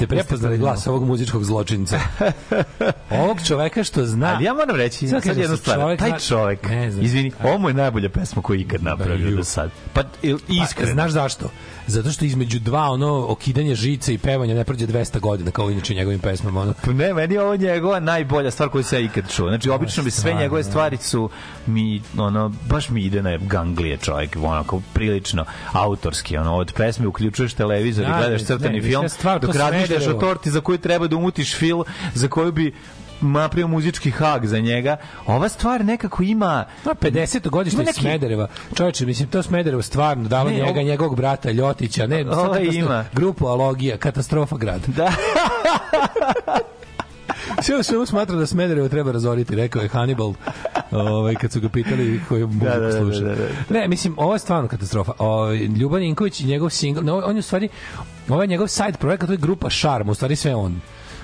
ste prepoznali glas ovog muzičkog zločinca. ovog čoveka što zna... Ali ja moram reći, Sad sad jednu stvar, čovek taj čovek, Ne znam. izvini, ovo mu je najbolja pesma koju je ikad napravio do sad. Pa, il- Pa, iskreno. znaš zašto? Zato što između dva ono okidanje žice i pevanja ne prođe 200 godina kao inače njegovim pesmama ono. Pa Ne, meni ovo njegova najbolja stvar koju sam ja ikad čuo. Znači, obično bi sve njegove da. stvari su mi, ono, baš mi ide na ganglije čovjek, onako, prilično autorski, ono, od pesme uključuješ televizor Da, i gledaš ne, crtani film, sve stvar, razmišljaš o torti za koju treba da umutiš fil, za koju bi napravio muzički hak za njega. Ova stvar nekako ima... No, 50. godište neki- Smedereva. Čovječe, mislim, to Smederevo stvarno dalo Ne, njega, ovo- njegovog brata Ljotića, ne, Ovo katastrofa- ima. grupu Alogija, katastrofa grad. Da. Sve u svemu smatra da Smederevo treba razoriti, rekao je Hannibal, ovaj, kad su ga pitali koju muziku da, da, sluša. da, da. Ne, mislim, ovo je stvarno katastrofa. O, Ljuban Ninković i njegov single, no, on je u stvari, ovo je njegov side projekat, to je grupa Šarm, u stvari sve on.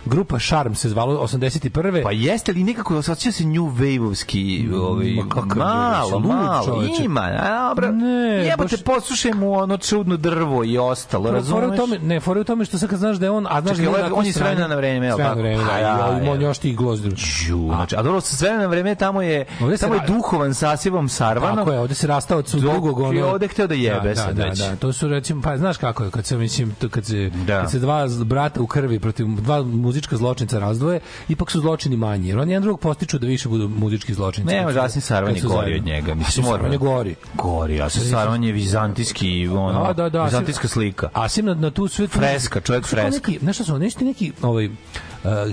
Grupa Charm se zvalo 81. Pa jeste li nekako osjeća se new wave-ovski ovaj, Ma malo, lud, malo, čoveče. ima, a, dobro, Ne, jebote, baš- poslušaj mu ono čudno drvo i ostalo, Fora u razumeš? tome, ne, fora u tome što sad kad znaš da je on, a znaš Čekaj, da je- on je s vremena na vreme, jel s tako? na vreme, da, i on- još ti glozdir. Đu, znači, a dobro, sa vremena na vreme tamo je, tamo je duhovan sasivom sarvanom. Tako je, ovde se rastao od drugog ono. je ovde hteo da jebe da, sad da, već. Da, da, to su recimo, pa znaš kako je, kad se mislim, kad se Da. kad se dva brata u krvi protiv dva muzička zločinca razdvoje, ipak su zločini manji. Jer oni jedan drugog postiču da više budu muzički zločinci. Ne, Rasim Sarvan kad je gori od njega. Mislim, Sarvan je gori. Gori, a sa Sarvan je vizantijski, ono, Da, da, da, vizantijska slika. Asim na, na tu sve... Freska, čovjek Znaš freska. Neki, nešto su, nešto neki, ovaj, uh,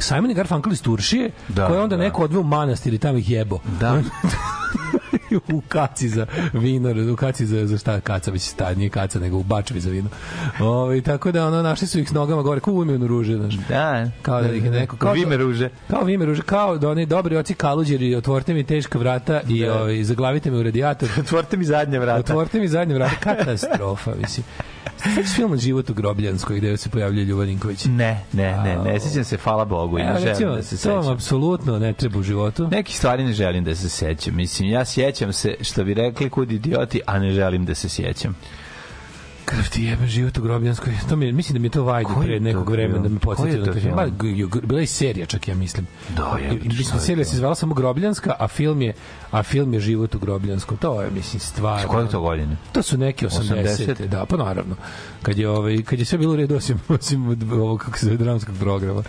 Simon i Garfunkel iz Turšije, Da, koje onda da. neko odveo u manastir i tamo ih jebo. Da. u kaci za vino, u kaci za, za šta kaca, već sta, nije kaca, nego u bačvi za vino. Ove, tako da, ono, našli su ih s nogama gore, kao u imenu ruže, znaš. Da. Kao da ih je neko... Kao Vime ruže. Kao vime ruže, kao da oni dobri oci kaluđeri, otvorite mi teška vrata i Da. ovaj, zaglavite me u radijator. Otvorite mi zadnje vrata. Otvorite mi zadnje vrata. Katastrofa, mislim. Sveći film Život u Grobljanskoj gde se pojavljuje Ljuban Ninković. Ne, ne, ne, ne sjećam se, hvala Bogu, i ne želim recimo, da se to vam sećam. apsolutno ne treba u životu. Neki stvari ne želim da se sećam. Mislim, ja sjećam se, što bi rekli, kud idioti, a ne želim da se sjećam. Krv ti jebe život u Grobljanskoj. To mi, mislim da mi je to vajdu Koji pre nekog vremena da me na to film. g- bila je serija čak, ja mislim. Da, je, mislim, serija se zvala samo Grobljanska, a film je, a film je život u Grobljanskom. To je, mislim, stvar. S koje to godine? To su neke 80. 80? Da, pa naravno. Kad je, ovaj, kad je sve bilo u redu, osim, osim ovog, kako se zove, dramskog programa.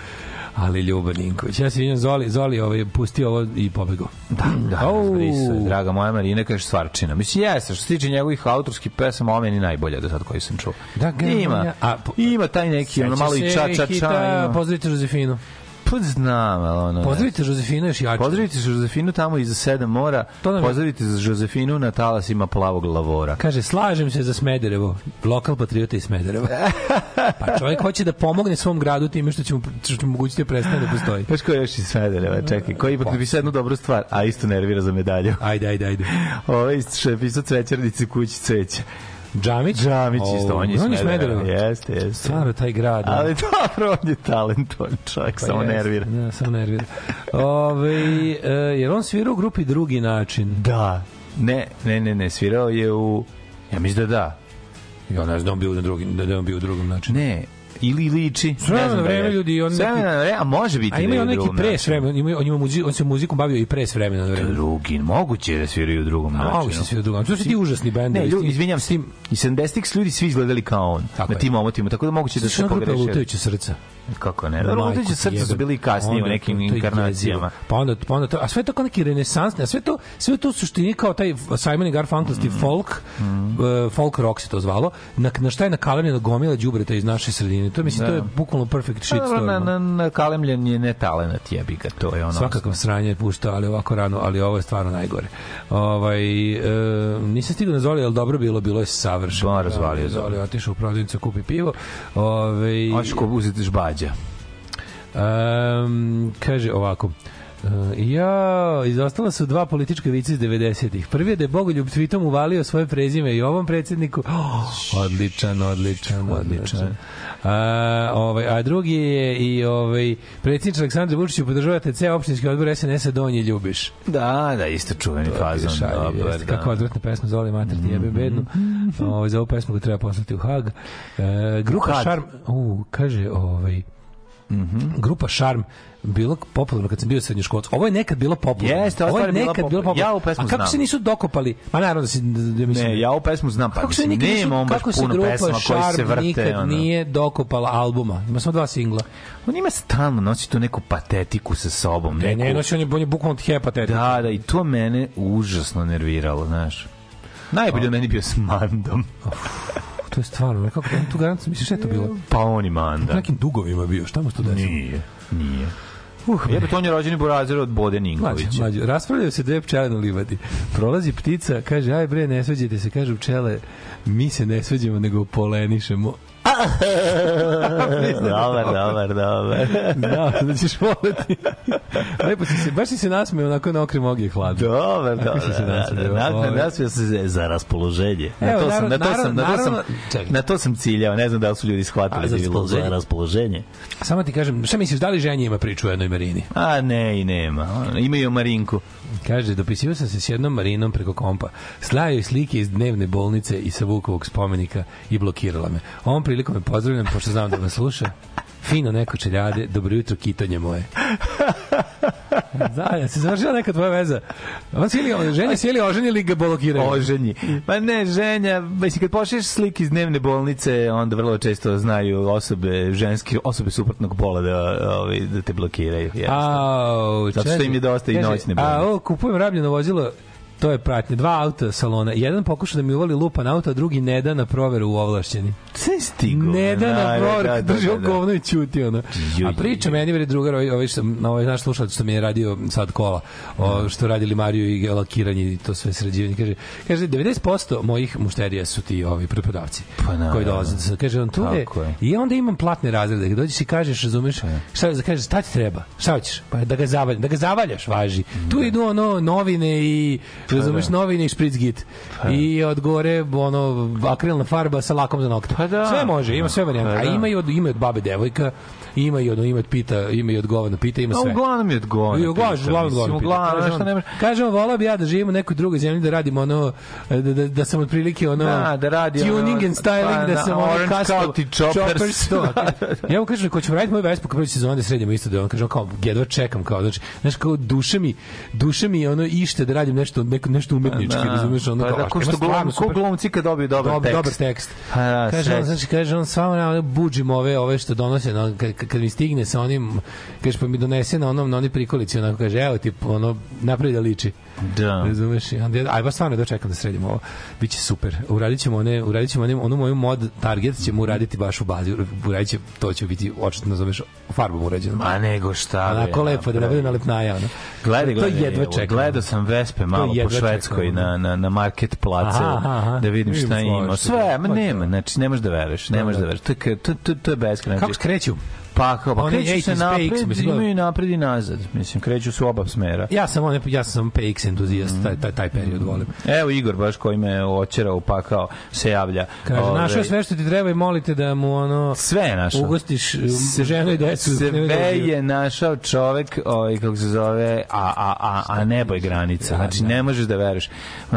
Ali Ljuban Ninković. Ja se vidim, Zoli, Zoli ovaj, pustio ovo i pobegao. Da, da, je, draga moja Marina, kaže stvarčina. Mislim, jeste, što se tiče njegovih autorskih pesama, ovo meni najbolja do sad koji sam čuo. Da, ga- ima, a, po- ima taj neki, ono malo i ča, se ča, hita, ča, ima. Pozdravite Žozefinu. Pa znam, ali ono... Pozdravite Žozefinu još jače. Pozdravite Žozefinu tamo iza sedam mora. To nam je- Pozdravite Žozefinu na talasima plavog lavora. Kaže, slažem se za Smederevo. Lokal patriota iz Smedereva. pa čovjek hoće da pomogne svom gradu time što će mu, što mu mogućiti da prestane da postoji. Znaš ko je još iz Smedereva, čekaj, koji ipak napisao jednu dobru stvar, a isto nervira za medalju. Ajde, ajde, ajde. Ovo je što je pisao cvećarnici kući cveća. Džamić? Džamić isto, on je iz Smedereva. Jeste, jeste. Stvarno taj grad. Ali dobro, on je talentovan čovjek, Pa samo jeste. nervira. Da, samo nervira. Ove, e, jer on svira u grupi drugi način. Da. Ne, ne, ne, ne, svirao je u... Ja mislim da da. Ja ne znam da on bio na drugim, da je on bio u drugom načinu. Ne, ili liči. S vremena ne znam na da vreme, ljudi, on S vremena neki- na vreme, a može biti A ima da on u neki pre vremena, ima, on, ima muzi, on se muzikom bavio i pre vremena na vreme. Drugi, moguće je da sviraju u drugom načinu. mogu se svi u drugom. To su ti užasni bendovi. Ne, ljudi, s se, i 70-ih ljudi svi izgledali kao on Tako na tim omotima, tako da moguće da se pogrešili. lutajuće srca. Kako ne? Da, lutajuće ti srca su bili kasnije u Onda nekim to je inkarnacijama. Pa onda, pa onda to, a sve to kao neki renesansni, a sve to, sve to u suštini kao taj Simon i Garfunkelski Mm. folk, uh, folk rock se to zvalo, na, na šta je nakalemljena gomila đubreta iz naše sredine. To mislim, Da. to je bukvalno perfect shit dobro, na, na, na kalemljen je ne talenat jebi ga, to je ono. Svakako sranje je puštao, ali ovako rano, ali ovo je stvarno najgore. Ovaj, e, nisam stigao na Zoli, ali dobro bilo, bilo je savršeno. Ba, razvalio Zoli. Zoli. otišao u prodavnicu, kupi pivo. Ovaj, Hoćeš ko uzeti žbađa. Um, kaže ovako Uh, ja, izostala su dva politička vica iz 90-ih. Prvi je da je Bogoljub tweetom uvalio svoje prezime i ovom predsjedniku. Oh, odličan, odličan, odličan. A, ovaj, a drugi je i ovaj, predsjednič Aleksandar Vučić podržavate ceo opštinski odbor SNS-a Donji Ljubiš. Da, da, isto čuveni fazon. Šaljiv Dobar, jeste. da. Kako odvratna pesma Zoli mater ti jebe bednu. Ovaj za ovu pesmu ga treba poslati u Hag. E, grupa. Šarm, u, kaže ovaj grupa Šarm bilo popularno kad sam bio srednjoškolac. Ovo je nekad bilo popularno. Jeste, Ovo je nekad bilo popularno. Ja ovu pesmu A kako znam. se nisu dokopali? Ma naravno da se da mislim. Ne, ja ovu pesmu znam, pa kako se mislim, nikad nisu, nema kako se puno grupa pesma koji se vrte. nikad ono. nije dokopala albuma. Ima samo dva singla. On ima stalno, nosi tu neku patetiku sa sobom. Ne, neku... ne, nosi on je, on je bukvalno hepatetik. Da, da, i to mene užasno nerviralo, znaš. Najbolje meni bio s Mandom. To je stvarno, ne, kako on tu garant, misliš šta je to bilo? Pa on i U nekim dugovima bio, šta mu se to desilo? Nije, nije. Uh, Jebe, on je rođeni burazir od Bode Mlađe, Ninkovića. mlađe, raspravljaju se dve pčele na livadi. Prolazi ptica, kaže, aj bre, ne svađajte se, kažu pčele, mi se ne svađamo, nego polenišemo. dobar, dobar, dobar. Da, da ćeš voleti. Lepo si se, baš si se nasmeo onako na okrim ogi hladno. Dobar, Kako si se dobar. nasmeo? Da, da, Ovaj. Nasmeo se za raspoloženje. Na Evo, to sam, na narod- to sam, na to sam, čekaj. na to sam ciljao. Ne znam da li su ljudi shvatili da je bilo za raspoloženje? Samo ti kažem, šta misliš, da li ženja ima priču o jednoj marini? A ne i nema. Imaju Marinku. Kaže, dopisivao sam se s jednom marinom preko kompa. Slao joj slike iz dnevne bolnice i sa Vukovog spomenika i blokirala me. Ovom prilikom me pozdravljam, pošto znam da me sluša. Fino neko čeljade, dobro jutro, kitonje moje. Da, ja se završila neka tvoja veza. On si ili, ženja si ili oženi ili ga blokiraju? Oženji. Ma ne, ženja, mislim, kad pošliješ slike iz dnevne bolnice, onda vrlo često znaju osobe, ženske, osobe suprotnog pola da, ovaj, da te blokiraju. jednostavno. Au, Zato što im je dosta i noćne A, bolnice. ovo, kupujem rabljeno vozilo, to je pratnje. Dva auta salona. Jedan pokuša da mi uvali lupa na auto, a drugi ne da na proveru u ovlašćeni. Sve stigu. Ne da na proveru, da, da, drži da, da. govno i ćuti, ono. A priča meni, veri drugar, ovaj, ovaj, što, ovaj naš slušalac što mi je radio sad kola, o, što radili Mariju i lakiranje i to sve sređivanje. Kaže, kaže 90% mojih mušterija su ti ovi preprodavci Pa, naravno. koji dolaze. Kaže, on tu je, je. i onda imam platne razrede. Kad dođeš i kažeš, razumeš, šta da kažeš, šta ti treba? Šta hoćeš? Pa da ga zavaljaš, da ga zavaljaš, važi. Tu idu ono novine i razumeš da. novine i špric git. I od gore ono akrilna farba sa lakom za nokte. Pa da. Sve može, ima sve varijante. Pa A da. ima i od ima i od babe devojka, ima i od ima od pita, ima i od govana pita, ima A sve. uglavnom je odgovor. I uglavnom, uglavnom, uglavnom. Uglavnom, Kaže što on- nemaš... Kaže on, volao bi ja da živim u nekoj drugoj zemlji, da radim ono, da, da, da sam otprilike ono, Da, da radi ono- tuning and styling, pa, da da, sam ono custom, Choppers. to. ja mu kažem, ko ćemo raditi moju Vespu, kao prvi sezon da sredimo isto, da on kaže, kao, jedva čekam, kao, znači, znaš, kao, duše mi, duše mi ono ište da radim nešto, neko, nešto umetnički, razumeš, ono, pa kao, da, ko što glum, ko glumci kad dobiju dobar dobar, tekst. dobar tekst. Da, kaže on, znači, kaže on, samo na buđim ove, ove što donose, na, kad, kad mi stigne sa onim, kaže, pa mi donese na onom, na onoj prikolici, onako kaže, evo ti, ono, napravi da liči. Da. Razumeš? Aj baš stvarno dočekam da sredimo ovo. Biće super. Uradit ćemo one, uradit ćemo one, onu moju mod target ćemo uraditi baš u bazi. Uradit će, to će biti očito nazoveš farbom urađeno. Ma nego šta. Onako lepo, da ne bude nalepnaja. Ono. Gledaj, to gledaj, jedva evo, čekam. gledao sam Vespe malo po jedva Švedskoj čekam, na, na, na market placu Aha, aha, aha. da vidim šta ima. složište, Sve, ma da. nema, znači ne možeš da veruješ, ne možeš da veruješ. To je, to, to, to je beskrajno. Kako skreću? Pa, kao, pa Oni kreću se 80s, napred, PX, mislim, imaju napred i nazad. Mislim, kreću su oba smera. Ja sam on, ja sam PX entuzijast, taj, taj, taj period volim. Evo Igor baš koji me očerao pa kao se javlja. Kaže, Ovaj, našao je sve što ti treba i molite da mu ono sve je našao. ugostiš um, ženu i decu. Sve da je bio. je našao čovek, ovaj, kako se zove, a, a, a, a nebo je granica. Znači, ne možeš da veruješ.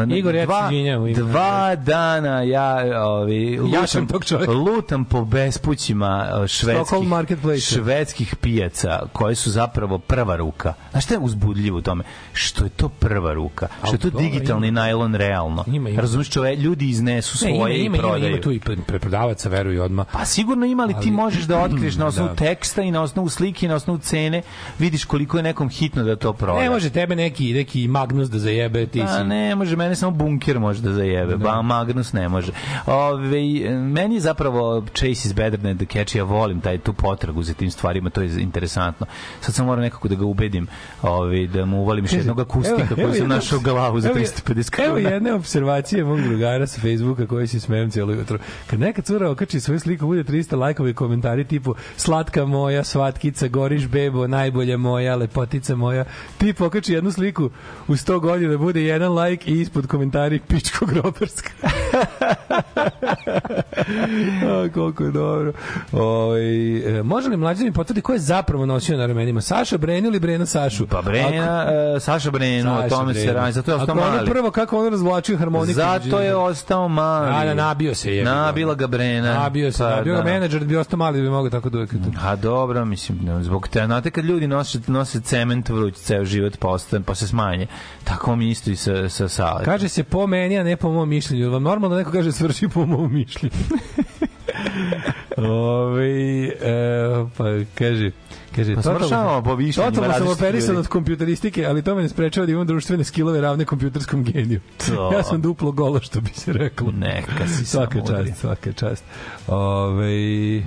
Igor, ja se u ime- Dva dana ja ovaj, Ja sam tog čoveka. lutam po bespućima eh, švedskih, Stockholm Marketplace. švedskih pijaca koje su zapravo prva ruka. Znaš šta je uzbudljivo u tome? Što je to prva ruka. Što je to digitalni najlon realno. Ima, ima. Razumiješ, čove, ljudi iznesu Ne, svoje ima, ima, i ima, prodaju. ima tu i pre- preprodavaca, veruju odmah. Pa sigurno ima, ali, ti Ali- možeš da otkriješ na osnovu Da. teksta i na osnovu slike i na osnovu cene, vidiš koliko je nekom hitno da to proda. Ne može tebe neki, neki Magnus da zajebe, ti A si... ne, može, mene samo bunker može da zajebe, ba Magnus ne može. Ove, meni je zapravo Chase is better than the catch, ja volim taj tu potragu za tim stvarima, to je interesantno. Sad sam moram nekako da ga ubedim, ove, da mu uvalim još jednog akustika koji sam jedna- našao glavu za evo je- 350 krona. Evo jedne observacije mog drugara sa Facebooka koji se smejem cijelo jutro. Kad neka cura okači svoju sliku, bude 300 lajkova i komentari tipu slatka moja, svatkica, goriš bebo, najbolja moja, lepotica moja. Ti pokači jednu sliku u 100 godina, bude jedan lajk i ispod komentari pičko grobarska. A, koliko je dobro. Oj, e, može li mlađe da mi potvrdi ko je zapravo nosio na ramenima? Saša Brenu ili Brena Sašu? Pa Brena, e, Saša Brenu, o tome se Brenu. radi, zato je ostao Ako ono mali. prvo kako on razvlačio harmoniku. Zato je ostao mali. A, da, nabio se je. Nabila ga Brena. Nabio se, Pa, nabio ga da. menadžer da bi ostao mali da bi mogao tako da uvek. A dobro, mislim, ne, zbog te, znate kad ljudi nose, nose cement vruć ceo život pa, ostane, pa se smanje, tako mi isto i sa, sa saletom. Kaže se po meni, a ne po mom mišljenju. Vam normalno da neko kaže svrši po mom mišljenju. Ove, e, pa kaže, kaže, Pa svršavamo po mišljenjima Totalno sam operisan od kompjuteristike, ali to me ne sprečava da imam društvene skillove ravne kompjuterskom geniju. To. ja sam duplo golo, što bi se reklo. Neka si svaka čast, svaka čast. Ove,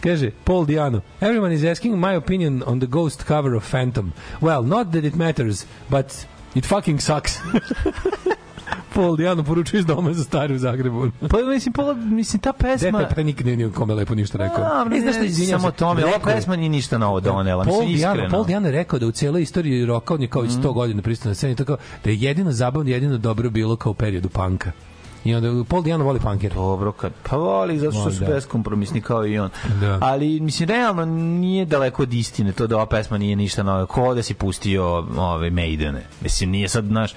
Kaže, Paul Diano, everyone is asking my opinion on the ghost cover of Phantom. Well, not that it matters, but it fucking sucks. Paul Dijano poručuje iz doma za stari u Zagrebu. Pa mislim, pola, mislim ta pesma... Dete, pa nikad nije kome lepo ništa rekao. A, E, znaš ne, izvinjam samo tome, ova pesma nije ništa novo donela, Paul mislim, Diano, iskreno. Paul Diano je rekao da u cijeloj istoriji roka, on je kao i 100 godina pristao na sceni, tako da je jedino zabavno, jedino dobro bilo kao u periodu panka. I onda Paul Diano voli punkere. Dobro, kad, pa voli, zato što su da. beskompromisni kao i on. Da. Ali, mislim, realno nije daleko od istine to da ova pesma nije ništa novo. Ko da si pustio ove Maidene? Mislim, nije sad, znaš,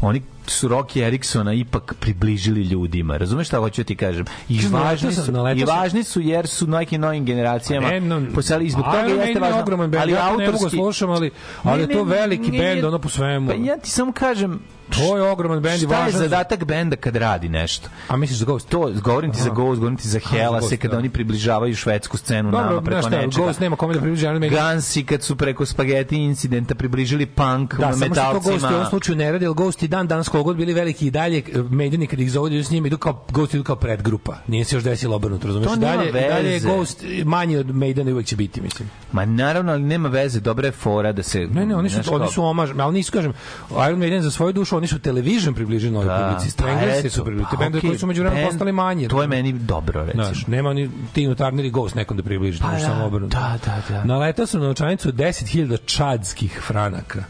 oni su Rocky Eriksona ipak približili ljudima. Razumeš šta hoću da ti kažem? I Kažem, važni sam- su, naletao i sam- važni su jer su nekim novim generacijama Ne, no, posali i zbog toga Iron jeste je važno. ogroman bend, ja to ne mogu da slušam, ali, ali je to veliki ne, bend, ne, ono po svemu. Pa ja ti samo kažem, To je ogroman bend i šta je važan. za- zadatak benda kad radi nešto? A misliš za Ghost? To, govorim ti za Aha. Ghost, govorim ti za za Hela, se kada da. oni približavaju švedsku scenu nama Dobro, preko znaš šta, nečega. Ghost nema kome da približi Maiden. Gansi kad su preko spageti incidenta približili punk Da, samo što to metalcima. Ghost u ovom slučaju ne radi, jer Ghost i dan danas koliko god bili veliki i dalje, Maideni kad ih zovu s njima idu kao, Ghost idu kao predgrupa. Nije se još desilo obrnuto, nema Dalje, dalje je veze. Ghost manji od Maidena uvek će biti, mislim. Ma naravno, ali nema veze, dobra je fora da se... Ne, ne, oni su, oni su omaž, ali nisu, kažem, Iron Maiden za svoju dušu, oni su television približili novoj Da. publici. Pa Stranglers eto, su približili, pa bendovi okej, koji su među vremenom bend- postali manji. To je meni dobro, recimo. Znaš, nema ni Tinu Turner i Ghost nekom da približi, Pa pa, da, samo obrnuto. da, da, da. Naletao sam na novčanicu od 10.000 čadskih franaka.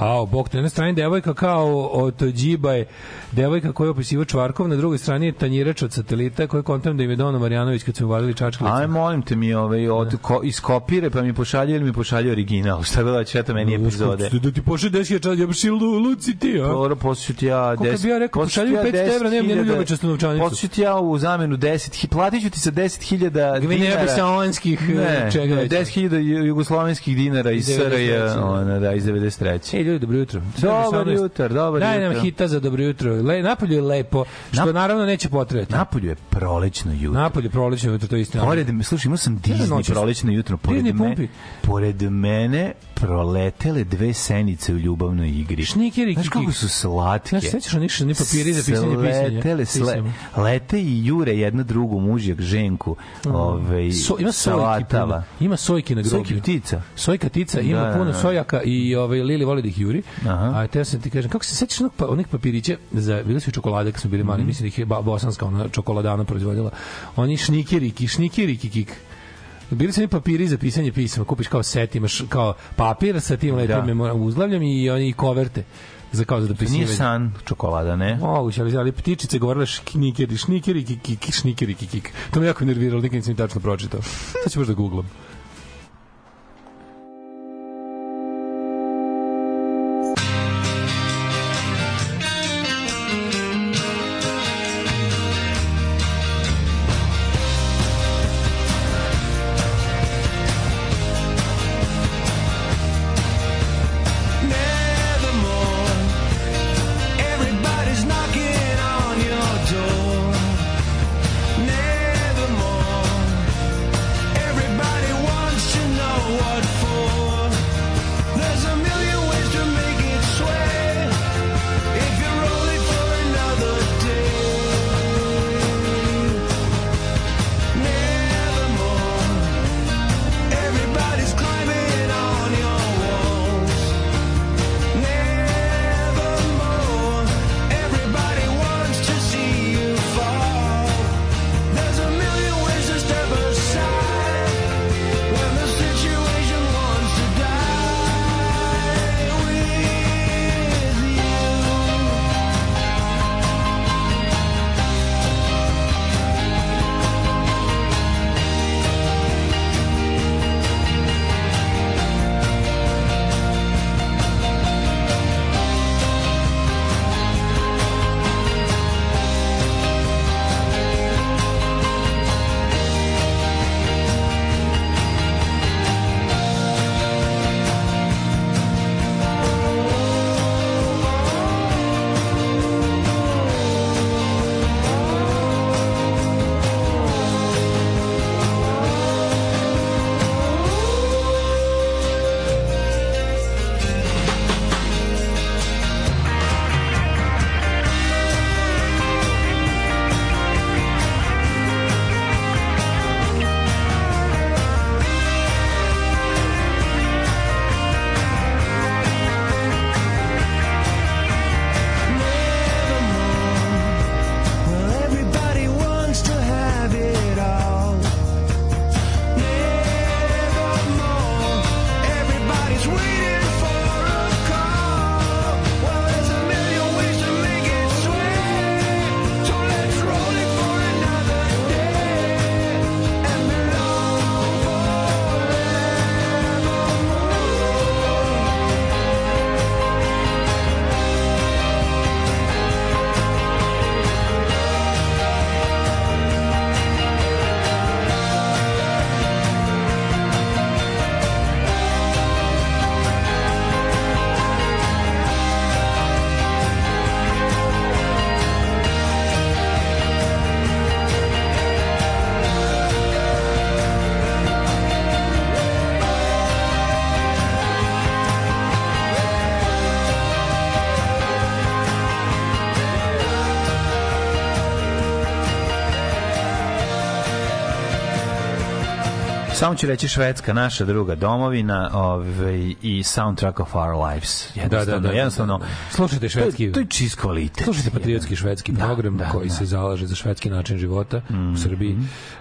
A, bog te, na strani devojka kao od Džiba je devojka koja je opisiva Čvarkov, na drugoj strani je tanjirač od satelita koji kontam da im je Dono Marjanović kad su uvalili čačkalicu. Aj, molim te mi ovaj, od, ko, iskopire pa mi pošalje ili mi pošalje original. Šta hoće, eto meni epizode. Da ti pošli 10.000 čad, ja bi si lu, luci ti, a? Dobro, posjeću ti ja... Koliko bi ja rekao, pošalji mi 500 evra, nemam nijednu ljubačasnu novčanicu. Posjeću ti ja u zamenu 10, platit ću ti sa 10.000 dinara. Gvineja Bisonskih, Ne, čega već. 10.000 ju- jugoslovenskih dinara iz Iz 93., SRJ, ona, da, iz 93. Ej, ljudi, dobro jutro. Dobar 18. jutar, dobar Daj nam hita za dobro jutro. Le, napolju je lepo, što Nap- naravno neće potrebati. Napolju je prolećno jutro. Napolju prolećno jutro, to je istina. Pored, slušaj, imao sam Disney prolećno jutro. Pored, Disney me, pumpi. pored mene proletele dve senice u ljubavnoj igri. Šnikeri, Znaš kako su slatke? Znaš, sećaš onih ni papiri za pisanje pisanja? Sletele, sle, lete i jure jedna drugu mužjak ženku. Ove, So, ima sojki puno. Ima sojki na groblju. Sojki ptica. Sojka tica, ima Da, da, puno da. sojaka i ovaj Lili voli da ih juri. Aha. A te sam ti kažem, kako se sećaš onog pa, onih papirića za bile su čokolade kad smo bili mali, mislim da ih je ba- bosanska ona čokoladana proizvodila. Oni šnikeriki, šnikeriki kik. Bili su oni papiri za pisanje pisama, kupiš kao set, imaš kao papir sa tim lepim Da. uzglavljem i oni koverte za kao za dopisivanje. nije san čokolada, ne? Moguće, ali, ali ptičice govorile šnikeri, šnikeri, kik, kik, šnikeri, kik, kik. To me jako nerviralo, nikad nisam ni tačno pročitao. Sad ću možda googlam. Samo ću reći Švedska, naša druga domovina ovaj, i soundtrack of our lives. Jednostavno, da, da, jednostavno, Slušajte švedski. To, to je čist kvalitet. Slušajte patriotski švedski Da, program da, koji da. se zalaže za švedski način života Mm. u Srbiji.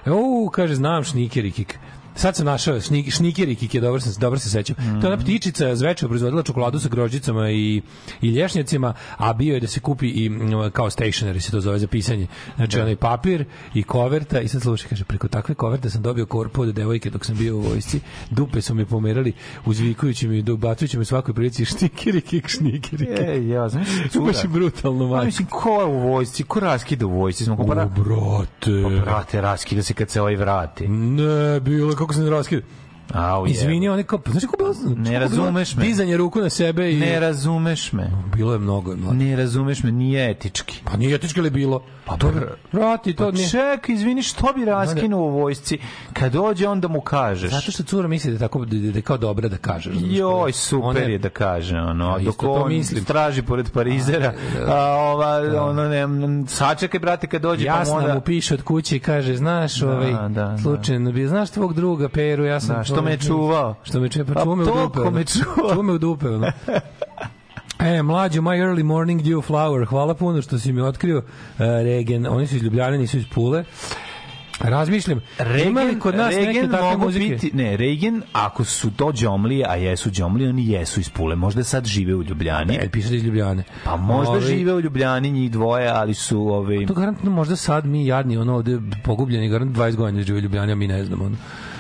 U, kaže, znam šnikerikik. Sad sam našao šnik, šnikerikik je dobro se dobro se sećam. Mm. To je ona ptičica zveče proizvodila čokoladu sa grožđicama i i lješnjacima, a bio je da se kupi i kao stationery se to zove za pisanje. Znači onaj papir i koverta i sad slušaj kaže preko takve koverte sam dobio korpu od devojke dok sam bio u vojsci. Dupe su mi pomerali uzvikujući mi dobacujući mi svakoj prilici šnikerikik šnikerikik. E, ja, znaš, Baš je brutalno, Ma, majko. mislim, ko je u vojsci? Ko raskida u vojsci? Smo kompara... brate. Pa, brate, raskida se kad se ovaj vrati. Ne, bilo kako se ne. Au. Izvini, oni kao, znaš kako bilo? bilo razumeš me. Dizanje ruku na sebe i... Ne razumeš me. bilo je mnogo. mlađe. Ne razumeš me, nije etički. Pa nije etički li bilo? Pa to Vrati, to Pa nije. čekaj, izvini, što bi raskinuo u vojsci? Kad dođe, onda mu kažeš. Zato što cura misli da tako da da kao dobra da kaže. Joj, super je da kaže, ono, A, dok on mislim. straži pored Parizera, a, ova, ono, ne, sačekaj, brate, kad dođe, pa onda... mu piše od kuće i kaže, znaš, ovaj, da, da. slučajno bi, znaš tvog druga Peru, ja sam... Da, što me čuvao. Što me čuva, Pa pa čuva me u dupe. ono. me čuvao. Čuva me u dupe, ono. E, mlađo, my early morning dew flower, hvala puno što si mi otkrio uh, Regen, oni su iz Ljubljane, nisu iz Pule. Razmišljam, ima li kod nas neke Regen takve mogu muzike? biti, ne, Regen, ako su to džomlije, a jesu džomlije, oni jesu iz Pule. Možda sad žive u Ljubljani. Ne, piše da iz Ljubljane. Pa možda Ovaj, žive u Ljubljani njih dvoje, ali su ovaj To garantno možda sad mi jadni, ono ovde pogubljeni, garant 20 godina žive u Ljubljani, a mi ne znamo. Ono.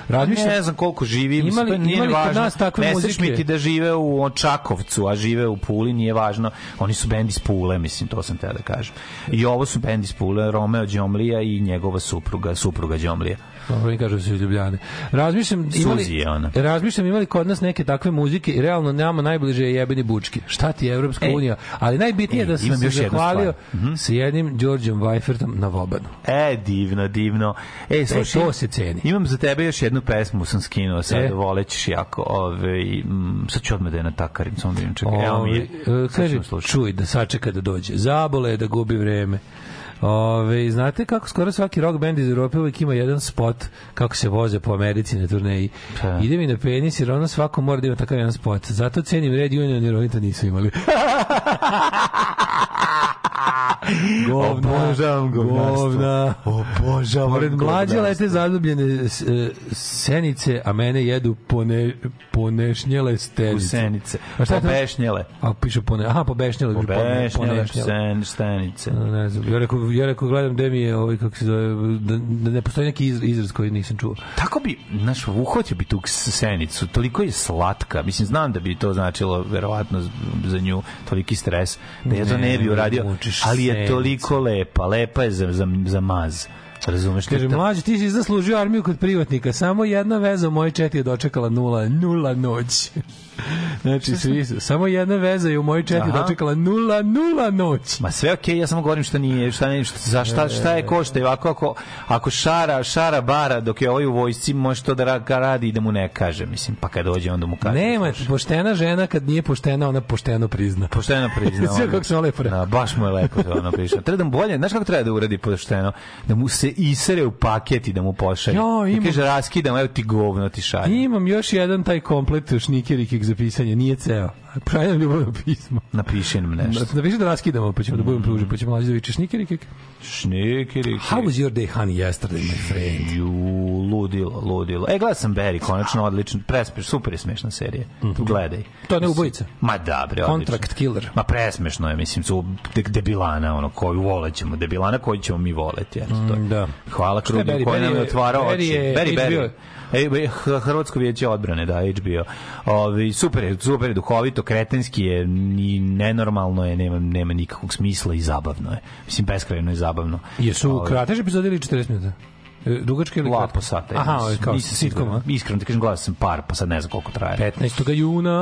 Razmišljam, ne znam koliko živi, Ima li- pa nije ima li kod važno. nas takve mi muzike? ti da žive u Čakovcu, a žive u Puli, nije važno. Oni su bend iz Pule, mislim, to sam te da kažem. I ovo su bend iz Pule, Romeo Đomlija i njegova supruga, supruga Đomlija. Dobro, mi kažu da su iz Ljubljane. Razmišljam, imali, ona. razmišljam imali kod nas neke takve muzike i realno nama najbliže je jebeni bučki. Šta ti je Evropska Ej. unija? Ali najbitnije je Ej, da sam se zahvalio stvar. Mhm. sa jednim Đorđem Weifertom na Vobanu. E, divno, divno. E, slušaj, to se ceni. Imam za tebe još jednu pesmu, sam skinuo sad, E? volećeš jako. Ove, mm, sad ću odmah da je natakarim, samo da vidim, čekaj, evo mi je. Ovaj, e, kaže, čuj da sačeka da dođe. Zabole je da gubi vreme. Ove, znate kako skoro svaki rock band iz Europe uvijek ima jedan spot kako se voze po Americi na turneji. Pa. Ide mi na penis jer ono svako mora da ima takav jedan spot. Zato cenim Red Union jer oni to nisu imali. govna, Obožavam govnarstvo. govna. Obožavam Pored mlađe lete zadubljene e, senice, a mene jedu pone, ponešnjele stenice. Usenice. A šta? Pobešnjele. A piše pone, aha, pobešnjele. Pobešnjele, ponešnjele. sen, stenice. Ne znam, ja rekao, ja rekao gledam gde mi je ovaj, kako se zove, da, da ne postoji neki izraz, koji nisam čuo. Tako bi, znaš, uhvatio bi tu senicu, toliko je slatka, mislim, znam da bi to značilo, verovatno, za nju, toliki stres, da ja to ne, Ne, bi uradio, ali je senicu. toliko lepa, lepa je za, za, za maz. Razumeš? Kaže, mlađe, ti si zaslužio armiju kod privatnika, samo jedna veza u mojoj četi je dočekala nula, nula noć. Znači, svi samo jedna veza je u mojoj četi Aha. dočekala nula, nula noć. Ma sve okej, ja samo govorim šta nije, šta ne, šta, za šta, šta je košta, ovako ako, ako šara, šara bara dok je ovaj u vojsci, može to da ra- radi i da mu ne kaže, mislim, pa kad dođe onda mu kaže. Nema, poštena žena kad nije poštena, ona pošteno prizna. Pošteno prizna. Sve kako sam lepo rekao. Da, baš mu je lepo to ono prišao. Treba da mu bolje, znaš kako treba da uradi pošteno? Da mu se isere u paket i da mu pošalje. Ja, Da imam- kaže, raskidam, evo ti govno ti šalje. Imam još jedan taj komplet šnikerikik za pisanje, nije ceo. Pravim ljubavno pismo. Napiši nam nešto. Napiši da raskidamo, pa ćemo da budemo pruži, pa ćemo mlađi da viče šnikerikik. Šnikiri. How was your day, honey, yesterday, my friend? Ju, ludilo, ludilo. E, gledao sam Barry, konačno odlično, prespeš, super je smešna serija. Gledaj. Mhm. To je ne ubojica. Ma da, bre, odlično. Contract killer. Ma presmešno je, mislim, su de- debilana, ono, koju volećemo, debilana koju ćemo mi voleti, eto, to. Mm, da. Hvala Krudiju koji nam je otvarao Barry oči. Barry. Barry. E, Hrvatsko vijeće odbrane, da, HBO. Ovi, super je, super je, duhovito, kretenski je, ni nenormalno je, nema, nema nikakvog smisla i zabavno je. Mislim, beskrajno je zabavno. Jesu kratež epizode ili 40 minuta? E, Dugačke ili Dva kratke? po sata. Aha, ovo je kao Nisam siguran. a? Iskreno ti kažem, gledao sam par, pa sad ne znam koliko traje. 15. juna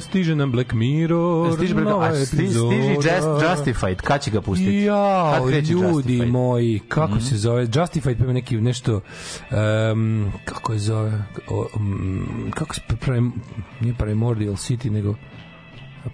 stiže nam Black Mirror. Stiže, bre, nova a sti- stiže just, Justified, kad će ga pustiti? Kreće ljudi Justified? Moji, kako se zove? Justified pa neki nešto um, kako je zove? O, um, kako se prim, nije Primordial City, nego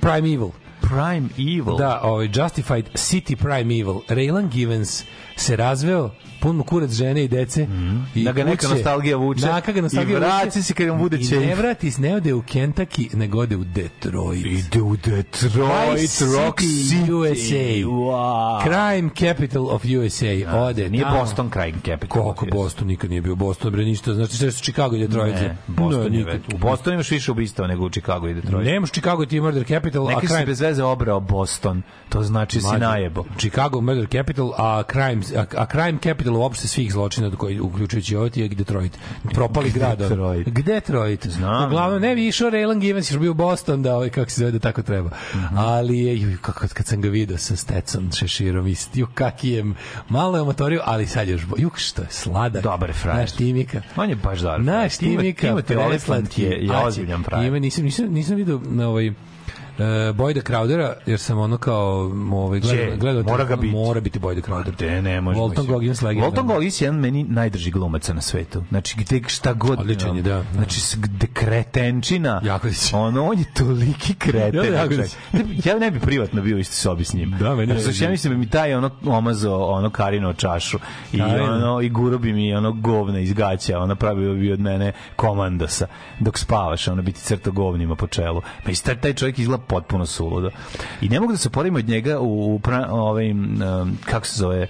Primeval. Prime Evil. Da, ovaj Justified City Primeval. Raylan Givens se razveo, pun kurac žene i dece. I Da ga neka nostalgija vuče. Naka ga nostalgija I vraci vuče. se kad mu bude I ćef. ne vrati se, ne ode u Kentucky, nego ode u Detroit. Ide u Detroit, Vice Rock City, USA. Wow. Crime capital of USA. Ode Nije tamo. Boston Crime Capital. Koliko Boston nikad nije bio Boston, bre ništa. Znači sve su Chicago i Detroit. Ne, Boston Ne, je U Bostonu imaš više ubistava nego u Chicago i Detroit. Nemaš Chicago ti je murder capital, a Neki si crime bez veze obrao Boston. To znači si Mlađe, najebo. Chicago murder capital, a crime a, a crime capital uopšte svih zločina do koji uključujući ti je Detroit. Propali grad. Detroit. Detroit. Znam. Uglavnom ne bi išao Raylan Givens, još bio u Boston da ovaj kako se zove da tako treba. Mhm. Ali je kako kad sam ga video sa Stetson šeširom istio kaki je malo je omatorio, ali sad još bo- juk što je sladak. Dobar je frajer. Naš Timika. On je baš dobar. Naš Timika, Timothy Olyphant preslatki. je, je ozbiljan frajer. Ima, nisam, nisam, nisam vidio na ovaj Uh, Boyda Crowdera, jer sam ono kao ovaj, gledao, gledao mora ga biti. mora biti Boyda Crowder. Te ne može. Walton. Goggins legenda. Walton Goggins je jedan meni najdrži glumaca na svetu. Znači gde šta god. Odličan je, da, da. Znači gde kretenčina. Jaković. Ono on je toliki kreten. Ja, ja ne bi privatno bio u istoj sobi s njim. Da, meni je- Znači, ja mislim da mi taj ono omazao ono karino čašu i Karino. ono i guro bi mi ono govna iz gaća, ona pravio bi od mene komandosa dok spavaš, ono biti crto govnima po čelu. Pa i taj, taj čovjek izgleda potpuno suludo. I ne mogu da se poredim od njega u, u pra, ovim, um, kako se zove,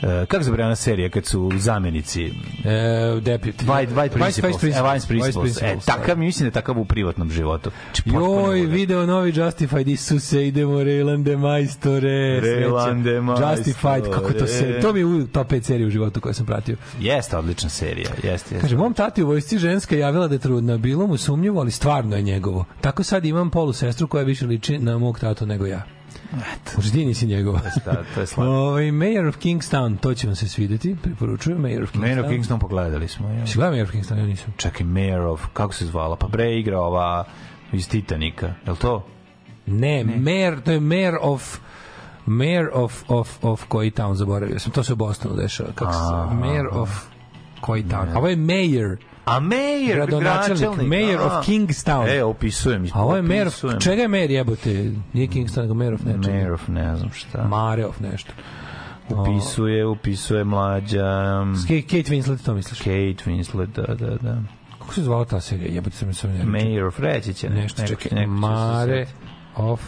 kako se ona serija kad su zamenici E, deputy. White, White Principles, Vice e, Vice Principles. Vice E, Principles, takav, mislim da je takav u privatnom životu. Znači, Joj, video novi Justified, Isuse, idemo Rejlande majstore. Rejlande majstore. Justified, kako to se... To mi je u top 5 serije u životu koje sam pratio. Jeste odlična serija, jeste, jeste. Kaže, mom tati u vojsci ženska javila da je trudna. Bilo mu sumnjivo, ali stvarno je njegovo. Tako sad imam polu sestru koja više liči na mog tatu nego ja. U ždini si njegova. Da, to je slatko. Ovaj Mayor of Kingstown, to će vam se svideti, preporučujem Mayor of Kingstown. Mayor of Kingston pogledali smo. Ja. Si gledao Mayor of Kingstown, ja nisam. Čekaj, Mayor of, kako se zvala? Pa bre igra ova iz Titanika, je li to? Ne, Mayor, to je Mayor of Mayor of, of, of koji town, zaboravio sam. To se u Bostonu dešava. Kako se? Mayor of koji town. A ovo je Mayor. A Mayor, Gradonačelnik. Mayor a. of Kingstown. E, opisujem. A ovo je Mayor of... Čega je Mayor jebote? Nije Kingstown, nego Mayor of nečega. Mayor of ne znam šta. Mare of nešto. Upisuje, upisuje mlađa. Kate, Kate Winslet, to misliš? Kate Winslet, da, da, da. Kako se zvala ta serija? Jebote sam se ne Mayor of reći će Nešto, neko- čekaj. neko Mare of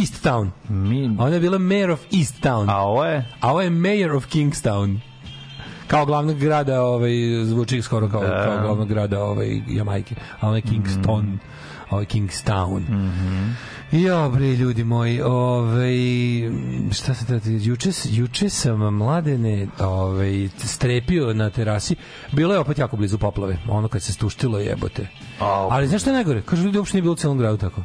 East Town. Mi, A ona je bila Mayor of East Town. a ovo je? A ovo je Mayor of Kingstown. Kao glavnog grada, ovaj, zvuči skoro kao, Da. kao glavnog grada ovaj, Jamajke. A ovo je Kingston. Mhm. Ovo je Kingstown. Mm Jo, bre, ljudi moji, ovaj, šta se tada, juče, juče sam mladene ovaj, strepio na terasi, bilo je opet jako blizu poplave, ono kad se stuštilo jebote. Au. Ali znaš šta je najgore? Kažu ljudi uopšte nije bilo u celom gradu tako.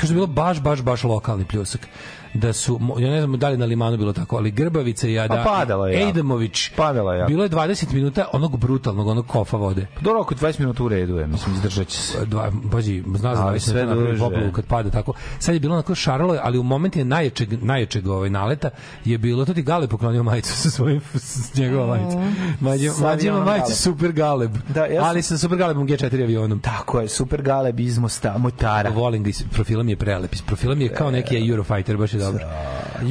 Kažu da je bilo baš, baš, baš lokalni pljusak. Da su, ja ne znam da li na limanu bilo tako, ali Grbavica i Ada, Pa padalo je jako. Ejdamović, Padalo je bilo je 20 minuta onog brutalnog, onog kofa vode. Do oko 20 minuta u redu je, mislim, izdržat će se. Dva, pazi, zna za Ali 20 sve minuta napravi poplavu kad pada tako. Sad je bilo onako šaralo, je, ali u momentu najjačeg, najjačeg ovaj naleta je bilo, to ti Gale poklonio majicu sa svojim, s njegova majica. Mađe, Sa mađe majicu. Super Galeb. Da, ja sam- ali sa Super Galebom G4 avionom. Tako je, super galeb iz Mosta, Motara. Volim ga, iz profila mi je prelep. Iz profila mi je kao neki Eurofighter, baš je dobro.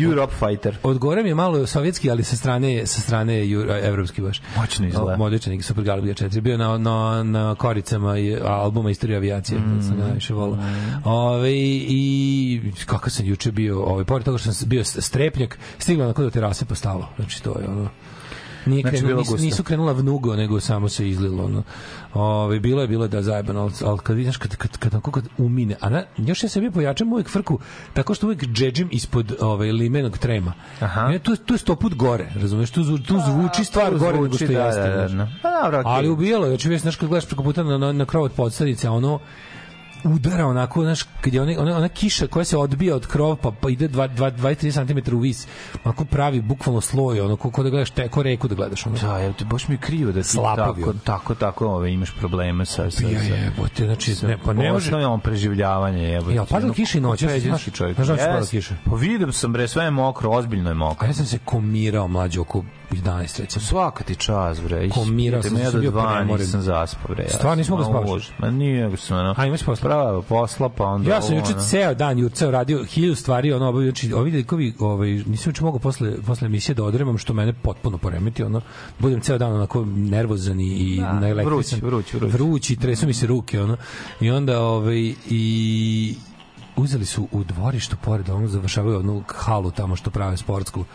Europe Fighter. Od gore mi je malo sovjetski, ali sa strane sa strane evropski baš. Moćno izgleda. Modičan neki Super Galeb G4 bio na na na koricama i albuma Istorija avijacije, mm. sam najviše volao. Ove i kako sam juče bio, ovaj pored toga što sam bio strepnjak, stigla na kod terase pa stalo. Znači to je ono Nije Znači, bilo nisu, nisu krenula vnugo, nego samo se izlilo. Ono. Ove, bilo je, bilo je da zajebano, ali, ali kad vidiš, kad, kad, kad, kad, kad umine, a na, još ja sebi pojačam uvijek frku, tako što uvijek džedžim ispod ovaj, limenog trema. Aha. Ne, tu, tu je sto put gore, razumeš, tu, tu zvuči stvar gore nego što da, jeste. da, da, da. Pa. Ali ubijalo znači, već, znaš, kad gledaš preko puta na, na, na krov od podstanice, a ono, udara onako, znaš, kad je ona, ona, ona kiša koja se odbija od krova pa, pa ide 20-30 cm u vis, onako pravi bukvalno sloj, ono, ko, ko da gledaš teko reku da gledaš. Ono. Da, evo te, baš mi je krivo da ti Slapavi tako, on. tako, tako ove, imaš probleme sa... sa, Ja sa jebote, znači, ne, pa ne može... Osnovno preživljavanje, jebote. Jel padala kiša i noć? Ja sam- Peđenski znaš- čovjek. znaš padala Jes. kiša? Pa vidim sam, bre, sve je mokro, ozbiljno je mokro. A ja sam se komirao mlađe oko 11 recimo. Svaka ti čas, bre. Komirao sam, ja do bio dva, premoren. nisam zaspao, bre. Ja Stvarno malo spavaš? už- Ma nije, nego sam, ono... A, imaš bravo, posla, pa onda Ja sam juče ceo dan jurceo radio hiljadu stvari, ono, obavio, znači, ovi likovi, ovaj, nisam juče mogao posle, posle emisije da odremam, što mene potpuno poremeti, ono, budem ceo dan onako nervozan i, Da, naelektrisan. vruć, vruć, vruć. Vruć i tresu mi se ruke, ono, i onda, ovaj, i uzeli su u dvorištu pored ono završavaju onu halu tamo što prave sportsku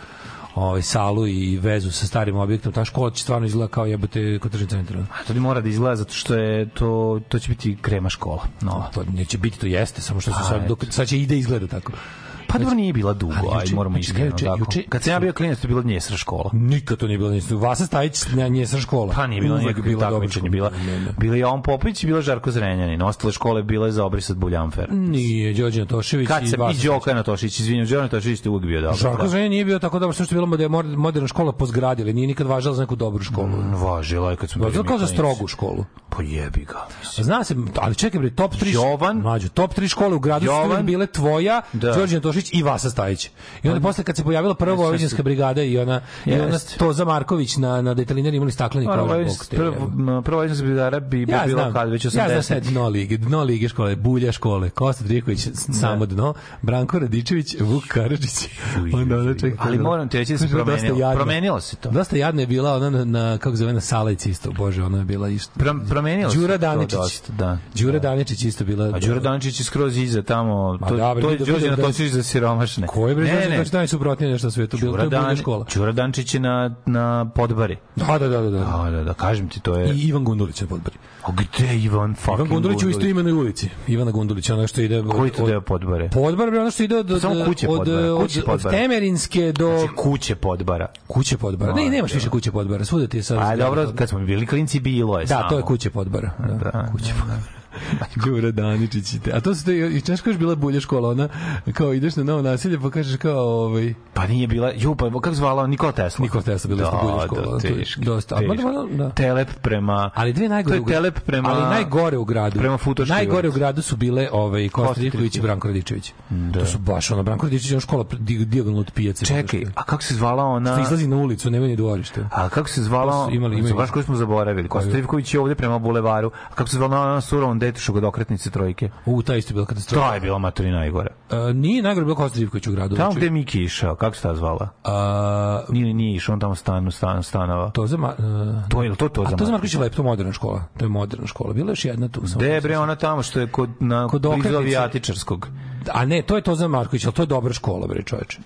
ovaj salu i vezu sa starim objektom ta škola će stvarno izgleda kao jebote kod tržnog centra A to ne mora da izgleda zato što je to to će biti krema škola. No. to neće biti to jeste samo što su Pa, sad dok sad će ide izgleda tako Pa dobro nije bila dugo, Ali aj moramo znači, iskreno juče- tako. juče- Kad sam ja bio klinac, to je bila njesra škola. Nikad to nije bilo ništa. Vasa Stajić ne, nije sa škola. Pa nije bilo Uvek nikakvih bila takmičenja, bila, bila je Jovan Popović i bila Žarko Zrenjanin. Ostale škole bile za obrisat Buljanfer. Nije, Đorđe Natošević Kad i sam i Vasa Đoka Natošić, izvinjam, Đoka Natošić je uvijek bio dobar. Žarko da. Zrenjanin nije bio tako dobro što je bila moder- moderna škola po zgradi, ali nije nikad važila za neku dobru školu. Mm, Važila je kad smo bili kao za strogu školu. Pa jebi ga. Zna se, ali čekaj bre, top 3 Jovan. mlađo, top 3 škole u gradu su uvek bile tvoja, Da. Đorđe Natošić i Vasa Stajić. I onda posle kad se pojavila prva vojvođanska brigada i ona i ona. Toza Marković na na detalinari imali stakleni Prvo krov. je bog te prvo jebe. prvo je zbidara bi Ja bila kad već ja znam 80. sve dno lige, dno lige škole, Bulja škole, Kosta Triković, samo dno, Branko Radičević, Vuk Karadžić, onda ona čeka. Ali moram ti reći da se promenilo. Promenilo se to. Dosta jadna je bila ona na, na kako zove, na Salajci isto, bože, ona je bila isto. Pro- promenilo se Đura Daničić. da. Đura Daničić isto bila. A Đura Dančić je skroz iza tamo, to, to je Đorđe vidio da- Natošić za siromašne. Ko je bre, Ne, ne. To je najsuprotnije nešto na svetu, bilo to je škola. Đura Dančić je na, na podbari. Da, da, da, da. da. Da, da, da, kažem ti, to je... I Ivan Gundulić je podbari. A gde Ivan fucking Ivan Gundulić u isto imenoj ulici. Ivana Gundulić, ono što ide... Koji to deo podbare? Podbar bre ono što ide od od Samo kuće od, Podbara, od, kuće od. Temerinske do Znači, kuće podbara. kuće Podbara. Ne, nemaš više kuće Podbara. Svuda ti je sad. A dobro, kad smo bili klinci bilo je Da, samo. to je kuće Podbara. Da, Da. kuće Podbara. Đura Daničić. i te- A to su te, i Češko još bila bulja škola, ona, kao ideš na novo nasilje, pa kažeš kao, ovaj, Pa nije bila, ju, pa kako zvala Nikola Tesla? Nikola Tesla bila isto bulja škola, Da, teški, dosta. A, teški. mada, da. Telep prema... Ali dve najgore To je telep prema... ali najgore u gradu. prema Futoškoj Najgore u gradu su bile ovaj Kosta Kosta Ivković i. Branko Radičević. Da. To su baš ono Branko Radičević je škola di- dijagonalno od pijace. Čekaj, a kako se zvala ona... Što izlazi na ulicu, nema ni dvorište. A kako se zvala? Imali- imali- Baš koju smo zaboravili. Kosta je ovde prema bulevaru. A kako se zvala ona surovom detušu kod okretnice trojke? U, ta isto je bila katastrofa. To je bila matori najgore. Uh, nije najgore bilo Kosta Ivković u gradu. Tamo znači, gde Miki išao, kako se ta zvala? a, Nije, nije išao, on tamo stanu, stan, stanova. to za... Ma, uh, To je to to a za to za? Marković je lepo, to je moderna škola. To je moderna škola. Bila je još jedna tu. samo- Gde bre ona tamo što je kod na Kod avijatičarskog. A ne, to je to za Marković, ali to je dobra škola, bre, čoveče.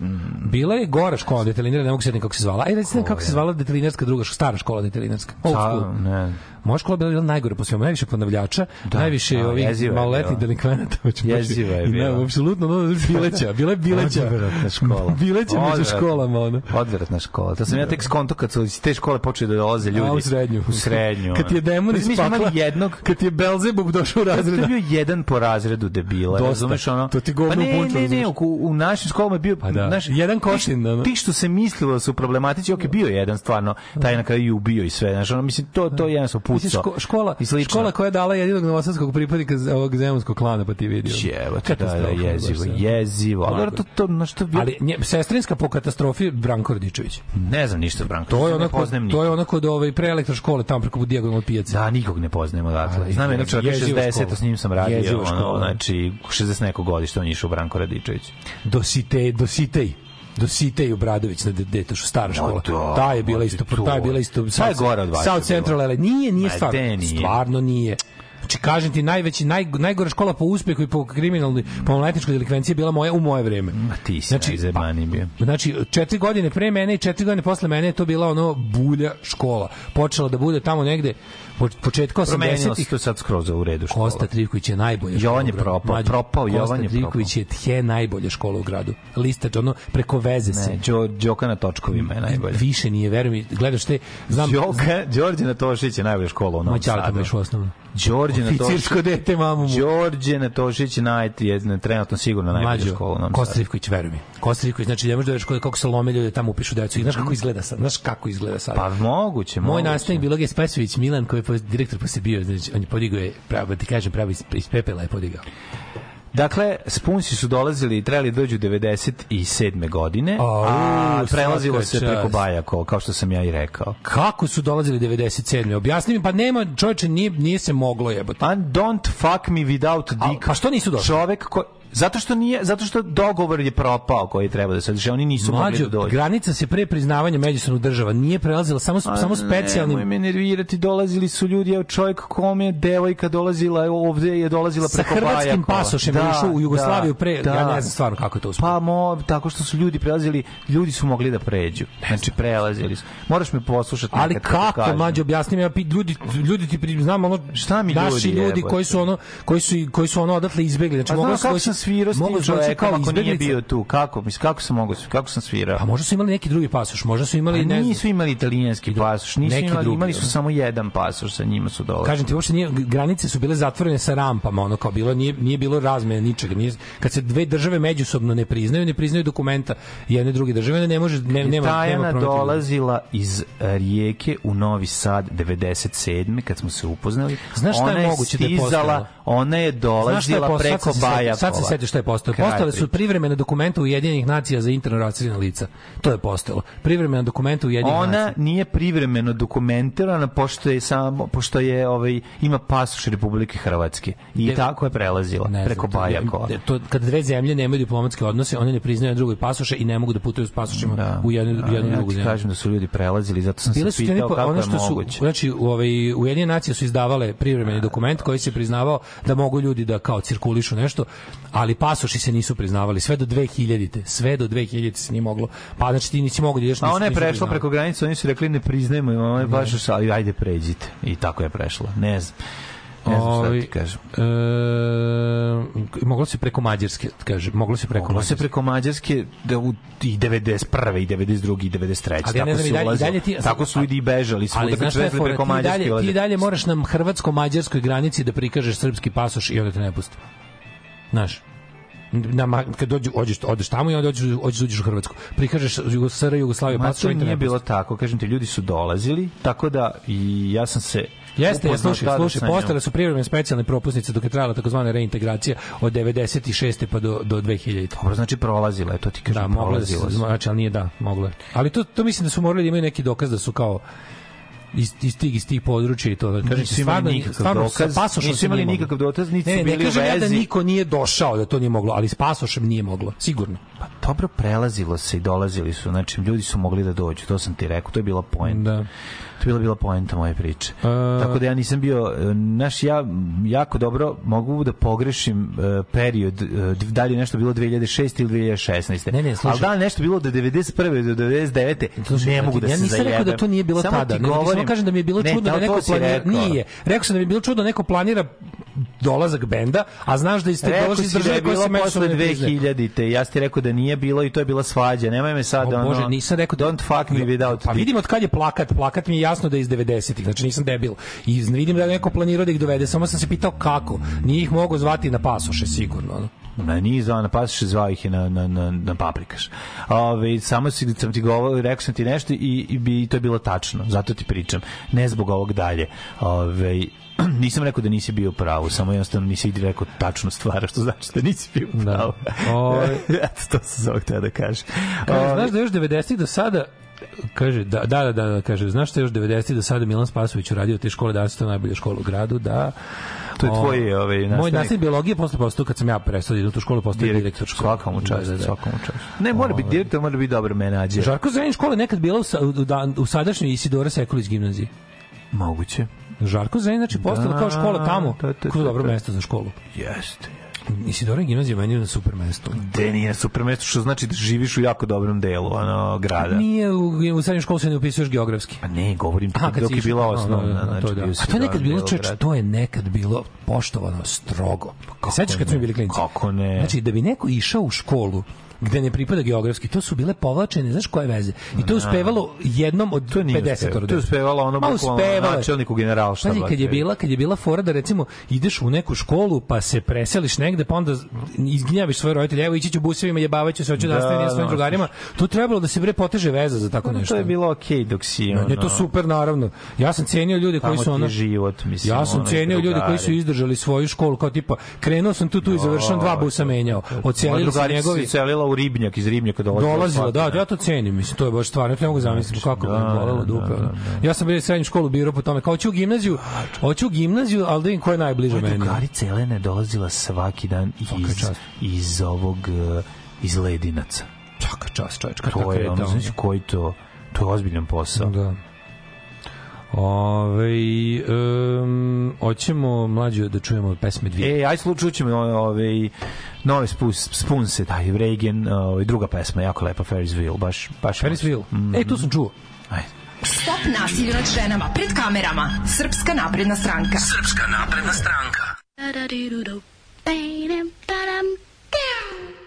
Bila je gora škola detelinara, ne mogu se sjetiti kako se zvala. Aj, recite kako se zvala detelinarska druga, stara škola detelinarska. Old school. ne. Moja škola je bila, bila najgore po svemu, najviše ponavljača, najviše da, ovih maloletnih delikvenata. Jeziva je bila. Ne, apsolutno, no, bileća, bila je bileća. Odvratna škola. Bileća među Odvratna. školama, ono. Odvratna škola. To sam ja tek skonto kad su iz te škole počeli da dolaze ljudi. A, u srednju. U srednju. Kad ti je demon iz pakla, jednog kad ti je Belzebub došao u To razred. je bio jedan po razredu debila, Dosta. razumeš ono? To ti govno pa ne, punču, ne, ne, u, u našim školama je bio, Pa da. znaš, Jedan ti- košin, ono. Ti što se mislilo da su problematici, ok, bio je jedan stvarno, taj na kraju i ubio i sve, znaš, ono, mislim, to, to je jedan pucao. ško, škola, I slično. škola koja je dala jedinog novosadskog pripadnika ovog zemunskog klana, pa ti vidio. Jevo, da, da, jezivo, sve. jezivo. Ali to, to, znaš, to, Ali nje, sestrinska po katastrofi Branko Radičević. ne znam ništa, Branko. To je ne onako to je onako od ovaj pre elektroškole tamo preko dijagonalne pijace. Da, nikog ne poznajem odatle. Ali, Znam jednog čovjeka jeziva 60, škola. s njim sam radio, ono, znači, 60 neko godište on je išao Branko Radičević. Do Site, do Sitej. Do Sitej Obradović na Detošu, stara škola. da, Ta je bila isto, to ta je bila isto. Je gore od vaše South Central LA. Nije, nije stvarno. nije. Stvarno nije. Znači, kažem ti, najveći, naj, najgore škola po uspehu i po kriminalnoj, po maloljetničkoj delikvenciji je bila moja u moje vreme. Ma ti si Znači, najzebani bio. Znači, četiri godine pre mene i četiri godine posle mene je to bila ono bulja škola. Počela da bude tamo negde početka se 80-ih. to sad skroz u redu škola. Kosta Trivković je najbolja škola. Jovan je propao, Mlađe, propao, Kosta Jovan je Trivković je tje najbolja škola u gradu. Listač, ono, preko veze se. Ne, Đo, Đoka na točkovima je najbolje. Više nije, veruj mi, gledaš te, znam, Đoka, Đorđe Natošić je najbolja škola u moj Novom Sadu. išao osnovno. Đorđe Natošić. Oficirsko dete, mamu mu. Đorđe Natošić je naj, je trenutno sigurno najbolja škola u Novom Kosta Sadu. Trivković, veruj mi. Kosta Trivković, znači ne možeš da kako se lome ljudi da tamo upišu decu. I znaš kako izgleda sad? Znaš kako izgleda sad? Pa moguće, Moj nastavnik biologije Spasović Milan koji je pos- direktor posle bio, znači on je podigao je, pravo da ti kažem, pravo iz, iz pepela je podigao. Dakle, Spunsi su dolazili i trebali dođu 97. godine, Au, a prelazilo se preko čast. Bajakova, kao što sam ja i rekao. Kako su dolazili 97. Objasni mi, pa nema, čovječe, nije, nije se moglo jebote. And don't fuck me without A- dick. pa što nisu došli? Čovek ko... Zato što nije, zato što dogovor je propao koji treba da se održi. Oni nisu mogli Mlađo, da dođu. granica se pre priznavanja međusobnog država nije prelazila samo, samo Nemoj specijalnim me nervirati, dolazili su ljudi, evo čovjek kome je devojka dolazila evo ovde je dolazila sa preko hrvatskim Bajakova. pasošem da, ušao u Jugoslaviju pre, da. ja ne znam stvarno kako je to uspelo. Pa mo, tako što su ljudi prelazili, ljudi su mogli da pređu. Znači prelazili su. Moraš me poslušati. Ali kako, mlađe, objasni mi, ja ljudi, ljudi ti pri, znam ono, Šta mi naši ljudi, ljudi jebote? koji su ono, koji su, koji su ono odatle izbegli. Znači, Pa moglo svirao s tim kao ako nije bio tu. Kako, mislim, kako sam mogao, kako sam svirao? Pa možda su imali neki drugi pasoš, možda su imali, Pa ne nisu imali italijanski pasoš, nisu neki imali, drugi, imali su ono. samo jedan pasoš, sa njima su dolazili. Kažem ti, uopšte nije, granice su bile zatvorene sa rampama, ono kao bilo, nije, nije bilo razmene ničega. Nije, kad se dve države međusobno ne priznaju, ne priznaju dokumenta jedne druge države, ne može, ne, nema, nema Tajana prometovanja. dolazila iz e, Rijeke u Novi Sad 97. kad smo se upoznali. Znaš šta je moguće da je postojalo? Ona je dolazila preko Sad Bajakova. Sad se seti šta je postalo. Postale su priče. privremena dokumenta Ujedinjenih nacija za interno raseljena lica. To je postalo. Privremena dokumenta Ujedinjenih Ona nacija. nije privremeno dokumentirana pošto je samo pošto je ovaj ima pasoš Republike Hrvatske i De- tako je prelazila Ne znam, preko to- Bajakova. je- To, kad dve zemlje nemaju diplomatske odnose, one ne priznaju drugoj pasoše i ne mogu da putuju s pasošima Da. u jednu, u jednu ja drugu zemlju. kažem da su ljudi prelazili, zato sam Bile se pitao kako ono je što su moguće. znači u ovaj Ujedinjene nacije su izdavale privremeni dokument koji se priznavao da mogu ljudi da kao cirkulišu nešto, ali pasoši se nisu priznavali sve do 2000-te, sve do 2000 se nije moglo. Pa znači ti nisi mogao da ideš A ona je prešla preko granice, oni su rekli ne priznajemo, ona je baš ali ajde pređite. I tako je prešla. Ne znam. Ne znam šta da ti kažem. E, moglo se preko Mađarske, kaže, moglo se preko Moglo se Mađarske. preko Mađarske da u i 91. i 92. i 93. Ali ja ne znam, i su dalje- dalje ti- tako su ljudi i bežali svuda Ali znaš preko Ti Mađarske. dalje, ti dalje moraš na hrvatsko-mađarskoj granici da prikažeš srpski pasoš i onda te ne puste. Znaš, na, kad dođu, ođeš, odeš tamo i onda dođeš, ođeš, uđeš u Hrvatsku. Prikažeš SR Jugoslaviju pasoš to nije bilo tako, kažem ti, ljudi su dolazili, tako da i ja sam se Jeste, ja slušaj, slušaj, postale su privremene specijalne propusnice dok je trajala takozvana reintegracija od 96. pa do, do 2000. Dobro, znači prolazila je, to ti kažem, Da, da prolazila su. znači, ali nije da, moglo je. Ali to, to mislim da su morali da imaju neki dokaz da su kao iz, iz tih, iz tih područja i to. Da, kažem, ti, stvarno, stvarno, dokaz, sa pasošem nisu se imali nikakav dokaz, niti ne, su ne, bili ne u kažem ja da vezi. niko nije došao da to nije moglo, ali s pasošem nije moglo, sigurno. Pa dobro prelazilo se i dolazili su, znači ljudi su mogli da dođu, to sam ti rekao, to je bila poenta. Da. To je bila bila poenta moje priče. E, Tako da ja nisam bio, e, naš ja jako dobro mogu da pogrešim e, period, e, da li je nešto bilo 2006 ili 2016. Ne, ne, slušaj. Ali da li nešto bilo od 91. do 99. Slušaj, ne mogu da ja se nisam zajebem. rekao da to nije bilo Samo tada. ti Ne, govorim, samo kažem da mi je bilo Ne, čudno da to neko planira. rekao. Nije. Rekao sam da mi je bilo čudno da neko planira dolazak benda, a znaš da iz te Rekao dolazi iz da države koja se međusobno posle ne priznaje. 2000-te. Ja ti rekao da nije bilo i to je bila svađa. Nemoj me sad O ono... Bože, nisam rekao da- Don't fuck me without Pa vidim od kad je plakat, plakat mi je jasno da je iz 90-ih, znači nisam debil. I vidim da je neko planirao da ih dovede, samo sam se pitao kako. Nije ih mogao zvati na pasoše, sigurno. ono. Na nije zvao na pasoše, zvao ih je na, na, na, na paprikaš. Ove, samo si, sam ti govorio, rekao sam ti nešto i, i, bi, i to je bilo tačno. Zato ti pričam. Ne zbog ovog dalje. Ove, nisam rekao da nisi bio u pravu, samo jednostavno nisi rekao tačnu stvar, što znači da nisi bio Da. pravu. Ove- Eto, to sam zbog te da. Kaže, znaš da još 90-ih do sada kaže da da da, da, da kaže znaš je još 90-ih do sada Milan Spasović uradio te škole da su to najbolja škola u gradu da To je O, tvoj, ovaj, Moj nastavnik. nastavnik biologije posle postao kad sam ja prestao da idem u tu školu postao Direkt, direktor škole. svakom mu čast, Da, da, da. svakom čast. Ne, mora biti direktor, mora biti dobar menadžer. Žarko Zrenjanin škola je nekad bila u, u, dan- u sadašnjoj Isidora Sekulić gimnaziji. Moguće. Žarko Zrenjanin znači postala kao škola tamo. Da, da, da, Kako dobro da. mesto za školu. Jeste. Isidora gimnazija meni je na super mesto. De nije super mesto, što znači da živiš u jako dobrom delu ono, grada. Nije u, u srednjoj školi se ne upisuješ geografski. Pa ne, govorim ti Aha, dok je bila no, osnovna. no, no, znači, to, da. A to je nekad bilo, delu to je nekad bilo poštovano strogo. Sećaš kad smo bili klinici? Kako ne? Znači, da bi neko išao u školu gde ne pripada geografski, to su bile povlačene, znaš koje veze? I to je uspevalo jednom od To nije 50 uspevalo. To je uspevalo ono bukvalno načelniku generalštaba. Pazi, kad je bila, kad je bila fora da recimo ideš u neku školu pa se preseliš negde pa onda izgnjaviš svoje roditelje, evo ići ću busevima, jebavaću se, hoću da, Da, ostanem ja svojim nosiš. drugarima. To trebalo da se bre poteže veza za tako nešto. To je bilo okej dok si... Ne, ne, to ono, super naravno. Ja sam cenio ljude koji su ono život, mislim, Ja sam ono, cenio ljude koji su izdržali svoju školu kao tipa krenuo sam tu tu i završavam dva busa menjao. Odselili se njegovi se selila u Ribnjak, iz Ribnjaka dolazila. dolazila, da, ja to cenim, mislim, to je baš stvarno, ne mogu zamisliti kako da, bi me bolelo da, dupe. da, ono. da. Ja sam bio u srednju školu birao po tome, kao hoću u gimnaziju, hoću u gimnaziju, ali da vidim ko je najbliže meni. drugarica Elena je dolazila svaki dan iz, iz ovog, eh, iz Ledinaca. Svaka čast, čoveč, kako To je, ono, znači, koji to, to je ozbiljan posao. Da. Ove, um, hoćemo mlađu da čujemo pesme dvije. E, aj slučaj ćemo ovaj nove spus, spunse, taj Reagan, ovaj druga pesma, jako lepa Ferrisville, baš baš. Ferrisville. Mm. E, tu sam čuo. Ajde. Stop nasilju nad ženama pred kamerama. Srpska napredna stranka. Srpska napredna stranka. just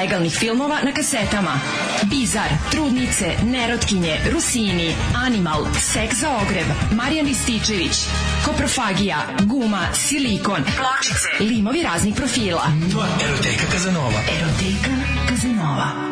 legalnih filmova na kasetama. Bizar, Trudnice, Nerotkinje, Rusini, Animal, Sek za ogreb, Marijan Rističević, Koprofagija, Guma, Silikon, Pločice, limovi raznih profila. Eroteka Kazanova. Eroteka Kazanova.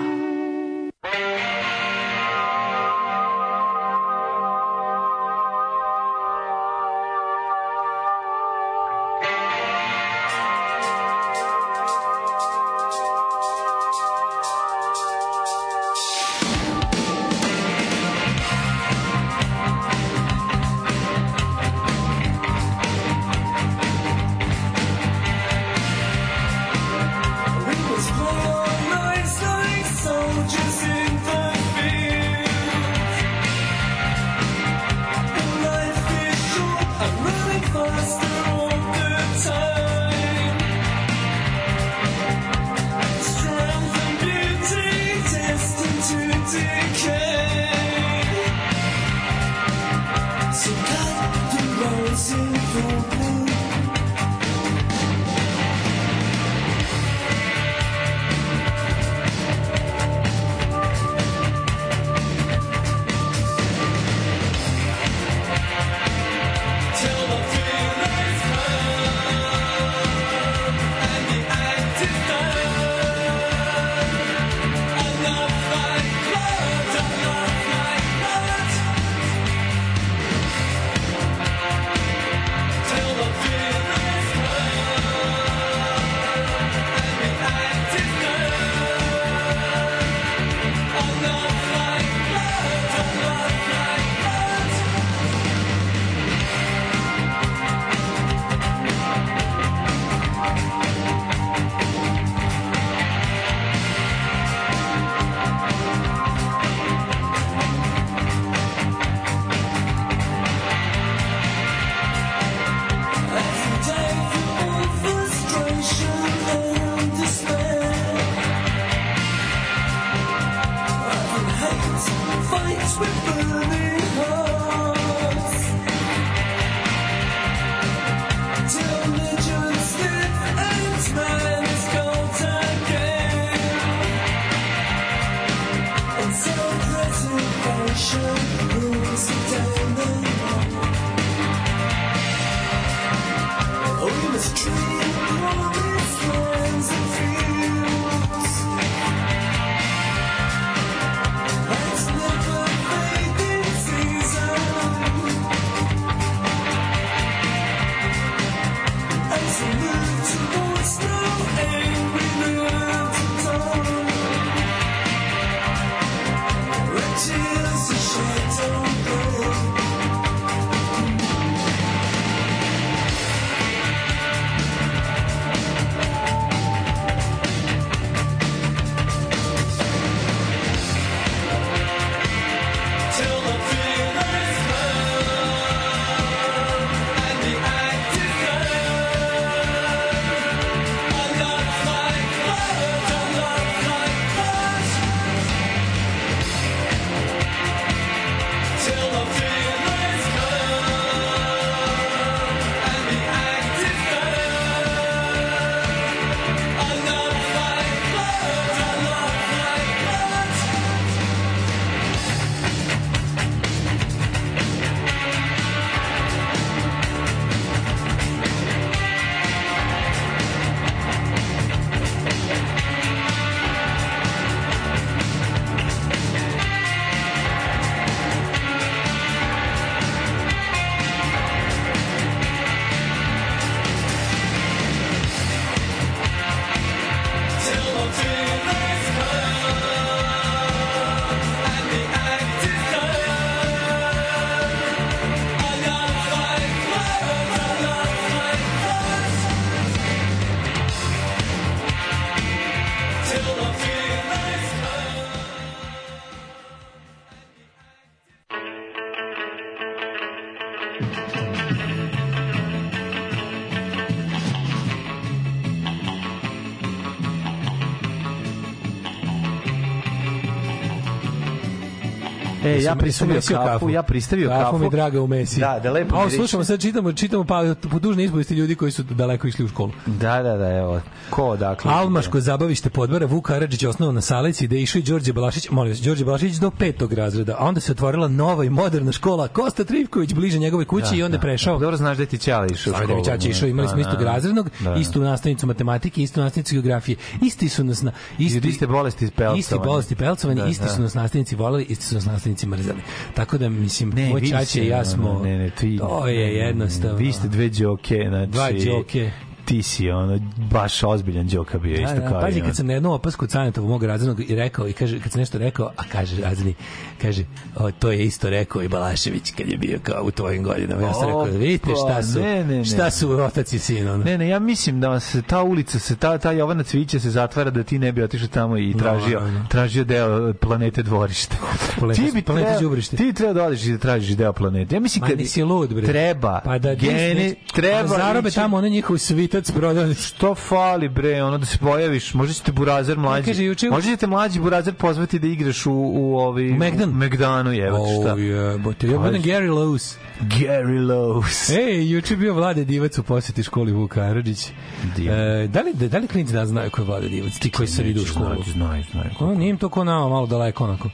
E, ja Jesam- pristavio jesam mesio kafu, ja pristavio kafu. Kafu mi draga u mesi. Da, da lepo miriše. slušamo, sad čitamo, čitamo pa, po dužne ispovesti ljudi koji su daleko išli u školu. Da, da, da, evo. Ko, dakle? Almaško zabavište podvara Vuk Karadžić osnovao na Salici gde je išao i Đorđe Balašić, molim vas, Đorđe Balašić do petog razreda, a onda se otvorila nova i moderna škola Kosta Trivković bliže njegove kući i onda je prešao. Dobro znaš da ti ćala išao u da školu. ćaća išao, imali smo Da, istog da. razrednog, Da. istu nastavnicu matematike, istu nastavnicu geografije. Isti su nas na isti iste bolesti pelcovani. Isti bolesti pelcovani, Da, isti da. su nas nastavnici voleli, isti su nas nastavnici mrzeli. Tako da mislim, Ne, moj ste, i ja smo ne, ne, ti, to je jednostavno. Vi ste dve đoke, znači... Dva đoke. Ti si ono, baš ozbiljan đoka bio, Da, isto da, kao pazi, kad sam na jednu opasku Canetovog mog razrednog i rekao, i kaže, kad sam nešto rekao, a kaže razredni, kaže, o, to je isto rekao i Balašević kad je bio kao u tvojim godinama. Ja sam rekao, vidite šta su, ne, ne, ne. šta su otac i sin. Ono. Ne, ne, ja mislim da se ta ulica, se ta, ta Jovana Cvića se zatvara da ti ne bi otišao tamo i tražio, Naravno. tražio deo planete dvorište. Planeta- ti bi planeta treba-. Ti treba da odeš i da tražiš deo planete. Ja mislim Ma kad nisi lud, bre. treba, Pa da gene, treba da zarobe tamo one njihovu svitu Otac prodao. Što fali bre, ono da se pojaviš, možda ćete burazer mlađi. kaže, juče- Možda ćete mlađi burazer pozvati da igraš u u ovi U Megdan? u Megdanu, jebote šta. Oh, jebote. Ja budem Gary Lowe's. Gary Lowe's. Ej, juče je bio Vlade Divac u poseti školi Vuk Karadžić. E, da li, da li klinci da znaju ko je Vlade Divac? Ti koji sad idu u školu. Znaju, znaju, znaju. Ono, nije im to ko nama, malo daleko onako.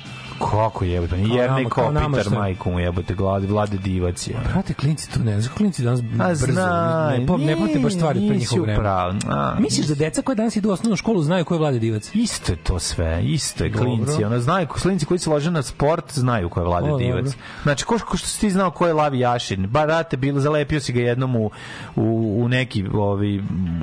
Kako jebote, ni nama Kopitar, majku mu jebote, gladi, vlade divac je. Brate, klinci to ne znaš, klinci danas A brzo, znaj, ne, po, ne pamte baš stvari pre njihovog vremena. Misliš da deca koja danas idu u osnovnu školu znaju ko je Vlade Divac? Isto je to sve, isto je Dobro. klinci. Ona znaju, klinci koji se lože na sport znaju ko je Vlade O, Divac. dobro. Znači, ko, ko što si ti znao ko je Lavi Jašin? Ba, rate, bilo, zalepio si ga jednom u, u, u neki, ovi,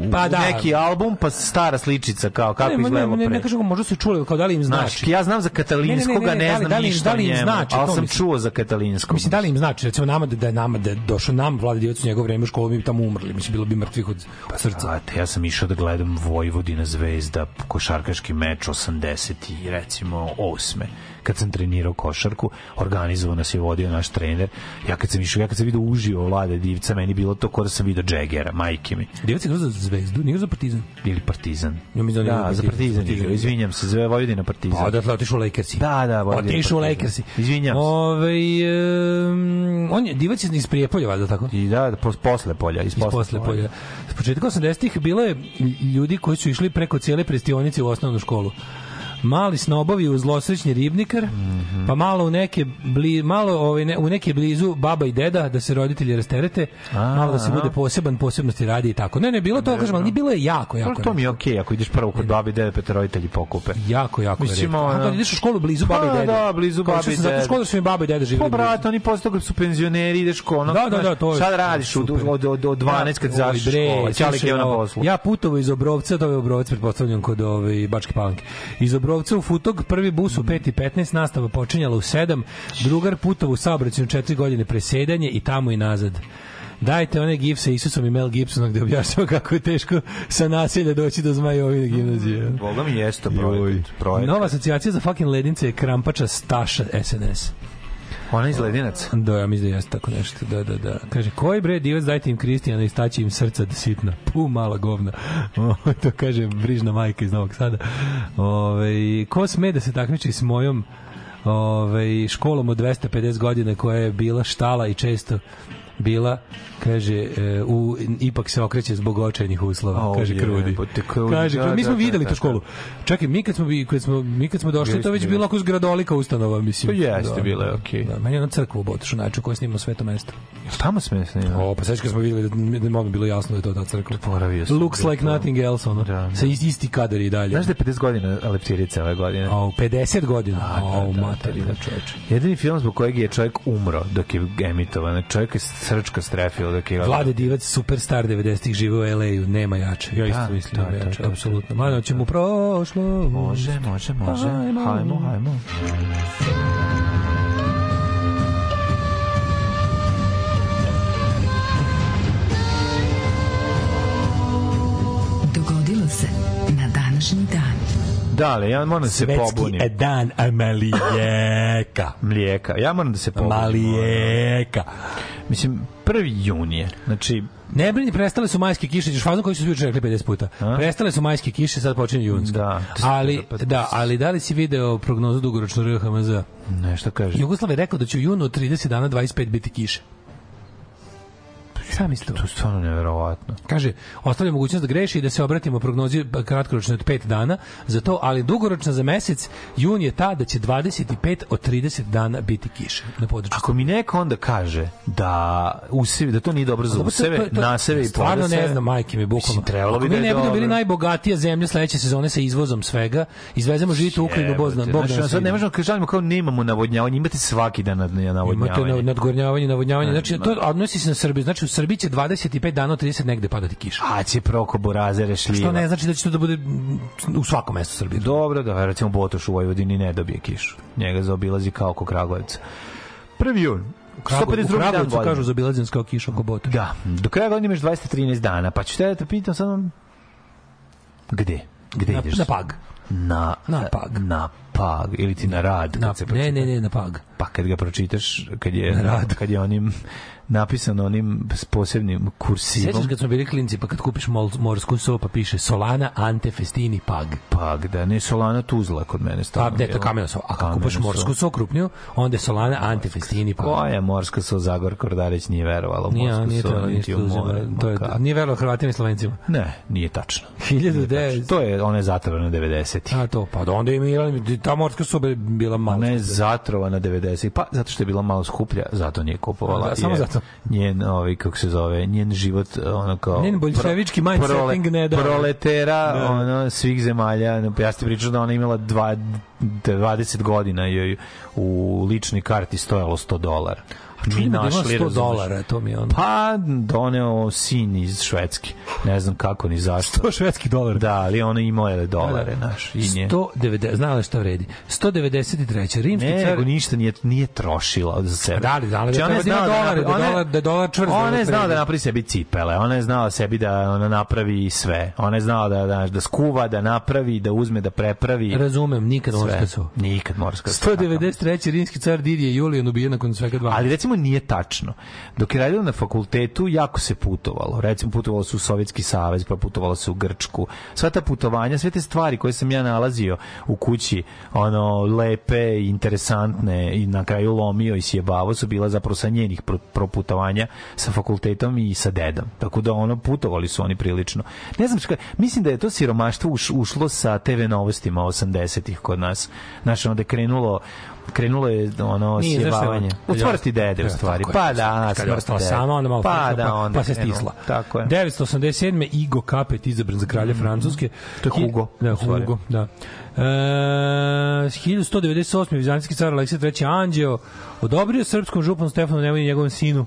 u, Pa u da. neki album, pa stara sličica, kao kako ne, ma izgledalo ne, ne, pre. ne kažem, možda su čuli, kao da li im Znači, znači. ja znam za Katalinskog, Ne, ne, ne, ne, ne, da znam da li im- ništa da li im njemu, znači, ali sam čuo za Katalinskog. Mislim, da li im znači, recimo nama da, da je nama da je došao nam Vlade Divac u njegovo vreme u školu, mi bi tamo umrli, mislim, bilo bi mrtvih od srca. Znate, ja sam išao da gledam Vojvodina Zvezda košarkaški meč 80 i recimo 8 kad sam trenirao košarku, organizovao nas je vodio naš trener. Ja kad sam išao, ja kad sam vidio uživo Vlade Divca, meni bilo to kao da sam vidio Džegera, majke mi. Divac je za zvezdu, nije za partizan. Ili Partizan. Ja mislim da da, za Partizan. Partizan, izvinjam se, Zve Vojvodina Partizan. Pa odatle otišao u Lakersi. Da, da, Vojvodina Otišao u. Lakersi. Izvinjam se. Ove, um, on je, Divac iz Prijepolja, valjda tako? I da, da, pos- posle polja, iz iz posle polja. S početka 80-ih bilo je ljudi koji su išli preko cijele prestionice u osnovnu školu. Mali snobovi u zlosrećni ribnikar, Mhm. pa malo u neke bli, malo ovaj ne, u neke blizu baba i deda da se roditelji rasterete, A, malo da se bude poseban posebnosti radi i tako. Ne, ne, bilo to, kažem, ali bilo je jako, jako. Pa to mi je okej, ako ideš prvo kod babi i dede, pa te roditelji pokupe. Jako, jako Mislim, ono- A kad ideš u školu blizu Pa babe i dede. da, blizu što i sam zato školu su mi baba i deda živjeli. Pa brate, oni posle su penzioneri, ideš ko ono. Da, da, da, to je. Šta da radiš od, od, od, od 12 kad završiš bre, školu? Ćalik je na poslu. Ja putovo iz Obrovca, to je Obrovac, pretpostavljam kod ove Bačke Palanke. Iz Obrovca u Futog, prvi bus u 5.15, nastava počinjala u 7, drugar putovo u saobraćaju 4 godine presedanje i tamo i nazad. Dajte one gif sa Isusom i Mel Gibsonom gde objašnjava kako je teško sa naselja doći do Zmajovine gimnazije. Boga mi jeste projekat. projekat. Nova asocijacija za fucking ledince je Krampača Staša SNS. Ona iz Ledinac. Da, ja mislim da jeste tako nešto. Da, da, da. Kaže, koji bre divac dajte im Kristijana i staći im srca da sitna. Pu, mala govna. To kaže brižna majka iz Novog Sada. Ove, ko sme da se takmiči s mojom ove, školom od 250 godina koja je bila štala i često bila kaže e, u ipak se okreće zbog očajnih uslova Au, kaže Krudi jebote, Krudi, kaže da, mi smo da, videli da, tu da, školu čekaj mi kad smo bi- kad smo mi kad smo došli to je već smo, bilo ako zgradolika ustanova mislim Pa jeste, bilo je okej. da, meni je ona crkva u Botošu način koja snima sveto mesto tamo sme snima? O, pa sad kad smo videli da da je malo bilo jasno da je to ta crkva. Poravio sam. Looks like nothing else, ono. Da, da. Sa is- isti kadar i dalje. Znaš da je 50 godina leptirice ove godine? O, 50 godina. Da, o, da, da, materina da. čoveče. Jedini film zbog kojeg je čovjek umro dok je emitovan. Čovjek je srčka strefila dok je... Vlade Divac, superstar 90-ih, žive u LA-u, nema jače. Ja isto Da, mislim da, da, jače, da, apsolutno. Mladno ćemo prošlo. Može, može, može. Hajmo. Hajmo, hajmo. Dogodilo se na današnji dan. Dale, ja moram da se Svetski pobunim. dan Amalijeka. Mlijeka. Ja moram da se pobunim. Malijeka. Mislim, prvi jun je. Znači, Ne brini, prestale su majske kiše, ćeš fazon koji su juče rekli 50 puta. A? Prestale su majske kiše, sad počinje junsko. Da. Ali, da, ali da li si video prognozu dugoročno RHMZ? nešto kaže. Jugoslav je rekao da će u junu od 30 dana 25 biti kiše. Sam isto. To je stvarno neverovatno. Kaže, ostavlja mogućnost da greši i da se obratimo prognozi kratkoročno od 5 dana za to, ali dugoročno za mesec, jun je ta da će 25 od 30 dana biti kiše na području. Ako mi neko onda kaže da usevi, da to nije dobro za to- useve, to- to- naseve i Stvarno podeseve, ne znam, majke mi, bukvalno. Trebalo Ako bi mi da je ne budemo bili najbogatija zemlja sledeće sezone sa izvozom svega, izvezemo žito u Ukrajinu, Bog zna, Jebote, Bog znači, zna sad ne možemo kažemo kao nemamo navodnjavanje, imate svaki dan Imate navodnjavanje. na- nadgornjavanje, navodnjavanje. Znači, to odnosi se na Srbiju. Znači, u Srbiji će 25 dana od 30 negde padati kiša. A će proko burazere šljiva. Što ne znači da će to da bude mm, u svakom mestu Srbije. Dobro, da, recimo Botoš u Vojvodini ne dobije kišu. Njega zaobilazi kao oko Kragujevca. Prvi jun. Kragu- u 152. dan Kragujevcu kažu za obilazinac kao kiša oko bota. Da, do kraja godine imaš 213 dana, pa ću te da te pitam samo... Gde? Gde Na, ideš? na pag. Na, Na Pag. Na pag, ili ti na rad. Na, se ne, ne, ne, na pag. Pa kad ga pročitaš, kad je, Na radu. kad je onim napisano onim posebnim kursivom, Sećaš kad smo bili klinci, pa kad kupiš mol, morsku so, pa piše Solana Ante Festini Pag. pa da ne Solana Tuzla kod mene Pa, stalno. ne, to je kamena so. A kad so. morsku so krupniju, onda je Solana Ante Festini Pag. Koja morska so Zagor Kordarić nije verovala u Nije, morsku nije so, to niti u uzima. more. To je, nije verovao Hrvatima i Slovencima. Ne, nije tačno. 1900. To je, ona je zatrovana 90. A to, pa da onda je Milan, ta morska je bila malo. Ona je zatrovana 90. Pa zato što je bila malo skuplja, zato nije kupovala. Da, samo zato. Njen, ovaj, kako se zove, njen život, ono kao... Njen boljševički mindsetting ne da. Proletera, Da. ono, svih zemalja. Ja ste pričao da ona imala dva, 20 godina joj u ličnoj karti stojalo 100 dolara. Čujem da ima 100 razumeš? dolara, to mi je ono. Pa doneo sin iz Švedske. Ne znam kako ni zašto. 100 švedskih dolara. Da, ali ona imao je dolare, naš. I nje. 190, znala šta vredi. 193. Rimski Ne, car... nego ništa nije, nije trošila za sebe. Da li, da Znači, ona treba je da ima znala dolare, da dolar- da dolar čvrst, da Ona je ne znala da napravi sebi cipele, ona je znala sebi da ona napravi sve. Ona je znala da, da, da skuva, da napravi, da uzme, da prepravi. Razumem, nikad morska so. Nikad morska so. 193. rimski car Didije Julijan ubijen nakon svega dva. Ali recimo nije tačno. Dok je radila na fakultetu, jako se putovalo. Recimo putovalo se u Sovjetski savez, pa putovalo se u Grčku. Sva ta putovanja, sve te stvari koje sam ja nalazio u kući, ono, lepe, interesantne i na kraju lomio i sjebavo su bila zapravo sa njenih pro- proputovanja sa fakultetom i sa dedom. Tako da ono, putovali su oni prilično. Ne znam, šta, mislim da je to siromaštvo uš, ušlo sa TV novostima 80-ih kod nas. Znaš, onda je krenulo krenulo je ono Nije, sjebavanje. Od smrti dede u stvari. Pa da, Kad je ostala sama, onda malo pa, da, pa, onda pa se stisla. Tako je. 987. Igo Kapet izabran za kralja Francuske. To je Hugo, Da, u. Hugo, da. E, 1198. Vizantijski car Aleksij III. Anđeo odobrio srpskom županu Stefanu Nemanji i njegovom sinu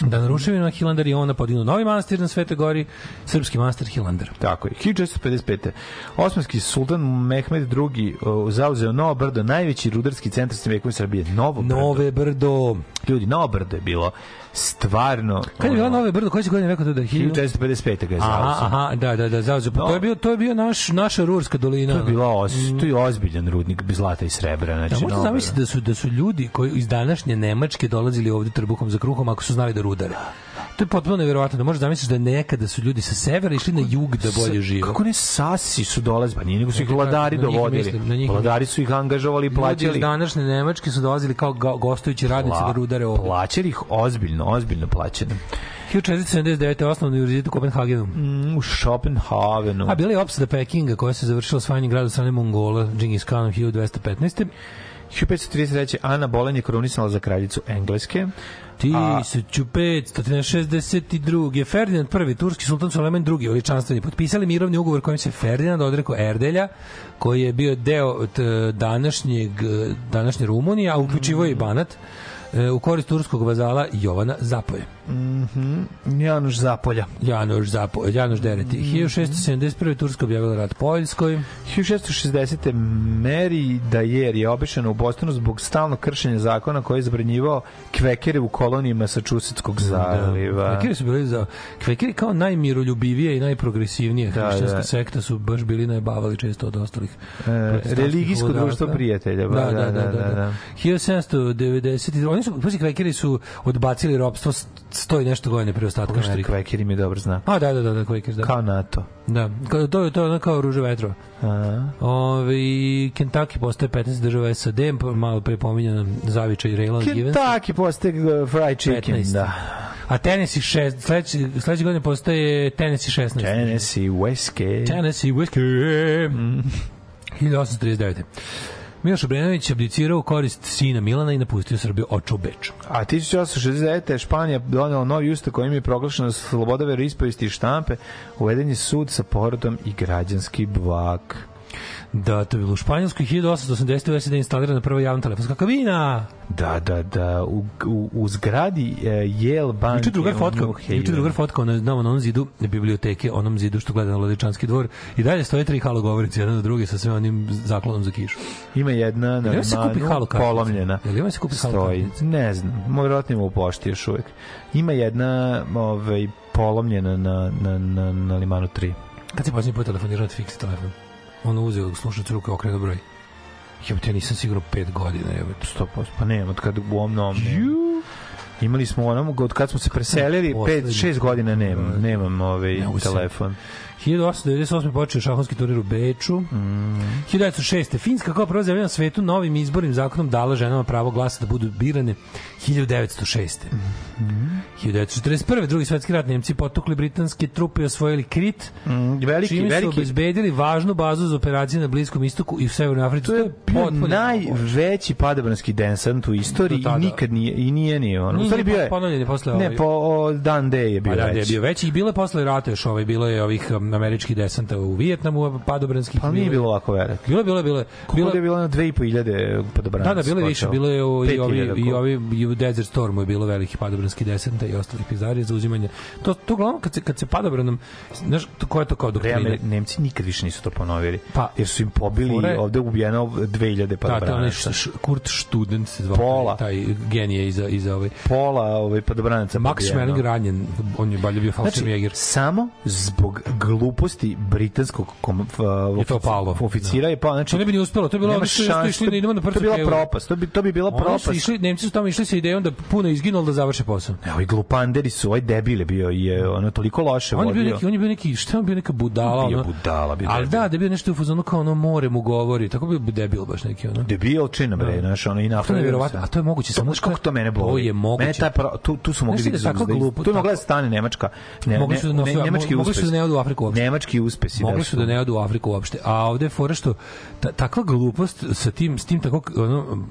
da na ruševinama Hilandar i onda podignu novi manastir na Svete gori, srpski manastir Hilandar. Tako je. 1655. Osmanski sultan Mehmed II uh, zauzeo Novo Brdo, najveći rudarski centar srednjevekove Srbije. Novo Brdo. Nove Brdo. Ljudi, Novo Brdo je bilo stvarno... Kad je bila Nove Brdo? Koje se godine rekao to da je 1000? 1455. ga je zauzeo. aha, da, da, da, zauzeo. Pa No. to je bio to je bio naš naša rurska dolina. To je bila os, to je ozbiljan rudnik bez zlata i srebra. Znači, Da, Novo zamisliti da su da su ljudi koji iz današnje Nemačke dolazili ovde trbuhom za kruhom ako su znali da rudare. To je potpuno neverovatno da možeš zamisliti da nekada su ljudi sa severa išli na jug da bolje žive. Kako ne sasi su dolazili, pa nije nego su ih Ja, vladari dovodili. mislim, na njih Vladari su ih angažovali i Ljudi iz plaćali. današnje Nemačke su dolazili kao go- gostujući radnici da rudare ovde. Plaćali ih ozbiljno, ozbiljno plaćeno. 1479. osnovni univerzitet u Kopenhagenu. Mm, u Schopenhavenu. A bila je opsada Pekinga koja se završila osvajanjem grada od strane Mongola, Džingis Khanom 1215. 1533. Ana Bolen je korunisala za kraljicu Engleske. 1562. Ferdinand I, turski sultan Suleman II, veličanstveni, potpisali mirovni ugovor kojim se Ferdinand odrekao Erdelja, koji je bio deo današnjeg, današnje Rumunije, a uključivo je i Banat, e, u korist turskog vazala Jovana Zapoje. Januš Zapolja. Janoš Zapo, Janoš Dereti. 1671. Turska objavila rat Poljskoj. 1660. Mary Dajer je obešena u Bostonu zbog stalnog kršenja zakona koji je zabranjivao kvekere u koloniji Massachusettskog zaliva. Da. Kvekeri su bili za Kvekeri kao najmiroljubivije i najprogresivnije Da, hrišćanska da. sekta su baš bili najbavali često od ostalih. E, religijsko društvo prijatelja. ba, Da, da, da, da. da. 1790. Oni su, pazi, Kvekeri su odbacili ropstvo st- sto i nešto godine pre ostatka Amerike. kvekeri mi dobro zna. A, da, da, da, da, Kvekeri, da. Kao NATO. Da, kao, to je to ono kao ruže vetrova. A, Ove, Kentucky postaje 15 država SAD, malo pre pominjena zavičaj Raylan Givens. Kentucky postaje uh, fried chicken. 15. Da. A Tennessee 6, sledeće, sledeće godine postaje Tennessee 16. Tennessee, Whiskey. Tennessee Whiskey. Mm. 1839. Miloš Obrenović abdicirao korist sina Milana i napustio Srbiju oču u Beču. A 1869. Španija donela novi ustav kojim je proglašena sloboda veroispovesti i štampe, uveden je sud sa porodom i građanski bvak. Da, to je bilo u Španjolskoj 1880. u SED instalirana prva javna telefonska kabina. Da, da, da, u, u, u zgradi e, Yale Bank Juče drugar Havenu. juče drugar fotkao na, na onom zidu biblioteke, onom zidu što gleda na Lodičanski dvor i dalje stoje tri halo govorice, jedan do druge sa sve onim zaklonom za kišu. Ima jedna na se kupi halo kartica? polomljena. Jel ima se kupi halo kartica? Ne znam, verovatno ima u pošti još uvek. Ima jedna ovaj, polomljena na, na, na, na Limanu 3. Kad si posljednji put telefonirao od fiksi telefon? Ono uzeo slušac u ruke, okrenuo broj. Jebote, ja nisam sigurno pet godina, jebote. 100%. Pa nema, od kad u ovom novom. Imali smo onom, od kad smo se preselili, Poslednji. 5-6 godina nemam, nemam ovaj Ne mogu se- telefon. 1898. počeo šahovski turnir u Beču. Mm. 1906. Finska kao prva zemlja na svetu novim izbornim zakonom dala ženama pravo glasa da budu birane 1906. Mm. 1941. Drugi svetski rat Nemci potukli britanske trupe i osvojili Krit, Mm, veliki, čime su veliki, obezbedili važnu bazu za operacije na Bliskom istoku i u Severnoj Africi. to je najveći padobranski desant u istoriji i nikad nije, i nije ni ono. U Nije, stvari bio je, ponovljen je posle ne, ovaj- po o, dan D je bio Pa da, da je veći. bio veći i bilo je posle rata još ovaj, bilo je ovih um, američkih desanta u Vijetnamu, padobranskih. Pa nije je- bilo ovako veliko. Bilo bilo bilo. Bilo je bilo na 2500 padobranaca. Da, da, bilo je više, bilo je i ovi, 5000 i ovi i u Desert Stormu je bilo veliki padobranski desanta i ostalih pizdarija za uzimanje. To, to uglavnom kad se, kad se padobranom, znaš, to, koja je to kao doktrina? Vreme, Nemci nikad više nisu to ponovili. Pa, jer su im pobili fora je- ovde ubijeno 2000 Da, to je onaj padobranaca. Kurt Student se zvao. Pola. Taj genije iza, iza ovaj. Pola ovaj padobranaca Max. Schmeling ranjen, on je balje bio Znači, Fallschirmjäger. samo zbog gluposti britanskog kom, f, Je to palo. oficira je palo. Znači, To ne bi ni uspelo, to je bilo što što išli da idemo na To je bila propast, to bi, to bi bila Oni su propast. išli, Nemci su tamo išli sa idejom da puno izginulo da završe posao. Evo i glupanderi su, ovaj debil je bio je ono toliko loše On je bio vodio. neki, on je bio neki, šta on bio neka budala, Bio ono. budala, bio Ali debil. da, da je bio nešto u fazonu kao ono more mu govori, tako bi bio debil baš neki ono. Debil čina bre, znaš, ono i To je nevjerovatno, a to je moguće samo kako to mene boli? To je moguće. Mene tu, tu su mogli da da tako glupo, Tu mogla da stane Nemačka. Ne, Mogli ne, su da ne ne, nemački mogli uspesi. su da ne odu u Afriku uopšte. Nemački uspesi. Mogli su da ne odu u Afriku uopšte. A ovde je fora što ta, takva glupost sa tim s tim tako ono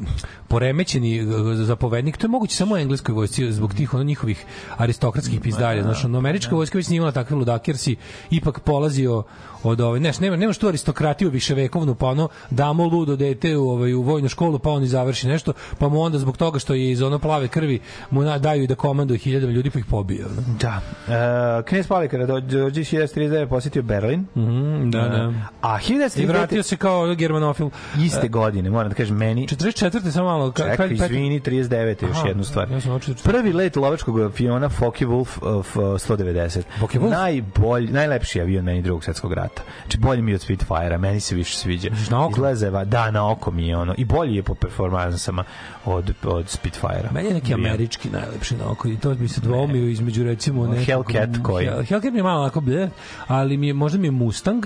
poremećeni zapovednik, to je moguće samo u engleskoj vojsci zbog tih ono njihovih aristokratskih pizdarija. Znači, ono, američka vojska već nije imala takve ludake jer si ipak polazio od ove, neš, nema, nemaš tu aristokratiju viševekovnu, pa ono damo ludo dete u, ovaj, u vojnu školu, pa on i završi nešto, pa mu onda zbog toga što je iz ono plave krvi mu na, daju i da komanduje hiljadama ljudi pa ih pobije. Ono. Da. Uh, Knez Palikar dođe 1939 posjetio Berlin. Mm, da, da. A I 1939 vratio se kao germanofil. iste godine, moram da kažem, meni 44. samo malo. ka- Čekaj, izvini, 39. još Aha, jednu stvar. ja sam Prvi let lovačkog aviona Focke uh, 190. Focke Wulf? Najbolji, najlepši avion meni drugog svetskog rata. Znači bolji mi je od Spitfire-a, meni se više sviđa. na oko? Izgleda da, na oko mi je ono. I bolji je po performansama od, od Spitfire-a. Meni je neki Bio. američki najlepši na oko i to bi se dvomio između recimo nekog... Hellcat koji? Hell- Hellcat mi je malo onako blje, ali mi je, možda mi je Mustang,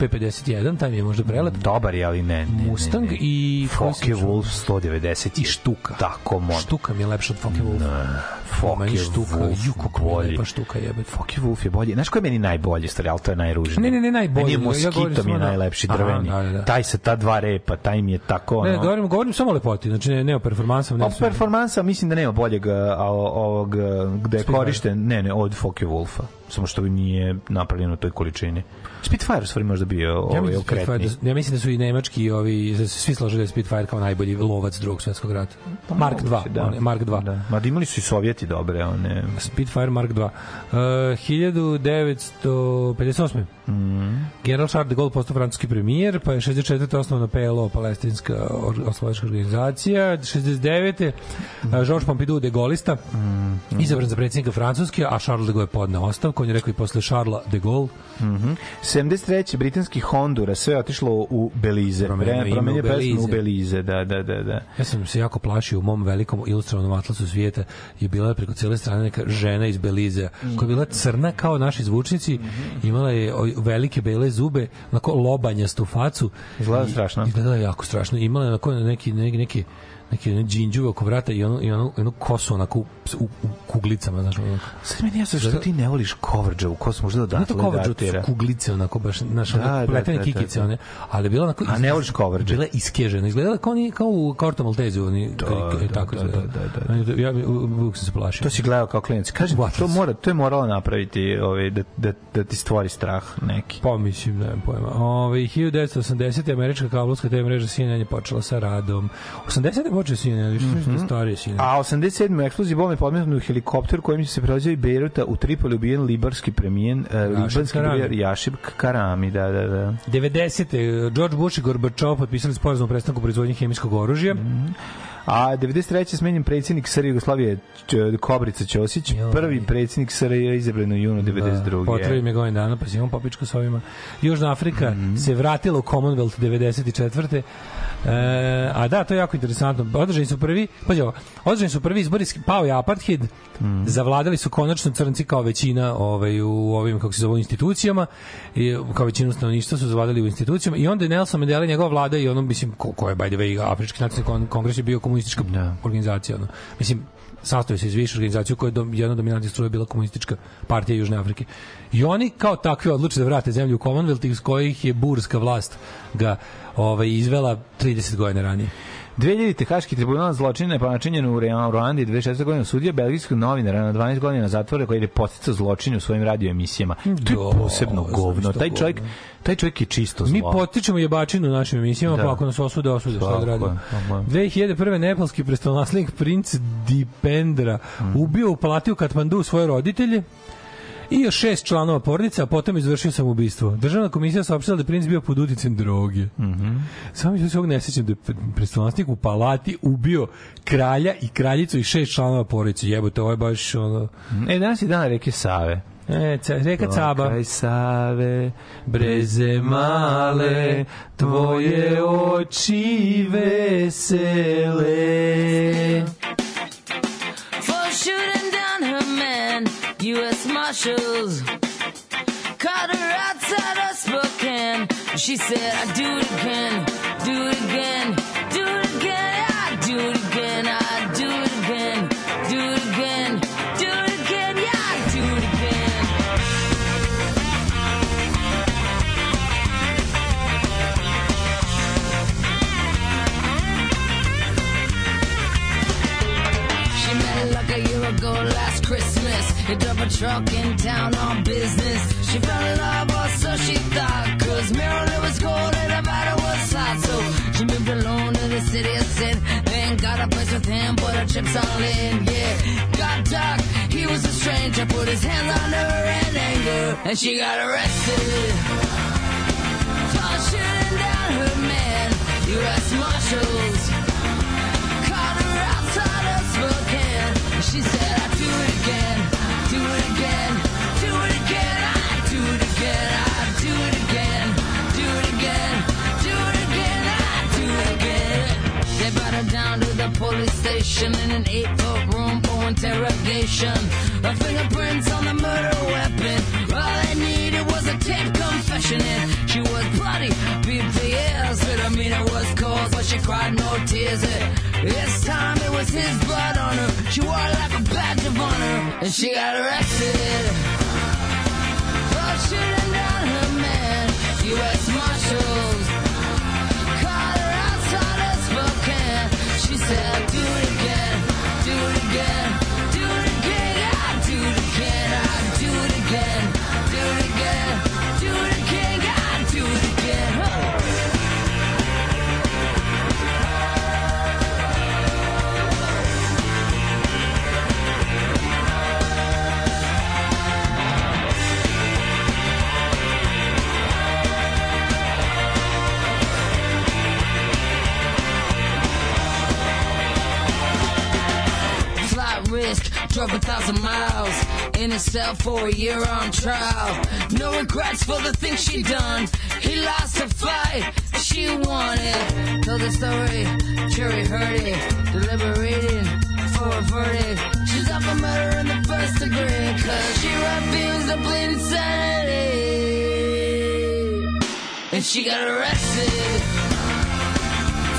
P51, taj mi je možda prelep. Dobar je, ali ne. ne, ne, Mustang ne. i... koji Focke? Wolf 190. I štuka. Tako mod. Štuka mi je lepša od Focke Wolf. Focke Meni štuka, Wolf ju, kako mi je lepa štuka jebet. Focke Wolf je bolji. Znaš koji je meni najbolji stvari, ali to je najružniji. Ne, ne, ne, najbolji. Meni je Ja Moskito mi samo je najlepši Aha, drveni. da, da, da. Taj sa ta dva repa, taj mi je tako ono... Ne, govorim, govorim samo o lepoti, znači ne, ne o performansama. Pa Ne, sve. performansa mislim da nema boljeg a, ovog gde je korišten, ne ne, od Focke Wolfa. Samo što nije napravljeno u toj količini. Spitfire u stvari možda bio Ja ovaj da okretni. Spitfire, da, ja mislim da su i nemački i ovi, da su svi složili da je Spitfire kao najbolji lovac drugog svetskog rata. Mark 2, Moguće, da. Mark 2. Da. Ma da imali su i Sovjeti dobre, one... Spitfire Mark 2. Uh, 1958. Mm. General Charles de Gaulle postao francuski premijer, pa je 64. osnovna PLO, palestinska oslovačka organizacija. 69. Uh, Georges Pompidou de Gaulleista, Mm. izabran za predsjednika Francuske, a Charles de Gaulle je podneo ostavku. On je rekao i posle Charlesa de Gaulle, 73. britanski Honduras sve je otišlo u Belize. Promenio u pesmu Belize. u Belize, da, da, da, da. Ja sam se jako plašio u mom velikom ilustrovanom atlasu svijeta je bila preko cijele strane neka žena iz Belize koja je bila crna kao naši zvučnici imala je velike bele zube onako lobanjastu facu Izgleda strašno. izgledala je jako strašno imala je onako neki neki neki neki ne džinđuve oko vrata i onu, i onu, jednu kosu onako u, u, u kuglicama znaš, ono. Sad meni jasno što ti ne voliš Kovrđa u kosu, možda Nije to odatle coverage, datira. to su kuglice onako baš naš Da, da, da, pletene da, kikice da, da. one ali je bila onako A ne voliš coverage? bila je iskežena izgledala kao ni kao u Korto Maltezu oni Da, da, tako da, da, da, ja bi- u- uvijek sam se plašio To si gledao kao klinac. Kažem, to mora, to je morala napraviti, ovaj da, da, da ti stvori strah neki. Pa mislim, nemam pojma. Ove, 1980. američka kablovska TV mreža CNN je počela sa radom. 80. počeo CNN, više mm -hmm. starije CNN. A 87. eksploziji bombe podmetnu u helikopter kojim se prelazio i Beiruta u Tripoli ubijen libarski premijen, uh, libanski Karami. premijer Jašib Karami, da, da, da. 90. George Bush i Gorbačov potpisali sporazum o prestanku proizvodnje hemijskog oružja. A 93. smenjen predsjednik SR Jugoslavije Kobrica Ćosić, prvi predsjednik SR je izabran u junu 92. Potrebi me godin dana, pa si imam popičku s ovima. Južna Afrika Mhm. se vratila u Commonwealth 94. E, a da, to je jako interesantno. Održani su prvi, pađe ovo, održani su prvi izbori, pao je apartheid, zavladali su konačno crnci kao većina ovaj, u ovim, kako se zove, institucijama, i, kao većinu stanovništva su zavladali u institucijama i onda je Nelson Mandela i njegova vlada i ono, mislim, ko, ko je, by the way, Afrički nacionalni kon- kongres je bio komunistička Da. organizacija, ono. Mislim, sastoji se iz više organizacija u kojoj je dom, jedna dominantna struja bila komunistička partija Južne Afrike. I oni kao takvi odluče da vrate zemlju u Commonwealth iz kojih je burska vlast ga ovaj, izvela 30 godina ranije. 2000. Haški tribunal za zločine pa načinjen u Ruandi 26. godina sudio belgijskog novinara na 12 godina zatvora koji je posticao zločine u svojim radioemisijama. To je posebno govno. Taj čovjek, taj čovjek je čisto zlo. Mi potičemo jebačinu u našim emisijama, Da. pa ako nas osude, osude, Tako da radimo. je, tako je. 2001. nepalski prestolonaslednik princ Dipendra Mhm. ubio u palati u Katmandu svoje roditelje i još šest članova porodice, a potom izvršio samoubistvo. Državna komisija saopštila da je princ bio pod uticajem droge. Mm. -hmm. Samo se ovog ne sećam da je pre- prestolonaslednik u palati ubio kralja i kraljicu i šest članova porodice. Jebote, ovo je baš ono... E, danas je dan reke Save. E, ca, reka Caba. Kraj Save, breze male, tvoje oči vesele. U.S. Marshals caught her outside of Spokane. She said, I do it again, do it again, do it again, ago last Christmas. He drove a truck in town on business. She fell in love, or so she thought. Cause Maryland was cold and Nevada was hot. So she moved alone to the city of sin. Then got a place with him, put her chips all in. Yeah, got dark. He was a stranger, put his hands on her in anger. And she got arrested. Shooting down her man. U.S. Marshals She said, I do it again, do it again, do it again, I do it again, I do it again, do it again, do it again, I do it again. They brought her down to the police station in an eight-foot room for interrogation. Her fingerprints on the murder weapon. All they needed a tape confession, and she was bloody, beat the ears. But I mean, it was cause, but she cried no tears. And this time it was his blood on her. She wore it like a badge of honor, and she got arrested. For shooting down her man, U.S. Marshals caught her outside of Spokane. She said, do drove a thousand miles in a cell for a year on trial. No regrets for the things she done. He lost a fight, she won it. Told the story, jury heard it, deliberating for a verdict. She's up for murder in the first degree, cause she refused to plead insanity. And she got arrested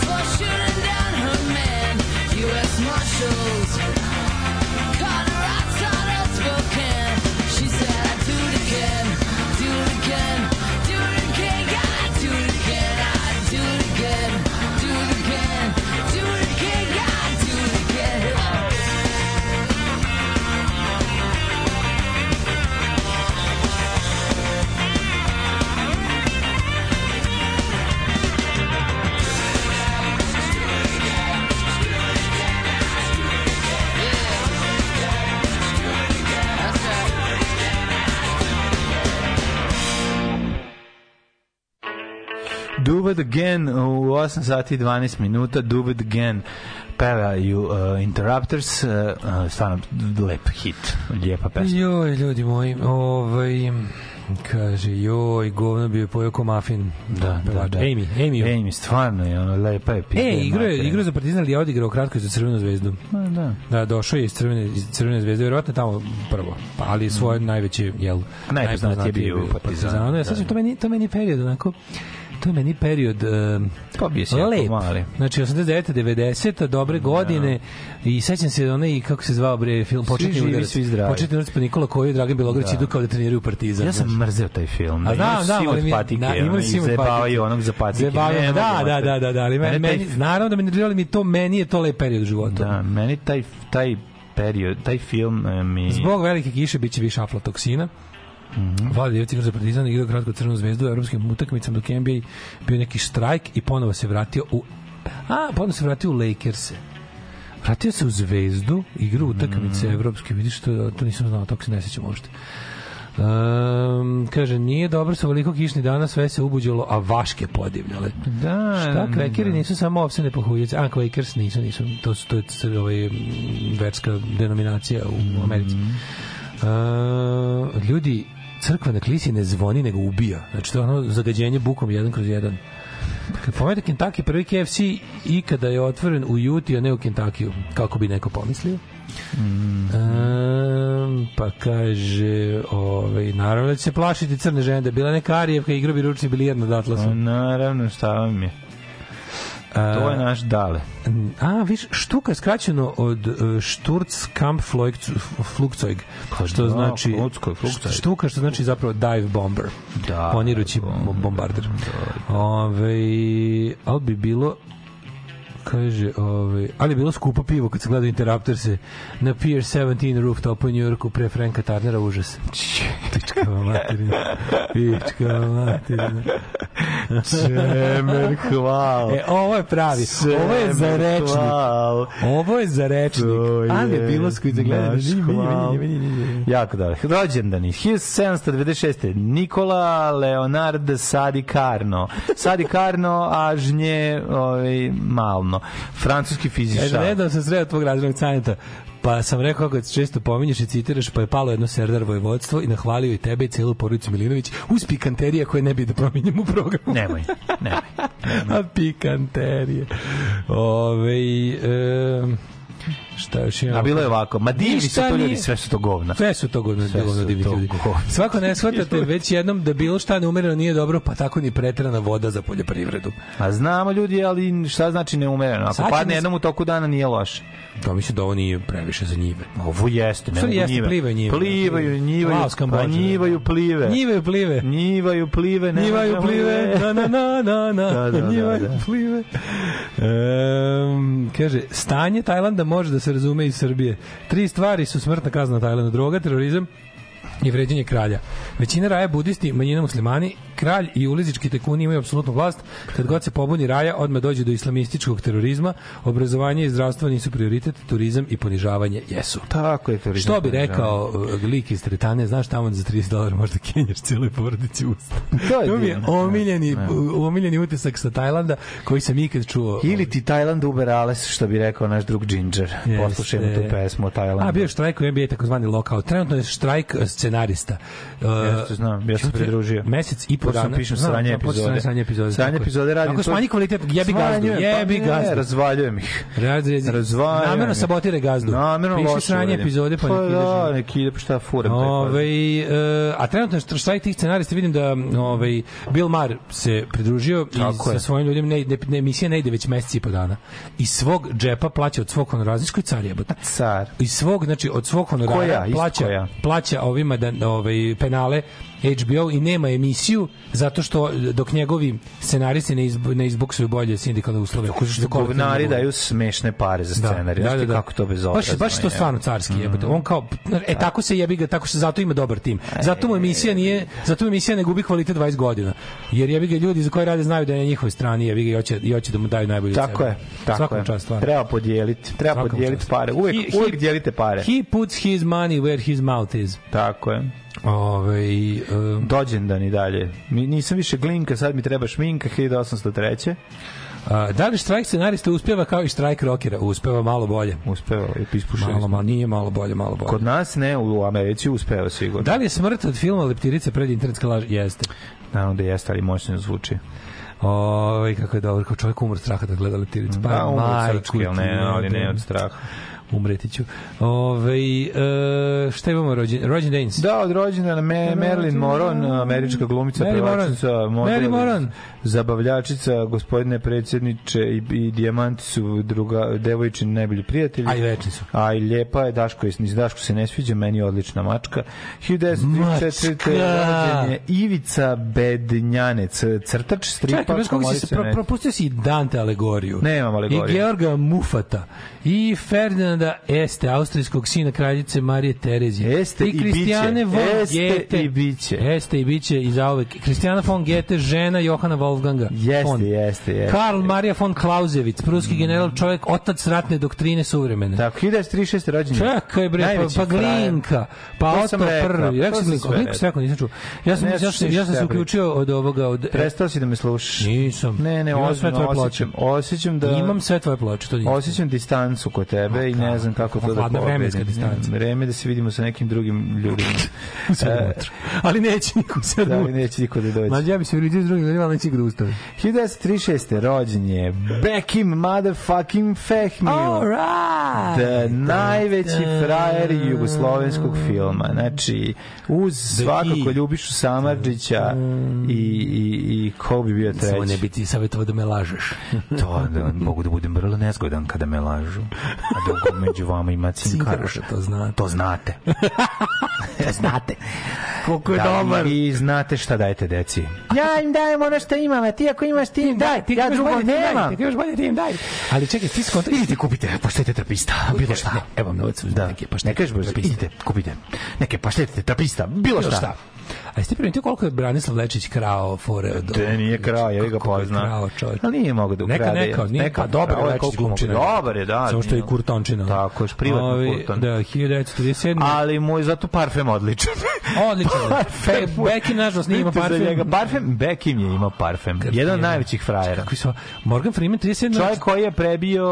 for shooting down her man. U.S. Marshals Do it again u 8 sati i 12 minuta. Do it again pevaju uh, Interrupters. Uh, uh, stvarno lep hit. Lijepa pesma. Joj, ljudi moji, ovaj, Kaže, joj, govno bi je pojao ko mafin. Da, da, da. Amy, Amy. Amy, stvarno je ono lepa je. E, igrao je, je za Partizan, ali je odigrao kratko i za Crvenu zvezdu. Ma, Da. Da, došao je iz Crvene, iz Crvene zvezde, verovatno tamo prvo, pa, ali svoje najveće, jel, Najpoznatiji je bio u Partizanu, Ja, sad da. to meni, to meni period, onako, to je meni period um, Pa bio si jako lep. mali. Znači 89. 90. dobre godine i sećam se onaj kako se zvao bre film početni udarac. svi zdravi. Početni udarac pa Nikola Kojo i Dragan Bilograć idu kao da treniraju Partizan. Ja sam mrzeo taj film. A znam, znam, ali mi- patike, da, ono, imali zajebavaju patike. onog za patike. Ne, da, da, da- da, da, da, ali meni, meni, naravno da mi ne mi to, meni je to lep period u životu. Da, meni taj, taj period, taj film e, mi... Zbog velike kiše biće više aflatoksina. Mm -hmm. Vlada Jević igra za Partizan, igrao kratko crvenu zvezdu u evropskim utakmicama dok NBA bio neki štrajk i ponovo se vratio u a, ponovo se vratio u Lakers-e. Vratio se u zvezdu, igra utakmice evropske, vidiš, to, to nisam znao, tako se ne sećam uopšte. Um, kaže, nije dobro sa veliko kišni dana, sve se ubuđalo, a vaške podivljale. Da, Šta, kvekeri da. nisu samo opsene pohuljice. A, Quakers nisu, nisu. To, su, to je ovaj, verska denominacija u Americi. Uh, ljudi, crkva na klisi ne zvoni, nego ubija. Znači, to je ono zagađenje bukom jedan kroz jedan. Kad pomenete Kentucky, prvi KFC ikada je otvoren u Juti, a ne u Kentuckyu, kako bi neko pomislio. Um, pa kaže, ovaj, naravno da će se plašiti crne žene, da je bila neka Arijevka igra bi ručni bilijar nad Pa, Atlasom. naravno, šta vam je? To je naš dale. A, viš, štuka je skraćeno od uh, Sturzkampfflugzeug, što da, znači Flugzeug, štuka što znači zapravo dive bomber. Da, Ponirući bombarder. Ove, ali bi bilo kaže, ovaj, ali je bilo skupo pivo kad se gleda Interruptorse na Pier 17 rooftopu u Njujorku pre Franka Tarnera, užas. Pička materina. Pička materina. Čemer, hvala. E, ovo je pravi. Ovo je za rečnik. Hvala. Ovo je za rečnik. Ali je bilo gledanje. naš hvala. Jako dobro. Rođendani. 1796. Nikola Leonard Sadi Carno. Sadi Carno, a žnje ovaj, malno. Francuski E, fizičar. gledao sam sreda tvog razrednog caneta. Pa sam rekao kako često pominješ i citiraš, pa je palo jedno serdar vojvodstvo i nahvalio i tebe i celu porodicu Milinović uz pikanterije koje ne bi da prominjem u programu. Nemoj, nemoj. A pikanterije. Ove, e, šta još imamo? A bilo je ovako. Ma divni su to ljudi, nije- sve su to govna. Sve su to godno, Sve govno su divni to ljudi. govna. Svako ne shvatate već jednom da bilo šta neumereno nije dobro, pa tako ni pretrana voda za poljoprivredu. A znamo ljudi, ali šta znači neumereno? Ako Sad padne jednom u toku dana nije loše. To mislim da ovo nije previše za njive. Ovo jeste, ne mogu jeste, njive. plivaju njive. Plivaju, njivaju, pa njivaju plive. Njivaju plive. Njivaju plive. ne Njivaju plive, na na na na na, Da, da, da, njivaju da. plive. Um, kaže, stanje Tajlanda može da se razume iz Srbije. Tri stvari su smrtna kazna na Tajlandu, droga, terorizam i vređanje kralja. Većina raja budisti, manjina muslimani, kralj i ulizički tekuni imaju apsolutnu vlast. Kad god se pobuni raja, odmah dođe do islamističkog terorizma, obrazovanje i zdravstvo nisu prioritet, turizam i ponižavanje jesu. Tako je turizam. Što bi rekao uh, lik iz Tretane, znaš tamo za 30 dolara možda kenjaš cijeloj porodici usta. To je To mi je omiljeni, omiljeni utisak sa Tajlanda koji sam ikad čuo. Ili ti Tajland Uber Ales, što bi rekao naš drug Ginger. Jeste. Poslušajmo tu pesmu o Tajlandu. A, bio je štrajk u NBA, takozvani lockout. Trenutno je štrajk eh, scenarista. Uh, Jeste, znam, ja sam se pridružio. Mesec i po Dana. pišem Znam, sranje epizode. Sranje epizode. Sranje je. epizode radim. Ako smanji kvalitet, jebi gazdu, jebi pa gazdu. Razvaljujem ih. Razvaljujem Namerno sabotire gazdu. Namerno Piši loše sranje uradim. epizode, pa, pa neki da, ideš. neki ide, pa šta furam. taj Ove, e, a trenutno je štrajk tih scenarista vidim da ovaj Bill Maher se pridružio i sa je. svojim ljudima ne, ne, ne, emisija ne ide već mesec i po dana. Iz svog džepa plaća od svog honorara, znaš koji car jebote? Car. Iz svog, znači od svog honorara plaća, plaća ovima da, ovaj, penale HBO i nema emisiju zato što dok njegovi scenaristi ne, izb, ne izbuksuju bolje sindikalne uslove. Tako što govnari daju smešne pare za scenarij. Da, da, da. Kako to bez Baš, baš to stvarno carski jebote. On kao e tako se jebi ga, tako se zato ima dobar tim. Zato mu emisija nije, zato mu emisija ne gubi kvalitet 20 godina. Jer jebi ga ljudi za koje rade znaju da je na njihovoj strani, jebi ga i hoće i hoće da mu daju najbolje. Tako sebe. je, tako Svakom je. čast, stvarno. Treba podijeliti, treba Svakom podijeliti pare. Uvek, He- uvek he- dijelite pare. He puts his money where his mouth is. Tako je. Ove, um, Dođendan i dalje. Mi, nisam više glinka, sad mi treba šminka 1803. A, da li štrajk scenarista uspeva kao i štrajk rokera? Uspeva malo bolje. Uspeo je, ispušio. Malo, malo, nije malo bolje, malo bolje. Kod nas ne, u Americi uspeo sigurno. Da li je smrt od filma Leptirice pred internetska laž? Jeste. Naravno da jeste, ali moćno zvuči. Oj, kako je dobro, kao čovjek umr straha da gleda Leptirice. Pa, majku crčki, ali ti ne, ali ne od straha. Umreti ću. Ove, e, šta imamo rođen, rođen Danes? Da, od rođena Me, Marilyn Monroe, američka glumica, Mary model, Mary Moran. Zabavljačica, gospodine predsjedniče i, i dijamanti su druga, devojčini najbolji prijatelji. A i večni su. A i lijepa je, Daško, ni Daško se ne sviđa, meni je odlična mačka. 1934. Mačka! rođen je Ivica Bednjanec, crtač stripa. Čekaj, bez koga si se pro, propustio si i Dante alegoriju. Nemam alegoriju. I Georga Mufata. I Ferdinanda Este, austrijskog sina kraljice Marije Terezije. Este i Kristijane biće. von Este Goethe. i biće. Este i biće i zauvek. Kristijana von Goethe, žena Johana Wolfganga. Jeste, jeste, jeste. Karl Maria von Clausewitz, pruski general, čovjek, otac ratne doktrine suvremene. Tako, 1936. rođen je. Čekaj bre, pa, Najveći pa frajer. Glinka, pa To Otto prvi. Rekao sam Glinka, sve sam rekao, nisam čuo. Ja sam, Ne ja sam, ja sam se uključio od ovoga, od... Prestao si da me slušaš. Nisam. Ne, ne, sve ozbiljno osjećam, osjećam da... Imam sve tvoje ploče, to nisam. Osjećam distancu kod tebe i ne znam kako to da Hladna vremenska distanca. Vreme da se vidimo sa nekim drugim ljudima. Sve E. Ali neće niko sve da neće niko da dođe. Ma ja bi se vridio s drugim ljudima, ali neće ih da ustavi. 1936. rođen je Bekim motherfucking Fehmil. Alright! Da, najveći frajer jugoslovenskog filma. Znači, uz svakako key. Ljubišu Samarđića i, i, i ko bi bio Samo ne treći? bi ti savjetovao da me lažeš. To, da mogu da budem vrlo nezgodan kada me lažu. A dok među vama ima. Cinkaraša, to znate. To znate. to znate. Koliko je Da, dobar. i znate šta dajete deci. Ja im dajem ono što imam, a ti ako imaš ti im daj. Ti Ja imaš drugo bolje, ti im daj, nemam. Ti imaš bolje, ti im daj. Ali čekaj, ti skonto... Idite kupite paštete trapista, bilo šta. Ne, evo vam novac, Da, neke paštete ne kažeš idite, kupite. Neke paštete trapista, bilo Bilo šta. A jeste primetio koliko je Branislav Lečić krao fore od... Da nije krao, ja ga poznam. krao, čovječ. Ali nije mogao da ukrade. Neka, neka, nije, neka, pa Lečić koliko mogu. glumčina. Dobar je, da. Samo što je kurtončina. Tako, još privatno Ovi, kurton. Da, 1937. Ali mu je zato parfem odličan. Odličan. Fe, Bekim, nažalost, nije imao parfem. njega. Parfem, Bekim je imao parfem. Jedan od najvećih frajera. Kako su... Morgan Freeman, 37. Čovjek koji je prebio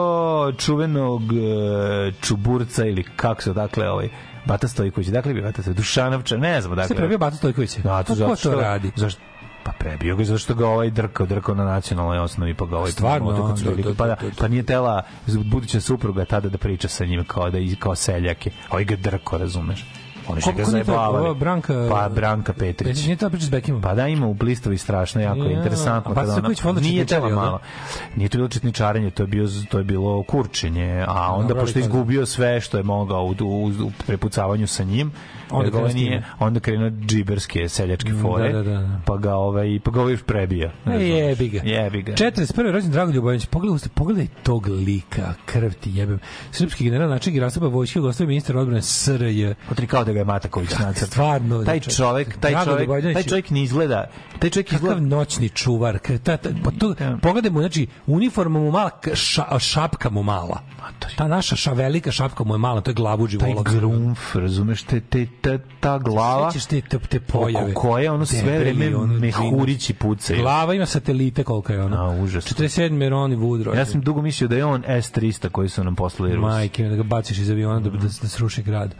čuvenog e, čuburca ili kako se dakle ovaj Bata Stojković, dakle bi Bata Stojković, Dušanovča, ne znam, dakle. Ste prebio Batu Stojkovića? Da, Pa to ko zato to radi? Zašto? Pa prebio ga zato što ga ovaj drkao, drkao na nacionalnoj osnovi, pa ga ovaj Stvarno, da, su veliki, da, pa, da, da, da. pa nije tela buduća supruga tada da priča sa njim kao da kao seljake. Ovaj ga drkao, razumeš? Oni su ga zajebavali. Branka- Pa Branka Petrić. Nije to priča s Bekimom? Pa da, ima u blistovi strašno, jako Ja, interesantno. a kada ona- Nije tela malo. Nije to bilo četničarenje, to je, bio, to je bilo kurčenje, a onda pošto izgubio sve što je mogao u, u, u prepucavanju sa njim, Onda s nije, onda krenuo džiberske seljačke fore, da, da, da. pa ga ovaj pa ga ovaj prebija. E, razumeš? jebi ga. Jebi ga. 41. rođen Drago Ljubovanić. Pogledaj, pogledaj tog lika, krv ti jebem. Srpski general način rastupa vojske, gostovi ministar odbrane SRJ. Potri kao da ga je Mataković nacrt. Stvarno, Taj čovek, taj Drago čovek, taj čovek ne izgleda, taj čovek Kakav izgleda noćni čuvar. Ta, ta, pa to, Da. pogledaj mu, znači, uniforma mu mala, ša, šapka mu mala. Ta naša ša, velika šapka mu je mala, to je glavuđi taj volok. grumf, razumeš, te, te, ta, ta glava, Sećaš te, te, te pojave. koje ono sve vreme ono, mehurići pucaju. Glava ima satelite koliko je ono. A, užasno. 47. je Ronnie Wood rođen. Ja sam dugo mislio da je on S-300 koji su nam poslali Rusi. Majke, da ga baciš iz aviona da, da, da sruši grad.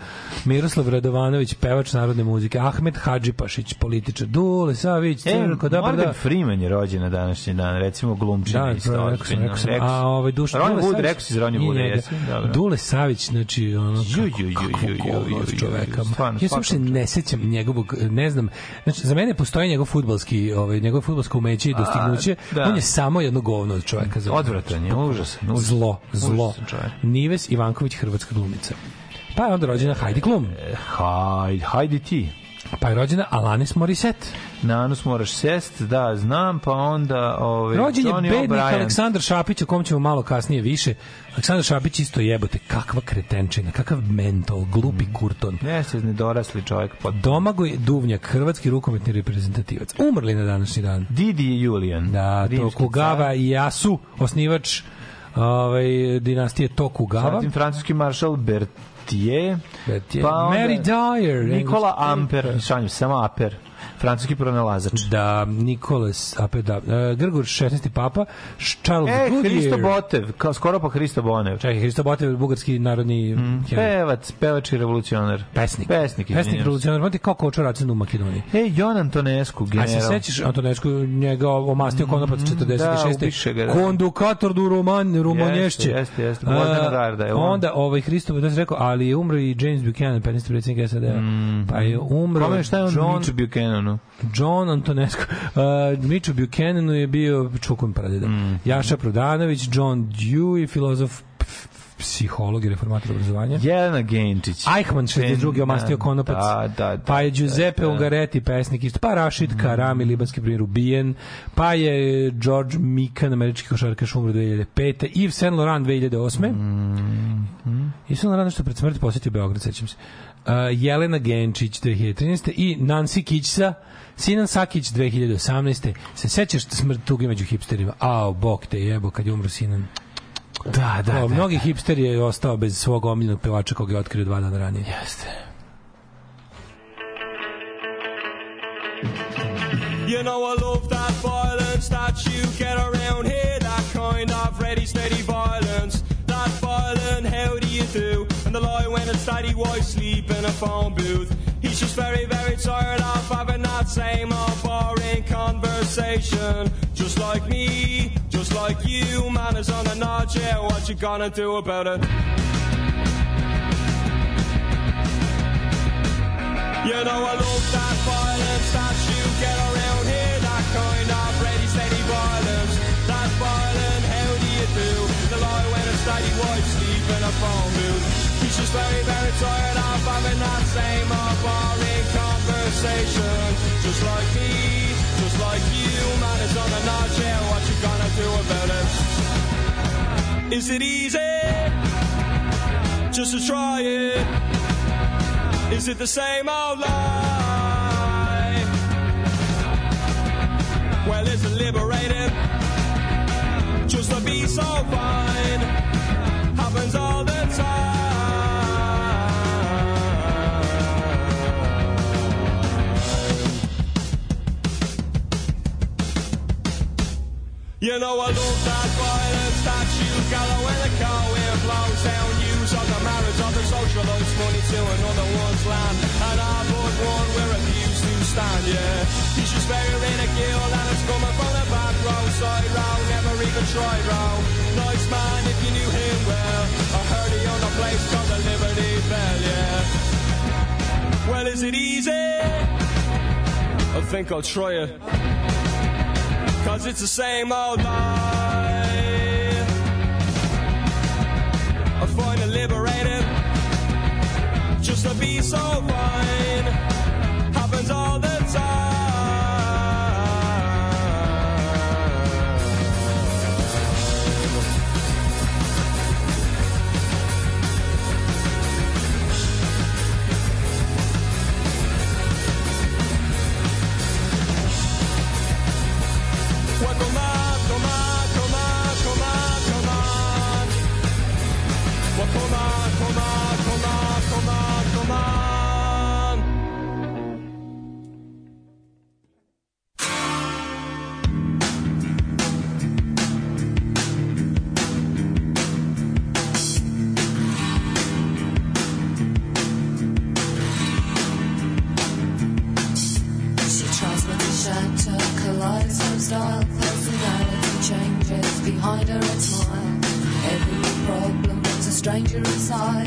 Miroslav Radovanović, pevač narodne muzike. Ahmed Hadžipašić, političar. Dule Savić, E, Crko, da, Morgan da. Freeman je rođen na današnji dan, recimo glumčina Da, isto. bro, rekao sam, rekao sam. Rekao A ovaj Duš, Ronnie Wood, rekao si iz Ronnie dobro. Dule Savić, znači, ono, Ju, ju, ju, kako ju, ju, govno stvarno, Ja se ne sećam njegovog, ne znam, znači, za mene postoji njegov futbalski, ovaj, njegov futbalsko umeće i dostignuće. da. On je samo jedno govno od čoveka. za- Odvratan je, užasan. užasan. Zlo, zlo. Užasan. Nives Ivanković, hrvatska glumica. Pa je onda rođena Heidi Klum. Hajde, hajde ti. Pa je rođena Alanis Morissette. Na anus moraš sest, da, znam, pa onda... Ovaj, Rođen je Johnny bednik. Aleksandar Šapić, o kom ćemo malo kasnije više. Aleksandar Šapić isto jebote, kakva kretenčina, kakav mentol, glupi kurton. Jeste, nedorasli čovjek. Pa Domagoj Duvnjak, hrvatski rukometni reprezentativac. Umrli na današnji dan. Didi Julian. Da, rimski Tokugava i Jasu, osnivač ovaj, dinastije Tokugava. Zatim francuski maršal Berthier. Berthier. Pa onda Mary Dyer, Nikola Amper. Šanjem, samo Aper. Francuski pronalazač. Da, Nikolas, opet da, e, Grgur 16. papa, Charles E, Goodyear. Hristo Botev, kao skoro pa Hristo Bonev. Čekaj, Hristo Botev, bugarski narodni mm, Pevac, pevač i revolucionar. pesnik. Pesnik, Pesnik revolucionar, znate kao kočar racen u Makedoniji. E, Jon Antonescu, A general. se sećaš Antonescu njega omastio konopac 46. da, ubiše ga, da. Kondukator do Roman, Rumonješće. Jeste, jeste, Gvozdena A, garda, je on. Onda ovaj Hristo da se rekao, ali je umro i James Buchanan, 15. predsjednik SAD-a. Pa je umro. Kome šta je on John, Mitch Buchananu? John Antonescu. Uh, Miču Buchananu je bio čukun pradeda. Mhm. Jaša Prodanović, John Dewey, filozof psiholog i reformator obrazovanja. Jelena Genčić. Eichmann 62. omastio konopac. Da, da, da. pa je Giuseppe da. Mm. Ungaretti, pesnik isto. Pa Rashid Karami, libanski primjer ubijen. Pa je George Mikan, američki košarkaš umro 2005. Yves Saint Laurent 2008. Mm. Yves Saint Laurent nešto pred smrti posjetio Beograd, sećam se. Uh, Jelena Genčić 2013. i Nancy Kićsa Sinan Sakić 2018. Se sećaš smrt tuge među hipsterima? Ao, bog te jebo kad je umro Sinan. Da, da, O, da. mnogi hipster je ostao bez svog omiljenog pevača koga je otkrio dva dana ranije. Jeste. You know I love that violence that you get around here, that kind of ready, steady violence. That violent, how do you do? The lie when it's daddy wife sleep in a phone booth. He's just very, very tired of having that same old boring conversation. Just like me, just like you, man is on a nod, yeah, what you gonna do about it? You know I love that violence that you get around here, that kind of ready, steady violence. That violent, how do you do? The lie when it's daddy wife sleep in a phone booth. He's just very, very tired of having that same old boring conversation. Just like me, just like you, man, it's on the notch, yeah, what you gonna do about it? Is it easy? Just to try it. Is it the same old lie? Well, is it liberating? Just to be so fine You know I love that violence that you gather when the car wind blows down news of the marriage of the socialites money to another one's land. And I but one we're refused to stand yeah. He's just very ridicule and it's coming from the back row side row never even tried row nice man if you knew him well. I heard he owned a place called the Liberty Bell yeah. Well is it easy? I think I'll try it Cause it's the same old lie. I find it liberating just to be so fine. Happens all the time. Well, come thought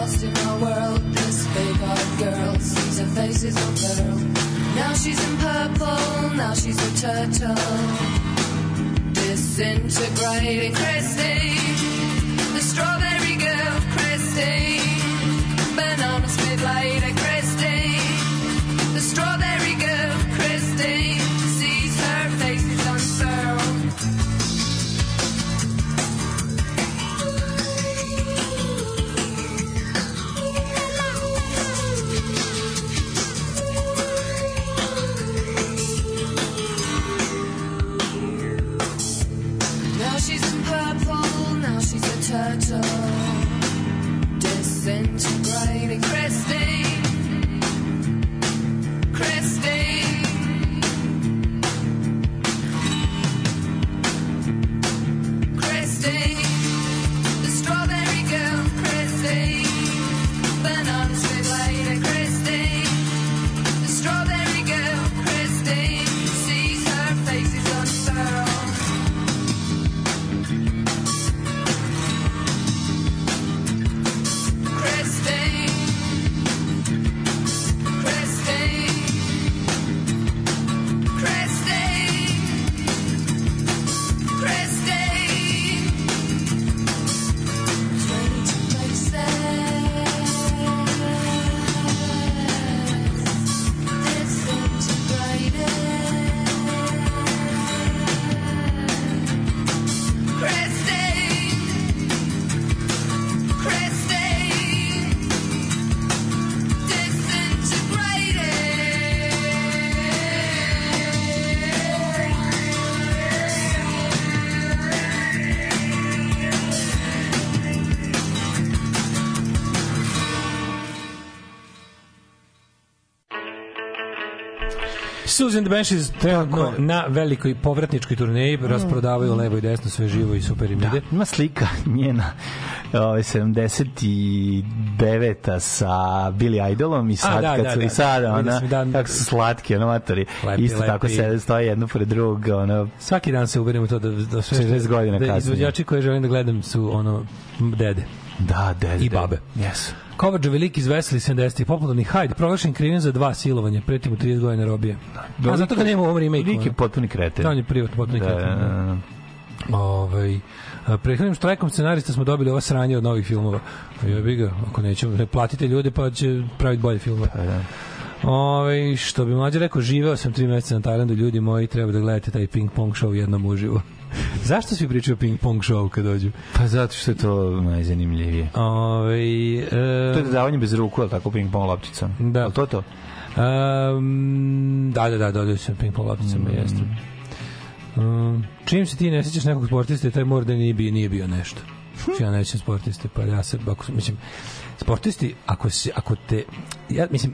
lost in our world. This big-eyed girl sees her face is on pearl. Now she's in purple, now she's a turtle. Disintegrating Christine, the strawberry girl, Christine, banana split lady, Susan the Banshees trenutno na velikoj povratničkoj turneji rasprodavaju levo i desno sve živo i super im ide. Ima slika njena ovaj 79 sa Billy Idolom i sad da, kad da, su da, i sada da. ona sam, da. kako su slatki ono matori Lepi, isto tako lepi. se stoje jedno pored drugog ono Svaki dan se uverim u to da, da sve 60 godina da kasnije. izvođači koje želim da gledam su ono dede. Da da I babe. Yes. Kovač velik iz Veseli 70. Popularni Hyde, proglašen krivim za dva silovanja, preti mu 30 godina robije. A zato ga nema u ovom remake. Lik je potpuni kreten. Da, on je privatno potpuno Da, da, kretan. da. Ovaj prethodnim štrajkom scenarista smo dobili ovo sranje od novih filmova. Ja bih ga, ako nećemo, ne platite ljude pa će praviti bolje filmove. Pa da. Ove, što bi mlađe rekao, živeo sam tri meseca na Tajlandu, ljudi moji, treba da gledate taj ping pong show jednom uživo. Zašto svi pričaju ping pong show kad dođu? Pa zato što je to najzanimljivije. Ove, e, To je davanje bez ruku, ali tako ping pong lopticom. Da. Ali to to? Um, da, da, da, dodaju se ping pong lopticama, mm. jeste. Um, čim se ti ne sećaš nekog sportiste, taj mora da nije bio, nije bio nešto. Znači, ja nećem sportiste, pa ja se, ako, mislim, sportisti, ako, se, ako te, ja, mislim,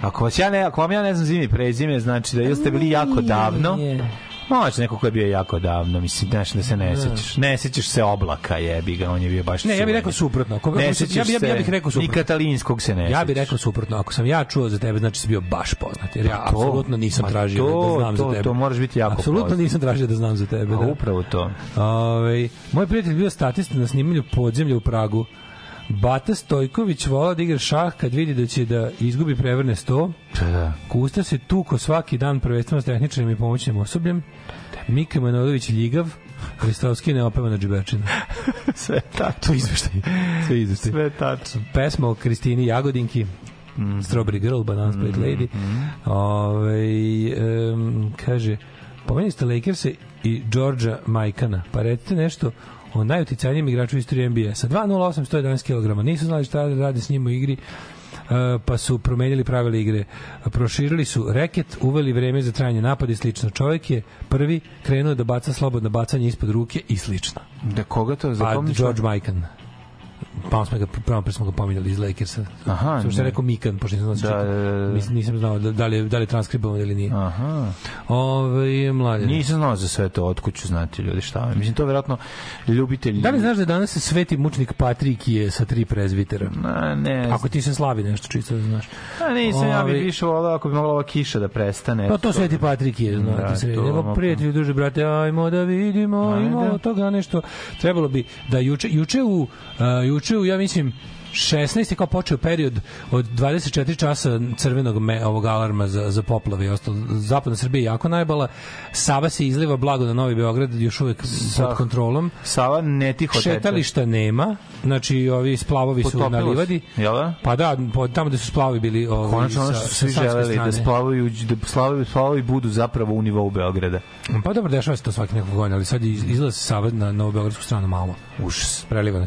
Ako vas ja ne, ako vam ja ne znam zimi prezime, znači da ili ste bili jako davno. Nije. Može neko ko je bio jako davno, mislim, znaš da se ne sećaš. Ne sećaš se oblaka, jebi ga, on je bio baš Ne, ja bih rekao suprotno. Ako, Ne sećaš ja, bih- ja, bih- ja bih rekao Ni suprotno. katalinskog se ne Ja bih sećaš. rekao suprotno. Ako sam ja čuo za tebe, znači si bio baš poznat. Jer ja Pa to, apsolutno nisam ma tražio to, da znam to, za tebe. to moraš biti jako Apsolutno poznat. nisam tražio da znam za tebe. A Da. upravo to. Ove, moj prijatelj bio statista na snimanju podzemlja u Pragu. Bata Stojković volao da igra šah kad vidi da će da izgubi prevrne sto. Da, da. Kusta se tuko svaki dan prvenstveno s tehničarim i pomoćnim osobljem. Mika Manojlović ljigav. Kristovski neopevana džiberčina. Sve tačno. To izveštaj. Je izveštaj. Sve tačno. pesma o Kristini Jagodinki Mhm. Strawberry Girl, Banana Split Lady Ove, um, kaže pomenuli ste Lakersa i Georgia Majkana pa recite nešto o najuticajnijem igraču u istoriji NBA sa 2.08 111 kg nisu znali šta da rade s njim u igri Uh, pa su promenili pravila igre. Proširili su reket, uveli vreme za trajanje napada i slično. Čovjek je prvi krenuo da baca slobodno bacanje ispod ruke i slično. Da koga to Pa zapomniš? George Mikan. Pa smo ga prvo pre smo ga pominjali iz Lakersa. Aha, Samo što je rekao Mikan, pošto nisam znao Da, da, da, da, da. Nisam, znao da, da li je, da li je transkribovan ili nije. Aha. Ove, mladen. Nisam znao za sve to, otkud ću znati ljudi šta je. Mislim, to je verovatno ljubitelj... Da li znaš da danas se sveti mučnik Patrikije sa tri prezvitera? Na, ne, Ako ti se slavi nešto, čisto da znaš. A nisam, ja bih Ovi- više volao ako bi mogla ova kiša da prestane. Pa to sveti Patrikije, znate Da, se. Nego mogu. prijatelji, duže brate, ajmo da vidimo, ima od toga nešto. Trebalo bi da juče, juče u, juče u, ja mislim, 16 je kao počeo period od 24 časa crvenog me, ovog alarma za, za poplave i ostalo. Zapadna Srbija je jako najbala. Sava se izliva blago na Novi Beograd, još uvek pod kontrolom. Sava ne tiho teče. Šetališta nema, znači ovi splavovi su Potopilo na se. livadi. Jel da? Pa da, po- tamo gde su splavovi bili ovi, Konačno ono sa- što su sa svi želeli, da splavaju, da splavaju, splavaju budu zapravo u nivou Beograda. Pa dobro, dešava se to svaki nekog godina, ali sad iz- izlazi se Sava na Novobeogradsku stranu malo. Užas. Preliva na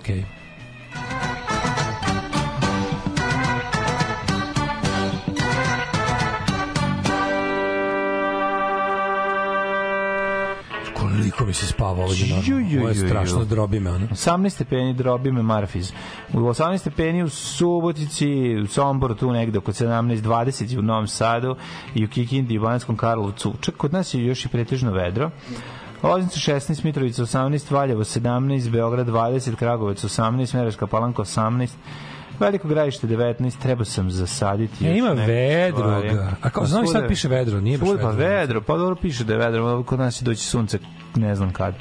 kako mi se spava ovdje, no? ovo je strašno, drobi me. 18 stepeni drobi me Marfiz. U 18 stepeni u Subotici, u Somboru, tu negde oko 17, 20 u Novom Sadu i u Kikindi i u Bananskom Karlovcu. Čak kod nas je još i pretežno vedro. Loznica 16, Mitrovica 18, Valjevo 17, Beograd 20, Kragovec 18, Mereška Palanka 18, Veliko gradište 19, treba sam zasaditi. E, ja, ima vedro. A kao, znam sad piše vedro, nije baš pa vedro. Pa vedro, pa dobro piše da je vedro, kod nas će doći sunce, ne znam kad.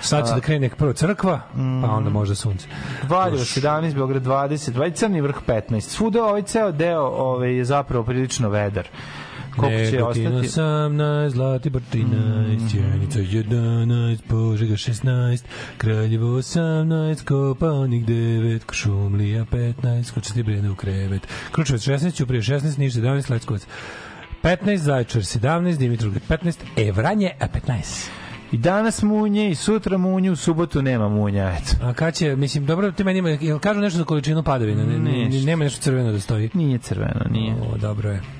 Sad će da krene prvo crkva, pa mm, pa onda možda sunce. Valjevo 17, Beograd 20, Crni vrh 15. Svuda ovaj ceo deo ovaj, je zapravo prilično vedar koliko će ostati? Negotina 18, Zlatibor 13, Čenica 11, Požega 16, Kraljevo 18, Kopaonik 9, Košumlija 15, Skočiti Breda u krevet, Kručevac 16, Uprije 16, Niš 17, Leckovac 15, Zaječar 17, Dimitrov 15, Evranje 15. I danas munje, i sutra munje, u subotu nema munja, eto. A kad će, mislim, dobro, ti meni ima, jel kažu nešto za količinu padavina? Ne, ne, nema nešto crveno da stoji? Nije crveno, nije. O, dobro je.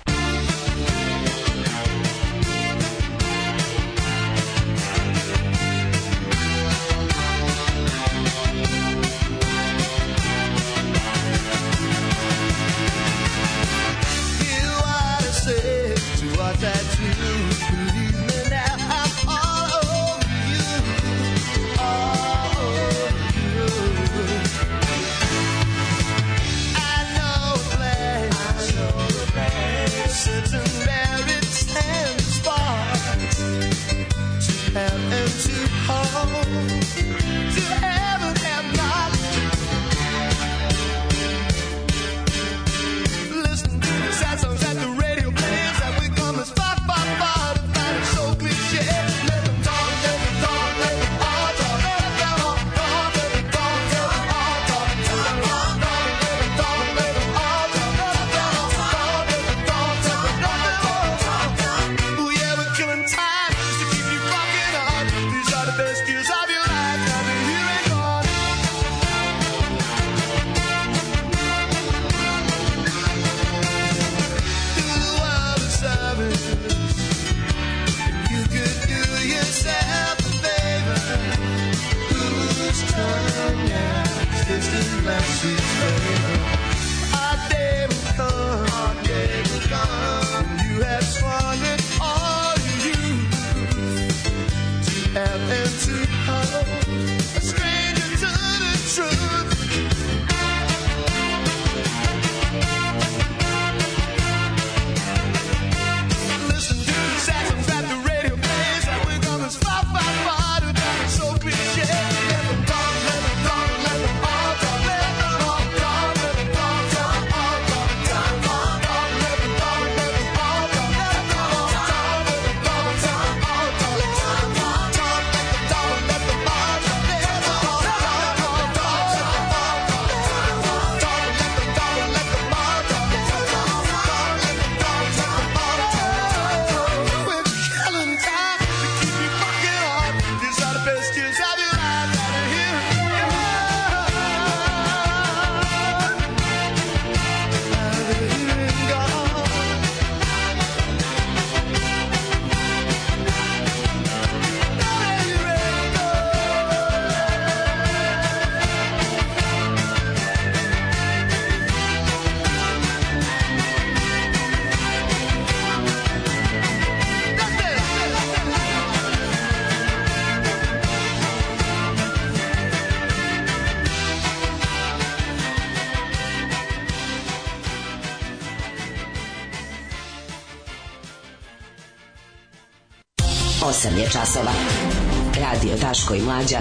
Daško i Mlađa.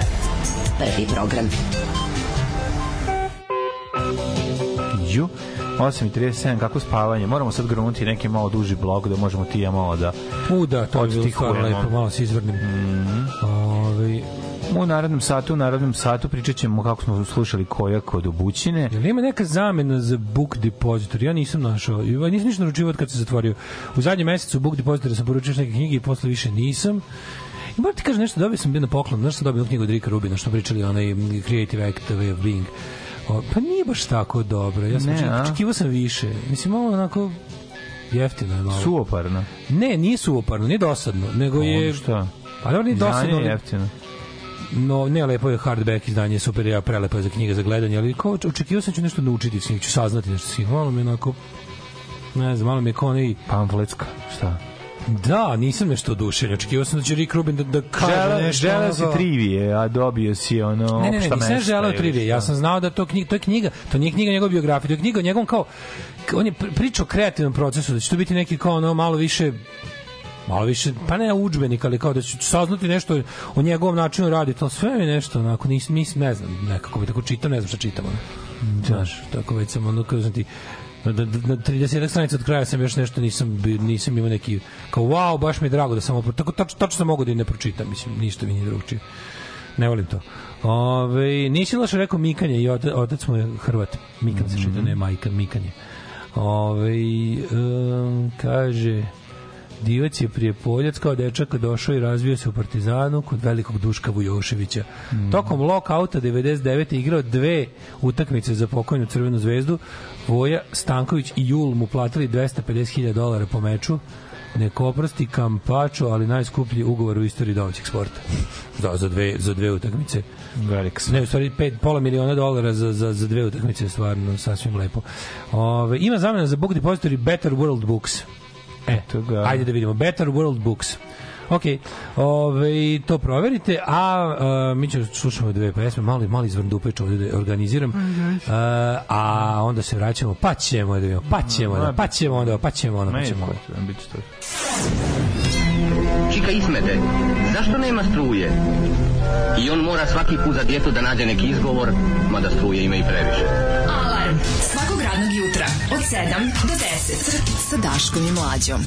Prvi program. Ju. 8.37, kako spavanje? Moramo sad grunuti neki malo duži blok da možemo ti ja malo da U da, to je bilo stvarno Odstihujemo. lepo, malo se izvrnim. Mhm. Ovaj, u narodnom satu, u narodnom satu pričat ćemo kako smo slušali koja kod obućine. Jel ima neka zamena za Book Depositor? Ja nisam našao. Ja nisam ništa naručivao od kad se zatvorio. U zadnjem mesecu Book Depositor sam poručio neke knjige i posle više nisam. Moram ti kažem nešto, dobio sam bio na poklon, znaš dobio knjigu od Rika Rubina, što pričali onaj Creative Act, of Being. O, pa nije baš tako dobro. Ja sam očekivao sam više. Mislim, malo onako jeftino je malo. Suoparno. Ne, nije suoparno, nije dosadno, nego je... Ono šta? Pa dobro, nije dosadno. je ali- jeftino. No, ne, lepo je hardback izdanje, super je, prelepo je za knjiga za gledanje, ali kao očekivao sam da ću nešto naučiti, njih, ću saznati nešto s njih. Malo mi je onako, ne znam, malo mi je kao onaj... Pamfletska, šta? Da, nisam nešto oduševljen. Očekivao sam da će Rick Rubin da, da kaže Želeo, nešto. želeo si trivije, a dobio si ono Ne, ne, ne, nisam želeo trivije. Ja sam znao da to knjiga, to je knjiga, to nije knjiga njegove biografije, to je knjiga o njegovom kao on je pri- pričao o kreativnom procesu, da će to biti neki kao ono malo više malo više, pa ne udžbenik, ali kao da ću saznati nešto o njegovom načinu radi, to sve mi nešto, onako, nisam, nisam, ne znam, nekako bi tako čitam, ne znam šta čitam, ono. Znaš, tako već sam, ono, kao ti, na, na, na 30 stranica od kraja sam još nešto nisam nisam imao neki kao wow baš mi je drago da sam ovo tako tačno tačno sam mogao da i ne pročitam mislim ništa mi nije drugčije. Ne volim to. Ove, nisi loše rekao Mikanje i otac, otac mu je Hrvat. Mikan se čita, ne majka, Mikanje. Ove, um, kaže Divac je prije Poljac kao dečak došao i razvio se u Partizanu kod velikog Duška Vujoševića. Tokom lockouta 99. igrao dve utakmice za pokojnu Crvenu zvezdu. Voja Stanković i Jul mu platili 250.000 dolara po meču. Neko oprosti Kampačo, ali najskuplji ugovor u istoriji domaćeg sporta. Da, za dve, za dve utakmice. Velik. Ne, u stvari pet, pola miliona dolara za, za, za dve utakmice je stvarno sasvim lepo. Ove, ima zamena za book depository Better World Books. E, Eto ga. ajde da vidimo. Better World Books. Ok, ove, to proverite, a, a mi ćemo slušamo dve pesme, mali, mali izvrndupeć ovde da organiziram, a, a onda se vraćamo, pa ćemo da vidimo, pa ćemo da, pa ćemo onda, pa ćemo onda, pa ćemo onda. Čika Ismete, zašto nema struje? I on mora svaki put za djetu da nađe neki izgovor, mada struje ima i previše. Alarm od 7 do 10 sa Daškom i Mlađom.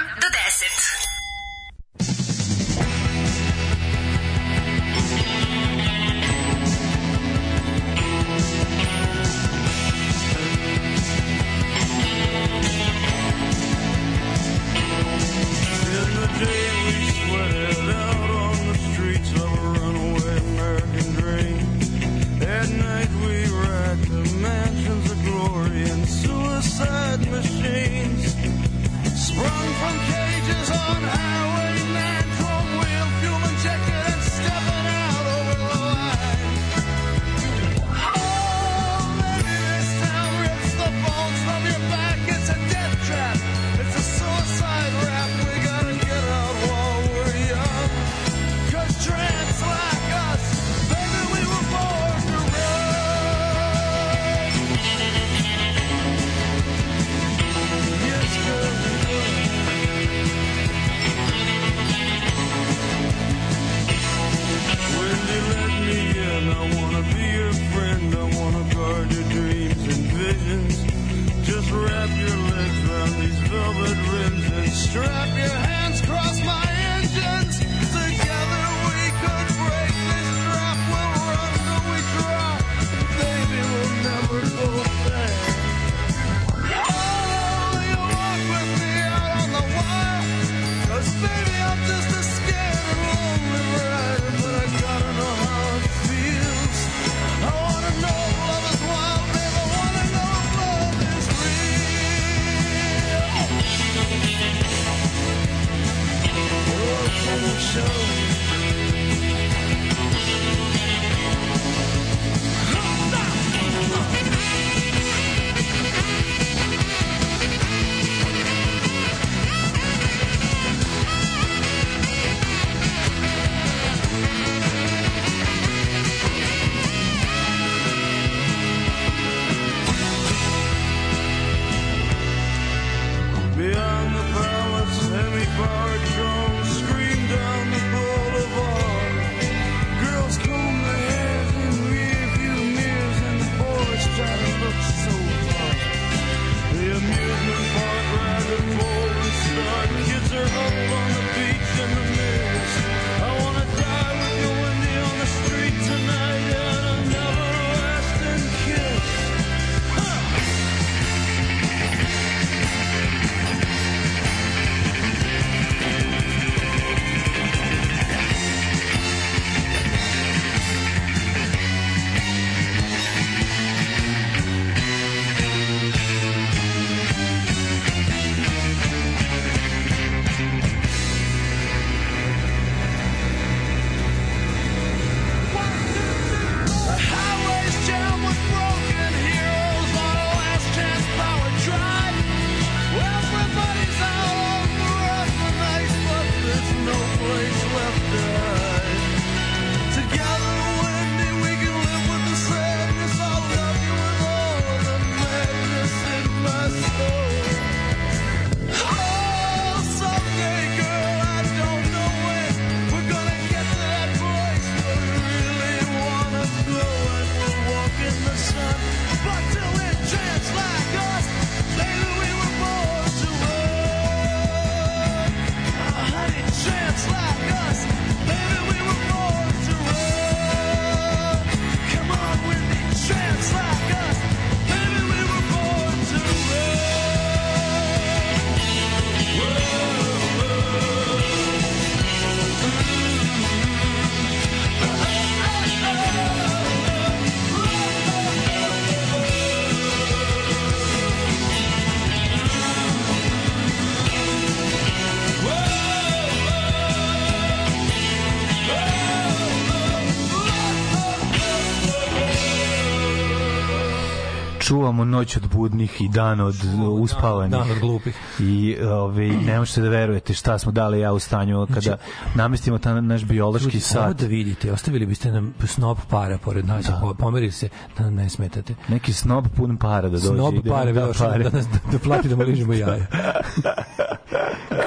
budnih i dan od uspavanih. Dan od glupih. I ovaj, ne možete da verujete šta smo dali ja u stanju kada namestimo ta naš biološki Ljudi, ovo sat. da vidite, ostavili biste nam snop para pored nas, da. pomerili se da nam ne smetate. Neki snob pun para da dođe. Snob i da nam pare, da da, da, nas, da, da plati da mu ližemo jaja.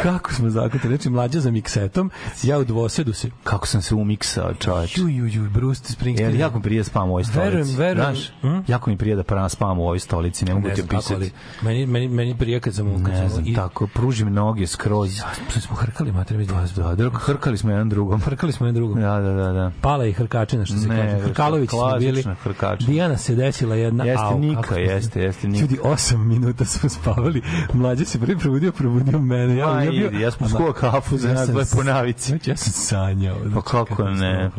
Kako smo zakutili, znači mlađa za miksetom, ja u dvosedu se Kako sam se umiksao, čoveč. Ju, ju, ju, Bruce Springsteen. Jer jako mi prije da spavam u ovoj stolici. Verujem, verujem. Znaš, Hm? jako mi prije da pra- spavam u ovoj stolici, ne mogu ne ti opisati. meni, meni, meni prije kad sam... Kad Ne znam, i- tako, pružim noge skroz. Sad smo hrkali, mater mi dva. Da, drug, hrkali smo jedan drugom. Hrkali smo jedan drugom. Da, da, da, da. Pala i hrkačina, što se Ne, kaže. Hrkalović smo bili. hrkačina. Dijana se desila jedna. Jeste au, Nika, smo- jeste, jeste Nika. Ljudi, osam minuta smo spavali. Mlađe se prvi probudio, probudio mene. Ja, ja, bio, ja sam Ama, skuo kafu za ja nas dvoje po navici. Ja sam sanjao. Pa Znači, kako ne?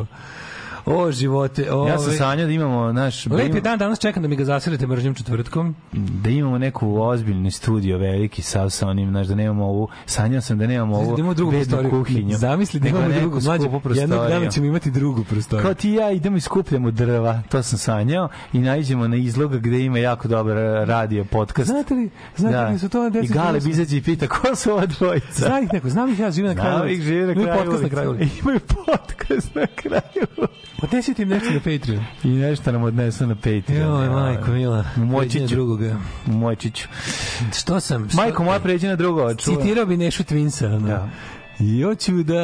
O, živote. O, Ja sam sanjao da imamo naš da Lep je dan, danas čekam da mi ga zasirete mržnjom četvrtkom. da imamo neku ozbiljni studio veliki sa sa onim znaš da nemamo ovu sanjao sam da nemamo ovu Da drugu bednu prostoriju. kuhinju Zamisli da imamo drugu. Mlađe, jednog dana ćemo imati drugu prostoriju. Kao ti ja idemo i skupljamo drva, to sam sanjao, i nađemo na izloga gde ima jako dobar radio podcast. Znate li, znate li su to I Gale koja su- izađe i pita ko su ova dvojica? Zna ih neko, znam ih ja, živim na kraju. Znam ih, žive na Imaju kraju podcast na kraju. Imaju podcast na kraju. Odnesite im nešto na Patreon. I nešto nam odnesu na Patreon. Joj, majko, mila. Moći Pređi na ću. drugoga. Moći ću. Što sam? Što, Majko moja pređi na drugo. čuva. Citirao bi Nešu Twinsa. Ono. Da. I hoću da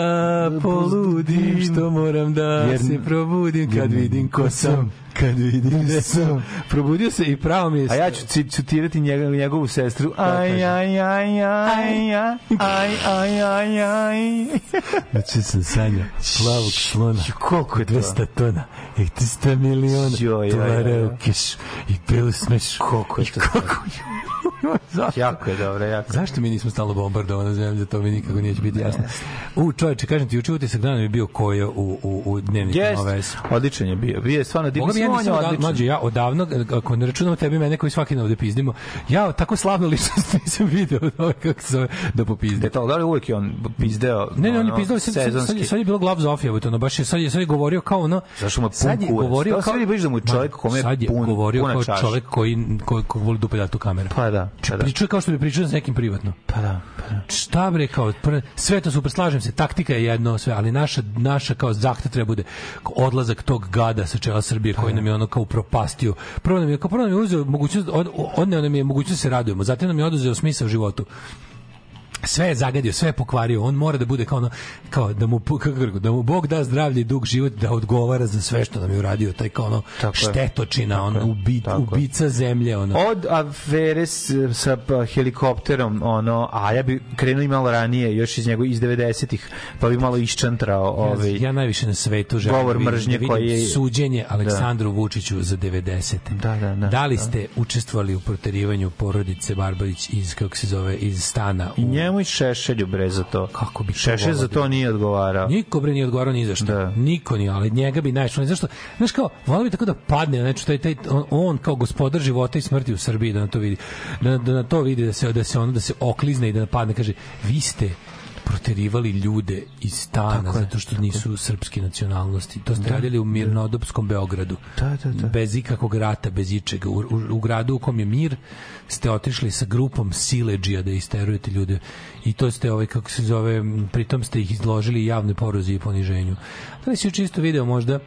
poludim što moram da Jer- se probudim kad vidim ko sam, kad vidim gde sam. Probudio se i pravo mi je... A ja ću ci- citirati njega, njegovu sestru. Aj, aj, aj, aj, aj, aj, aj, aj, aj. Znači sam sanjao plavog slona. Koliko je to? 200 tona i 300 miliona tovara joj. u keš i pelu smeš. Koliko je to? Kako Zašto? Jako je dobro, jako. Zašto mi nismo stalno bombardovana zemlja, to mi nikako neće biti jasno. U, čoveče, kažem ti, juče utisak dana je bio koja u, u, u dnevniku Yes. Nova S. Odličan je bio. Bio je stvarno divno. Ja je nisam odavno, mlađe, ja odavno, ako ne računamo tebi i mene koji svaki dan ovde pizdimo, ja tako slavnu ličnost nisam video ove, kako se da popizde. Da, to, da li uvek je on pizdeo Ne, ne, on je ono, pizdao, sad, sad, sad, sad je bilo glav Zofija, to, ono, baš je, sad je, sad je govorio kao ono... Zašto mu je pun sad je kurac? kao... vidi baš da mu je čovjek kome je sad je pun- govorio kao čaša. čovjek koji, koji, koji voli dupeljati u kameru. Pa da, pa da. Pričuje kao što bi pričao s nekim privatno. Pa da, pa da. Šta bre kao pr- sve to super slažem se taktika je jedno sve ali naša naša kao zahtev treba bude odlazak tog gada sa čela Srbije koji nam je ono kao upropastio. Prvo nam je kao prvo nam je uzeo mogućnost od, odneo nam je mogućnost da se radujemo. Zatim nam je oduzeo smisao životu sve je zagadio, sve je pokvario. On mora da bude kao ono, kao da mu kako da mu Bog da zdravlje i dug život da odgovara za sve što nam je uradio, taj kao ono Tako štetočina, ono ubi, tako je. ubica zemlje, ono. Od afere s, sa pa, helikopterom, ono, a ja bi krenuo i malo ranije, još iz njegov iz 90-ih, pa bi malo iščantrao ovaj, ja najviše na svetu želim govor da mržnje da koji je- suđenje Aleksandru Vučiću za 90. Da, da, da. Da li ste učestvovali u proterivanju porodice Barbarić iz kako se zove iz stana u I Šešelju, bre, za to. Kako bi Šešelj za to nije odgovarao. Niko bre nije odgovarao ni za što. Da. Niko nije, ali njega bi najčešće. Zašto? Znaš kao, volio bi tako da padne, znači taj taj on, on kao gospodar života i smrti u Srbiji da na to vidi. Da, da na to vidi da se da se ono da se oklizne i da padne kaže vi ste proterivali ljude iz stana Tako je, zato što nisu srpske nacionalnosti. To ste radili u mirnodopskom Beogradu. Da, da, da. Bez ikakvog rata, bez ičega. U, u, u gradu u kom je mir ste otišli sa grupom sileđija da isterujete ljude i to ste ovaj kako se zove pritom ste ih izložili javnoj porozi i poniženju. Da li si čisto video možda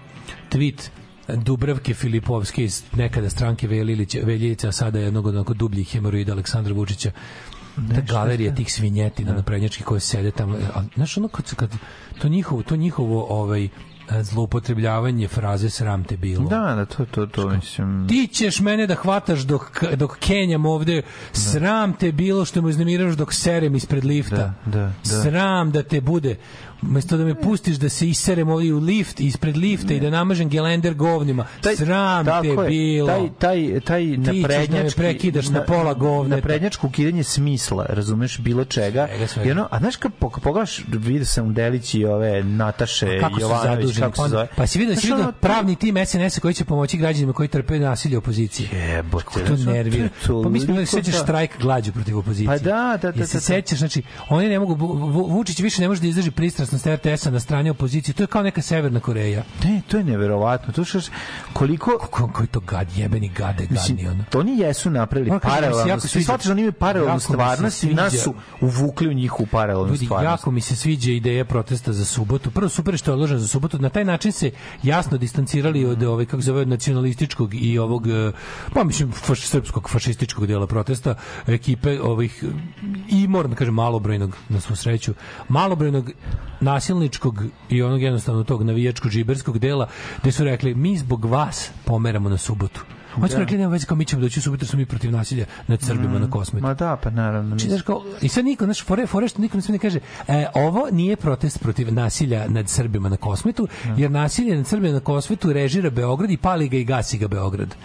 tweet Dubravke Filipovske iz nekada stranke Velilića, Veljica, a sada jednog od onako dubljih hemoroida Aleksandra Vučića ta galerija tih svinjetina na prednjački koje sede tamo a, znaš ono kad, kad to njihovo to njihovo ovaj zloupotrebljavanje fraze sram te bilo Da, da, to, to, to, mislim... ti ćeš mene da hvataš dok, dok kenjam ovde sram te bilo što me uznemiravaš dok serem ispred lifta. Da, da, da. sram da te bude umesto da me pustiš da se iserem ovdje u lift ispred lifta i da namažem gelender govnima sram tako te je, bilo Taj, taj, taj ćeš da me naprednjački... prekidaš na pola govneta. Naprednjačko ukidanje smisla, razumeš, bilo čega. Svega, svega. I ono, a znaš kad pog- pogledaš, vidio sam Delić i ove Nataše kako Jovanović, kako se Pa, zove. pa si vidio, si vidio ono, pravni tim SNS-a koji će pomoći građanima koji trpe nasilje opozicije. Jebote, To nervira. Pa mi smo imali sećaš da- štrajk glađu protiv opozicije. Pa da, da, da, se da, da. sećaš, znači oni ne mogu Vu- Vu- Vučić više ne može da izdrži pristrasnost RTS-a na strani opozicije. To je kao neka severna Koreja. Ne, to je neverovatno. To što koliko Ko, koji to gad, jebeni gade, gadni ono. to oni jesu napravili se paralelno. jako sviđa- shvataš da oni imaju paralelnu stvarnost i nas su uvukli u njihovu paralelnu Ljudi, stvarnost. jako mi se sviđa ideja protesta za subotu. Prvo super što je odložen za subotu. Na taj način se jasno distancirali od ove kako se zove nacionalističkog i ovog eh, pa mislim faš, srpskog fašističkog dela protesta ekipe ovih i moram da kažem malobrojnog na svu sreću malobrojnog nasilničkog i onog jednostavno tog navijačko džiberskog dela gde su rekli mi zbog vas pomeramo na subotu. Su Da. rekli, nema veze, kao mi ćemo doći u subotu, smo mi protiv nasilja nad Srbima na kosmetu. Ma da, pa naravno. Znači, mislim. znaš, kao, I sad niko, znaš, fore, fore što niko ne sme ne kaže, e, ovo nije protest protiv nasilja nad Srbima na kosmetu, jer nasilje nad Srbima na kosmetu režira Beograd i pali ga i gasi ga Beograd.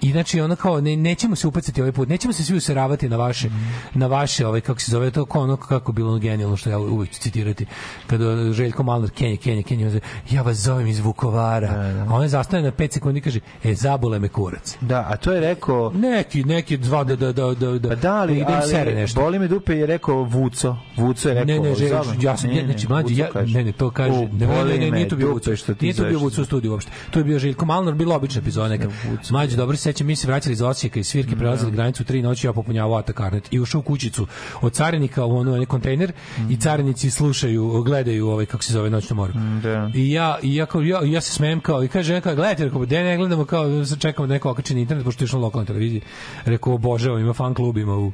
I znači ono kao ne, nećemo se upecati ovaj put, nećemo se svi useravati na vaše na vaše ovaj kako se zove to kao ono kako bilo ono genijalno što ja uvijek ću citirati kada Željko Malnar Kenja Kenja Kenja ja vas zovem iz Vukovara. A on je zastane na 5 sekundi i kaže e zabole me kurac. Da, a to je rekao Neki neki dva da da da da da. Pa da, ali, da im sere ali nešto. boli me dupe je rekao Vuco. Vuco je rekao. Ne, ne, že, zove. ja sam, Ne, ne, znači, mlađi, ja, kaže. ne, ne, to kaže, U, ne, ne, ne, ne, nije to bio dupe Vuco, što ti nije to bio zoveš. Vuco u studiju uopšte, to je bio Željko Malnor, bila obična epizoda neka, mlađi, dobro se sećam, mi se vraćali iz Osijeka i svirke prelazili granicu tri noći, ja popunjavao Atakarnet i ušao u kućicu od carinika u ono, onaj kontejner i carinici slušaju, gledaju ovaj, kako se zove, noćno moru. Da. I ja, i ja, kao, ja, ja se smejem kao, i kaže, neka, gledajte, rekao, de ne gledamo kao, čekamo da neko okači na internet, pošto je išlo na lokalnoj televiziji. Rekao, obožavam, ima fan klub, ima u,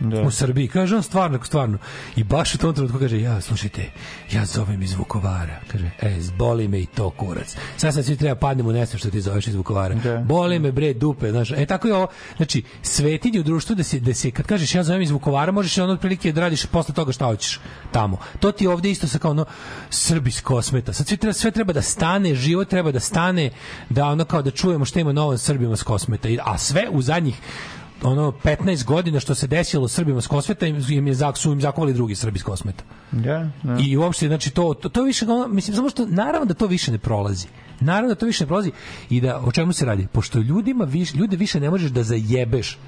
Da. u Srbiji. Kaže on stvarno, stvarno. I baš u tom trenutku kaže, ja, slušajte, ja zovem iz Vukovara. Kaže, e, boli me i to kurac. Sad sad svi treba padnemo u nesvest što ti zoveš iz Vukovara. Da. Boli me bre dupe, znaš. E tako je ovo. Znači, svetinje u društvu da se da se kad kažeš ja zovem iz Vukovara, možeš ono otprilike da radiš posle toga šta hoćeš tamo. To ti ovde isto sa kao ono Srbi s kosmeta. Sad sve treba, sve treba da stane, život treba da stane, da ono kao da čujemo šta ima novo Srbima s kosmeta. A sve u zadnjih ono 15 godina što se desilo Srbima s Kosmeta im, im je zak, su im zakovali drugi Srbi s Kosmeta. Da, da. I uopšte znači to to, to više ono, mislim samo što naravno da to više ne prolazi. Naravno da to više ne prolazi i da o čemu se radi? Pošto ljudima više ljude više ne možeš da zajebeš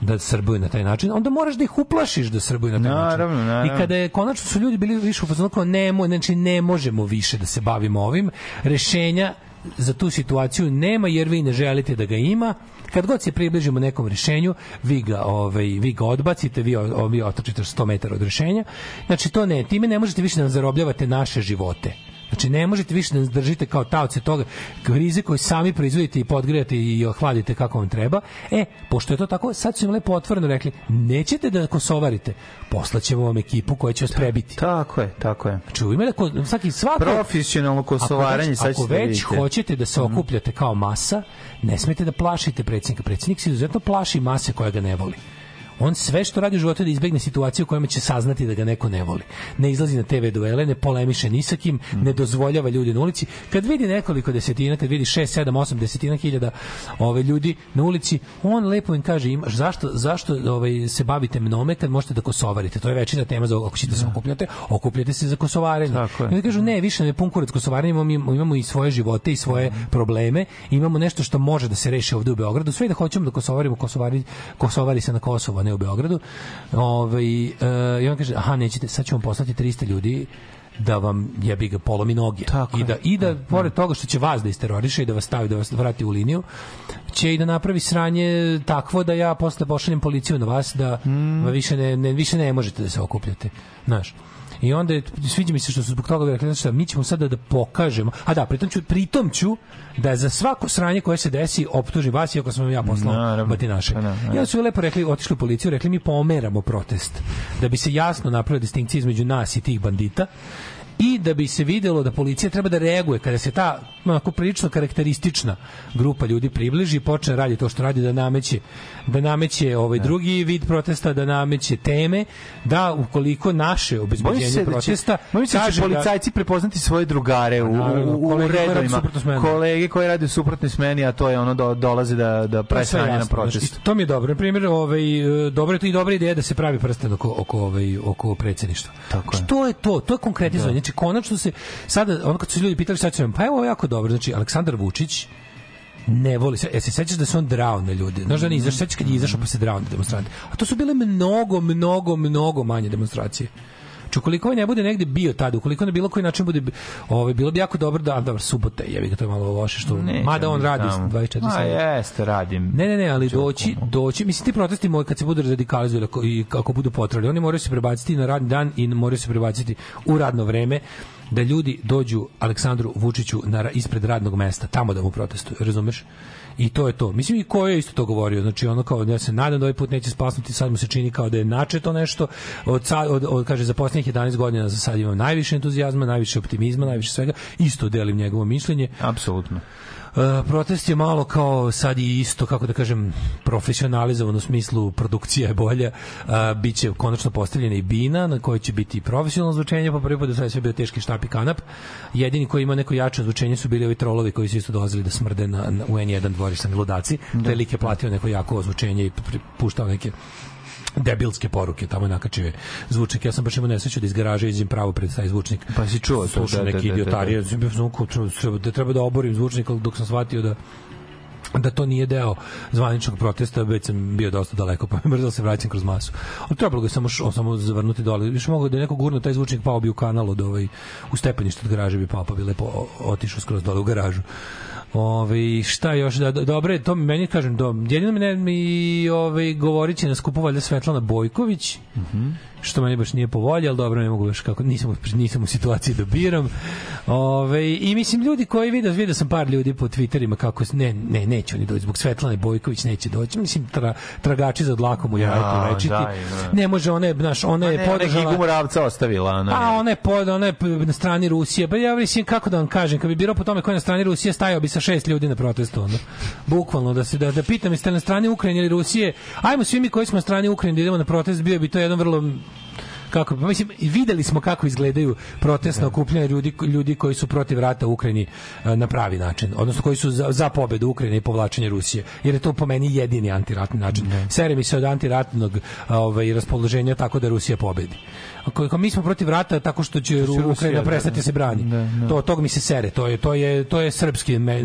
da srbuju na taj način, onda moraš da ih uplašiš da srbuju na taj Naravno, način. naravno. I kada je konačno su ljudi bili više u fazonu kao ne, znači ne možemo više da se bavimo ovim, rešenja za tu situaciju nema jer vi ne želite da ga ima. Kad god se približimo nekom rešenju, vi ga, ovaj, vi ga odbacite, vi, vi otrčite 100 metara od rešenja. Znači to ne, time ne možete više da zarobljavate naše živote. Znači ne možete više da držite kao taoce toga krize koju sami proizvodite i podgrejate i ohladite kako vam treba. E, pošto je to tako, sad su im lepo otvoreno rekli, nećete da kosovarite, poslaćemo vam ekipu koja će vas prebiti. Tako je, tako je. Znači, u ime da ko, svaki svako Profesionalno kosovaranje, ako sad već, ako ćete već vidite. hoćete da se okupljate kao masa, ne smete da plašite predsjednika. Predsjednik se izuzetno plaši mase koja ga ne voli. On sve što radi u životu je da izbegne situaciju u kojima će saznati da ga neko ne voli. Ne izlazi na TV duele, ne polemiše ni sa kim, ne dozvoljava ljudi na ulici. Kad vidi nekoliko desetina, kad vidi 6, 7, 8 desetina hiljada ove ljudi na ulici, on lepo im kaže ima, zašto, zašto ovaj, se bavite mnome kad možete da kosovarite. To je večita tema za ako ćete se okupljate, okupljate se za kosovarenje. Tako je. I kažu ne, više ne pun kurac kosovarenja, imamo, imamo i svoje živote i svoje probleme, imamo nešto što može da se reši ovde u Beogradu, sve da hoćemo da kosovarimo, kosovari, kosovari se na Kosovo, ne u Beogradu. Ovaj e, I on kaže, aha, nećete, sad ćemo poslati 300 ljudi da vam jebi ga polomi noge Tako i da i da pored toga što će vas da isteroriše i da vas stavi da vas vrati u liniju će i da napravi sranje takvo da ja posle pošaljem policiju na vas da Mm. više ne, ne više ne možete da se okupljate znaš I onda je, sviđa mi se što su zbog toga rekli, znači mi ćemo sada da pokažemo, a da, pritom ću, pritom ću da za svako sranje koje se desi optuži vas, iako sam vam ja poslao Naravno. batinaše. Pa da, da. I onda su lepo rekli, otišli u policiju, rekli mi pomeramo protest. Da bi se jasno napravila distinkcija između nas i tih bandita i da bi se videlo da policija treba da reaguje kada se ta onako prilično karakteristična grupa ljudi približi i počne radi to što radi da nameće da nameće ovaj drugi vid protesta da nameće teme da ukoliko naše obezbeđenje da protesta da će kaže da- policajci prepoznati svoje drugare u, Naravno, u, u kolege koji rade redovima. Kolege koji rade u suprotnoj smeni, a to je ono do, dolaze da, da presranje na protest. znaš, i to mi je dobro. Na primjer, ovaj, e, dobro je to i dobra ideja da se pravi prsten oko, oko, ovaj, oko predsjedništva. Tako je. Što je to? To je konkretizovanje. Znači, konačno se sada ono kad su ljudi pitali šta će nam, pa evo jako dobro, znači Aleksandar Vučić ne voli se. E se sećaš da se on drao na ljude. Znaš da ne izašao, sećaš kad je izašao pa se drao na demonstrante. A to su bile mnogo, mnogo, mnogo manje demonstracije. Znači, ukoliko ovaj ne bude negde bio tada, ukoliko na bilo koji način bude, ovaj, bilo bi jako dobro da, dobro, subota je, ga to je malo loše, što, Neće mada on radi tamo. 24 A sata. jeste, radim. Ne, ne, ne, ali doći, doći, mislim ti protesti moji kad se budu radikalizovali i kako budu potrebni, oni moraju se prebaciti na radni dan i moraju se prebaciti u radno vreme da ljudi dođu Aleksandru Vučiću na, ispred radnog mesta, tamo da mu protestuju, razumeš? I to je to. Mislim i ko je isto to govorio. Znači ono kao ja se nadam da ovaj put neće spasnuti, sad mu se čini kao da je načeto nešto. Od, sad, od, od kaže za poslednjih 11 godina za sad imam najviše entuzijazma, najviše optimizma, najviše svega. Isto delim njegovo mišljenje. Apsolutno. E, protest je malo kao sad i isto, kako da kažem, profesionalizovan u smislu produkcija je bolja. E, biće konačno postavljena i bina na kojoj će biti profesionalno zvučenje, pa prvi put do sada sve bio teški štap i kanap. Jedini koji ima neko jače zvučenje su bili ovi trolovi koji su isto dolazili da smrde na, na u N1 dvorisani ludaci. Da. Lik je platio neko jako ozvučenje i puštao neke debilske poruke, tamo nakačio zvučnik. Ja sam baš imao nesreću da iz garaže izađem pravo pred taj zvučnik. Pa si čuo to, da, da, neki da, da, da. idiotarije. Fazonu kao, treba- treba- da treba da oborim zvučnik, ali dok sam shvatio da da to nije deo zvaničnog protesta, već sam bio dosta daleko, pa mrzelo se vraćam kroz masu. Ali trebalo ga samo, š- samo zavrnuti dole. Još mogu da je neko gurno taj zvučnik pao bi u kanal od ovaj, u stepenište od garaže bi pao, pa bi lepo otišao skroz dole u garažu. Ove, šta još? Da, dobro je to meni kažem do jedino mi ne mi ovaj govoriće na skupu valjda Svetlana Bojković što meni baš nije po volji, ali dobro, ne mogu baš kako, nisam, nisam u situaciji da biram. Ove, I mislim, ljudi koji vide, vidio sam par ljudi po Twitterima kako, ne, ne, neće oni doći, zbog Svetlane Bojković neće doći, mislim, tra, tragači za dlakom u Ja, jajetu večiti. daj, da. Ne može, ona je, znaš, ona je Ne, ona je podržala... Moravca ostavila. Ona, Pa ona je pod, ona je na strani Rusije. Pa ja mislim kako da vam kažem, kad bi birao po tome ko je na strani Rusije, stajao bi sa šest ljudi na protestu, ono. Bukvalno da se da da pitam jeste na strani Ukrajine ili Rusije. Ajmo svi mi koji smo na strani Ukrajine da idemo na protest, bio bi to jedan vrlo kako pa mislim videli smo kako izgledaju protestna okupljanja ljudi ljudi koji su protiv rata u Ukrajini e, na pravi način odnosno koji su za, za pobedu Ukrajine i povlačenje Rusije jer je to po meni jedini antiratni način. Sere mi se od antiratnog ovaj raspoloženja tako da Rusija pobedi ako, ako mi smo protiv rata tako što će Rusija, Ukrajina da, prestati da. da se brani. Da, da. to tog mi se sere. To je to je to je srpski me,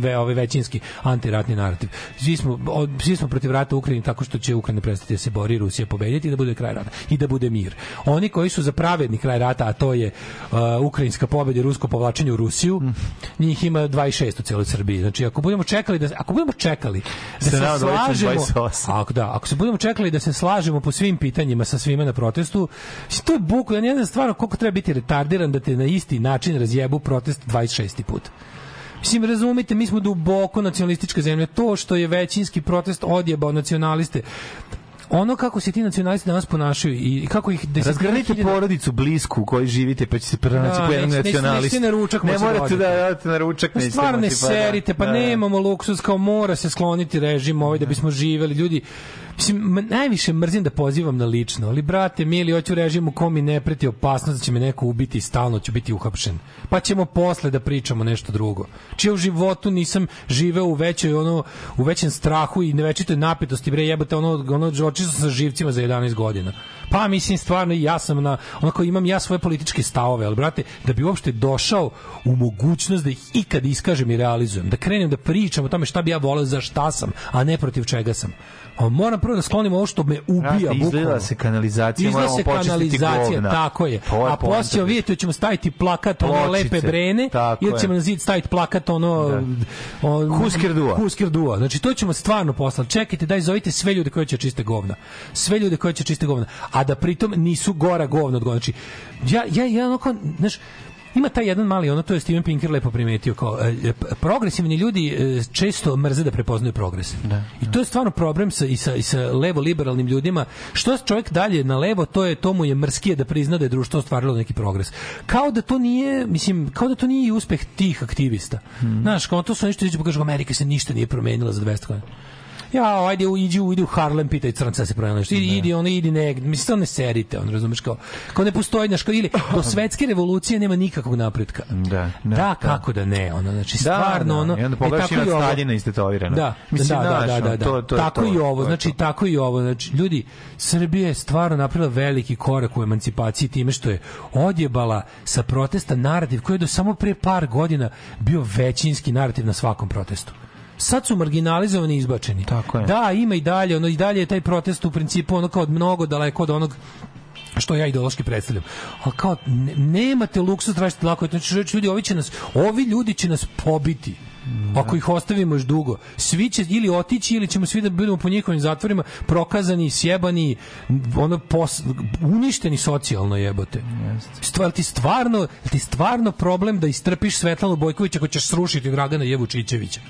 ve, ovaj većinski antiratni narativ. Svi smo od- svi smo protiv rata u Ukrajini tako što će Ukrajina prestati da se bori Rusija pobediti i da bude kraj rata i da bude mir. Oni koji su za pravedni kraj rata a to je uh, ukrajinska pobeda i rusko povlačenje u Rusiju njih ima 26 u celoj Srbiji. Znači ako budemo čekali da ako budemo čekali da se dvojica slažemo 28. ako da ako se budemo čekali da se slažemo po svim pitanjima sa svima na protestu to je buku ja ne znam stvarno koliko treba biti retardiran da te na isti način razjebu protest 26. put Mislim, razumite, mi smo duboko nacionalistička zemlja. To što je većinski protest odjebao nacionaliste, ono kako se ti nacionalisti danas ponašaju i kako ih desetina Razgranite hiljada- porodicu blisku u kojoj živite, pa će se pronaći Da, po jednom neće- neće- nacionalisti. nećete na ručak Ne da morate da odete na ručak. Pa nećete stvarno ne pa da. serite, pa Da, da. nemamo luksuz, kao mora se skloniti režim ovaj da bismo živeli. Ljudi, mislim, najviše mrzim da pozivam na lično, ali brate, mili, hoću režim u kom mi ne preti opasnost da će me neko ubiti i stalno ću biti uhapšen. Pa ćemo posle da pričamo nešto drugo. Čije u životu nisam živeo u većoj ono u većem strahu i nevečitoj napetosti, bre, jebote, ono ono očisto sa živcima za 11 godina. Pa mislim stvarno ja sam na onako imam ja svoje političke stavove, ali brate, da bi uopšte došao u mogućnost da ih ikad iskažem i realizujem, da krenem da pričam o tome šta bi ja voleo, za šta sam, a ne protiv čega sam. A moram prvo da sklonim ovo što me ubija, Brate, izgleda bukvalno. se kanalizacija, Izgleda se kanalizacija, govna. tako je. A posle vidjeti, ćemo staviti plakat ono Pločice, lepe brene, ili ćemo na zid staviti plakat ono... on, Husker Dua. Husker Dua. Znači, to ćemo stvarno poslati. Čekajte, daj zovite sve ljude koji će da čiste govna. Sve ljude koji će čiste govna. A da pritom nisu gora govna od govna. Znači, ja, ja, ja onako, znaš, ima taj jedan mali, ono to je Steven Pinker lepo primetio kao e, p- progresivni ljudi e, često mrze da prepoznaju progres. Da, I to je stvarno problem sa i sa i sa levo liberalnim ljudima. Što čovjek dalje na levo, to je to mu je mrskije da prizna da je društvo ostvarilo neki progres. Kao da to nije, mislim, kao da to nije uspeh tih aktivista. Hmm. Znaš, kao to su nešto što kažu Amerika se ništa nije promenila za 200 godina. Ja, ajde, u- idi u Harlem, pitaj crnca da se pravi nešto. Idi, idi, ono, idi negde. Mislim, to ne serite, on, razumeš, kao, kao ne postoji, znaš, kao, ili do svetske revolucije nema nikakvog napretka. Da, Da, kako da ne, ono, znači, stvarno, da, ono, I onda e, pogledaš tako ima. Staljina istetovirano. Da, Mislim, da, da, da, da, da. to- to tako to, i ovo, to znači to. tako i ovo, znači ljudi Srbija je stvarno napravila veliki korak u emancipaciji time što je odjebala sa protesta narativ koji je do samo pre par godina bio većinski narativ na svakom protestu. Sad su marginalizovani i izbačeni. Tako je. Da, ima i dalje, ono i dalje je taj protest u principu ono kao od mnogo daleko od onog što ja ideološki predstavljam. Ali kao ne- nemate luksuz tražiti lako, znači ljudi ovi će nas, ovi ljudi će nas pobiti. Ako ih ostavimo još dugo, svi će ili otići ili ćemo svi da budemo po njihovim zatvorima prokazani, sjebani, ono pos, uništeni socijalno jebote. Stvar ti stvarno, ti stvarno problem da istrpiš Svetlanu Bojkovića ako ćeš srušiti Dragana Jevučićevića.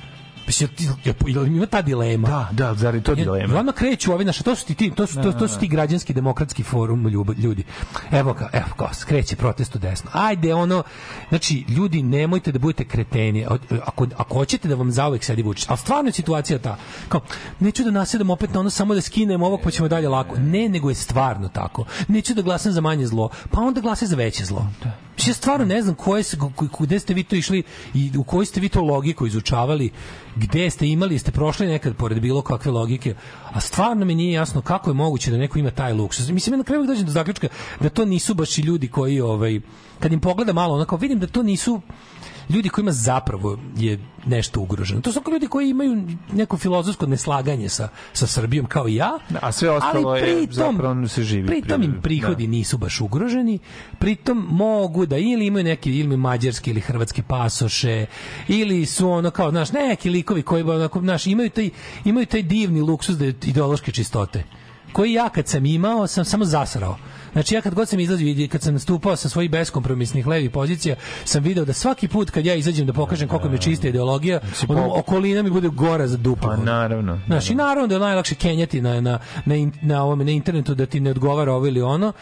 Ima ta dilema? Da, da, zar je to I dilema? Odmah kreću ovi, znaš, to su ti, to su, to, to su ti građanski demokratski forum ljudi. Evo ga, evo ga, kreće protest u desno. Ajde, ono, znači, ljudi, nemojte da budete kreteni. Ako, ako hoćete da vam zauvek sedi Vučić, ali stvarno je situacija ta. Kao, neću da nasedam opet na ono samo da skinem ovog pa ćemo dalje lako. Ne, nego je stvarno tako. Neću da glasam za manje zlo, pa onda glasaj za veće zlo. Mislim, Ja stvarno ne znam koje gde ste vi to išli i u kojoj ste vi to logiku izučavali, gde ste imali, ste prošli nekad pored bilo kakve logike, a stvarno mi nije jasno kako je moguće da neko ima taj luksuz. Mislim, ja na kraju dođem do zaključka da to nisu baš i ljudi koji, ovaj, kad im pogleda malo, onako vidim da to nisu ljudi kojima zapravo je nešto ugroženo. To su kao ljudi koji imaju neko filozofsko neslaganje sa, sa Srbijom kao i ja. A sve ostalo ali je, pritom, zapravo se živi. Pritom im pri- prihodi da. nisu baš ugroženi, pritom mogu da ili imaju neki ili imaju mađarske ili hrvatske pasoše ili su ono kao znaš neki likovi koji onako znaš imaju taj imaju taj divni luksuz da ideološke čistote koji ja kad sam imao sam samo zasrao Znači ja kad god sam izlazio i kad sam nastupao sa svojih beskompromisnih levih pozicija, sam video da svaki put kad ja izađem da pokažem koliko mi je čista ideologija, ono, okolina mi bude gora za dupu. Pa naravno. Znaš, i naravno da je najlakše kenjati na, na, na, na, ovome, na internetu da ti ne odgovara ovo ili ono,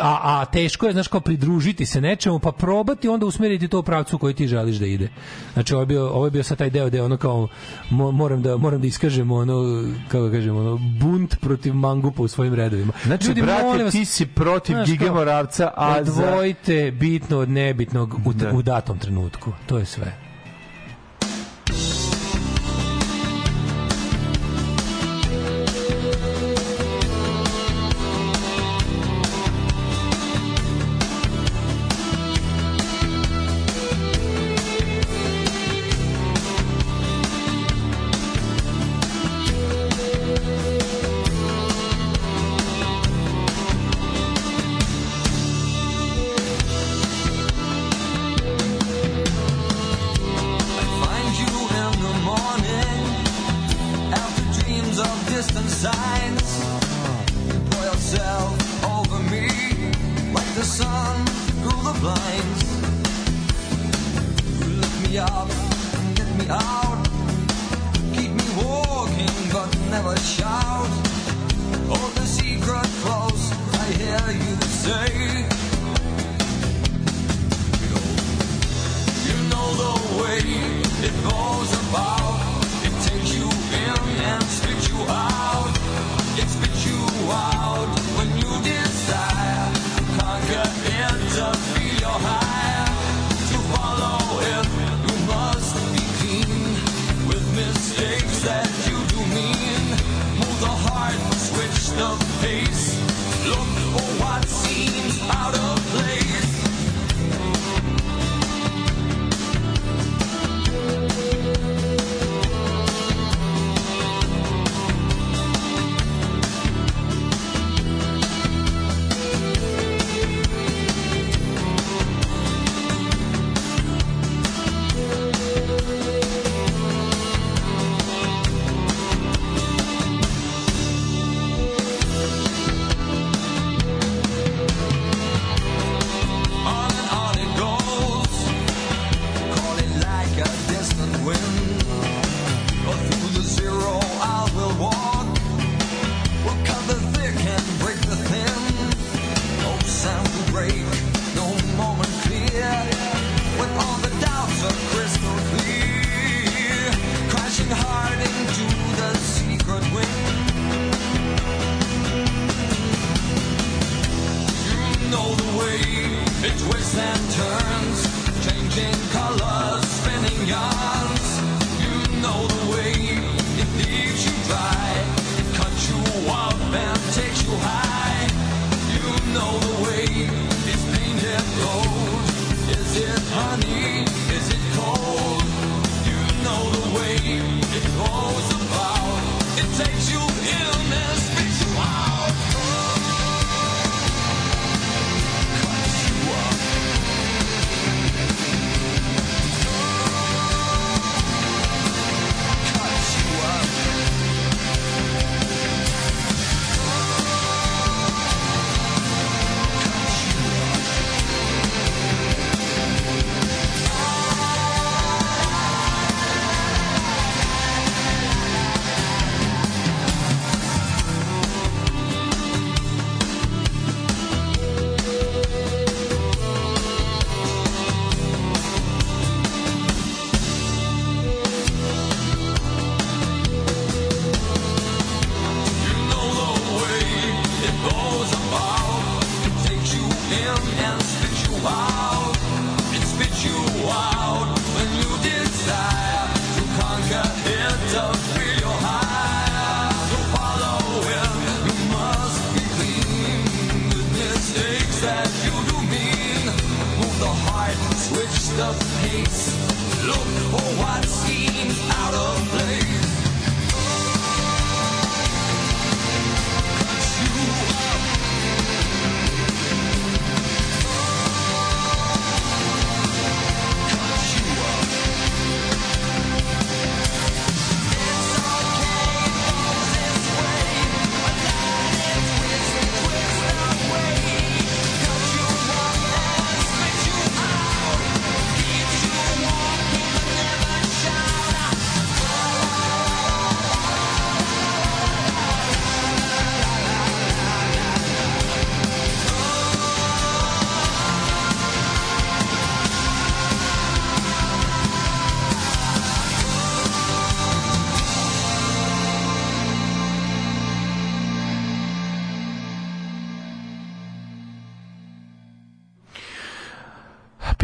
a, a teško je, znaš, kao pridružiti se nečemu, pa probati onda usmeriti to u pravcu koji ti želiš da ide. Znači, ovo je bio, ovo je bio sad taj deo gde ono kao, mo, moram, da, moram da iskažem ono, kako da kažem, ono, bunt protiv mangupa u svojim redovima. Znači, Ljudi, brate, ti si protiv znaš, Gige Moravca, a za... Odvojite bitno od nebitnog u, Da. u datom trenutku. To je sve.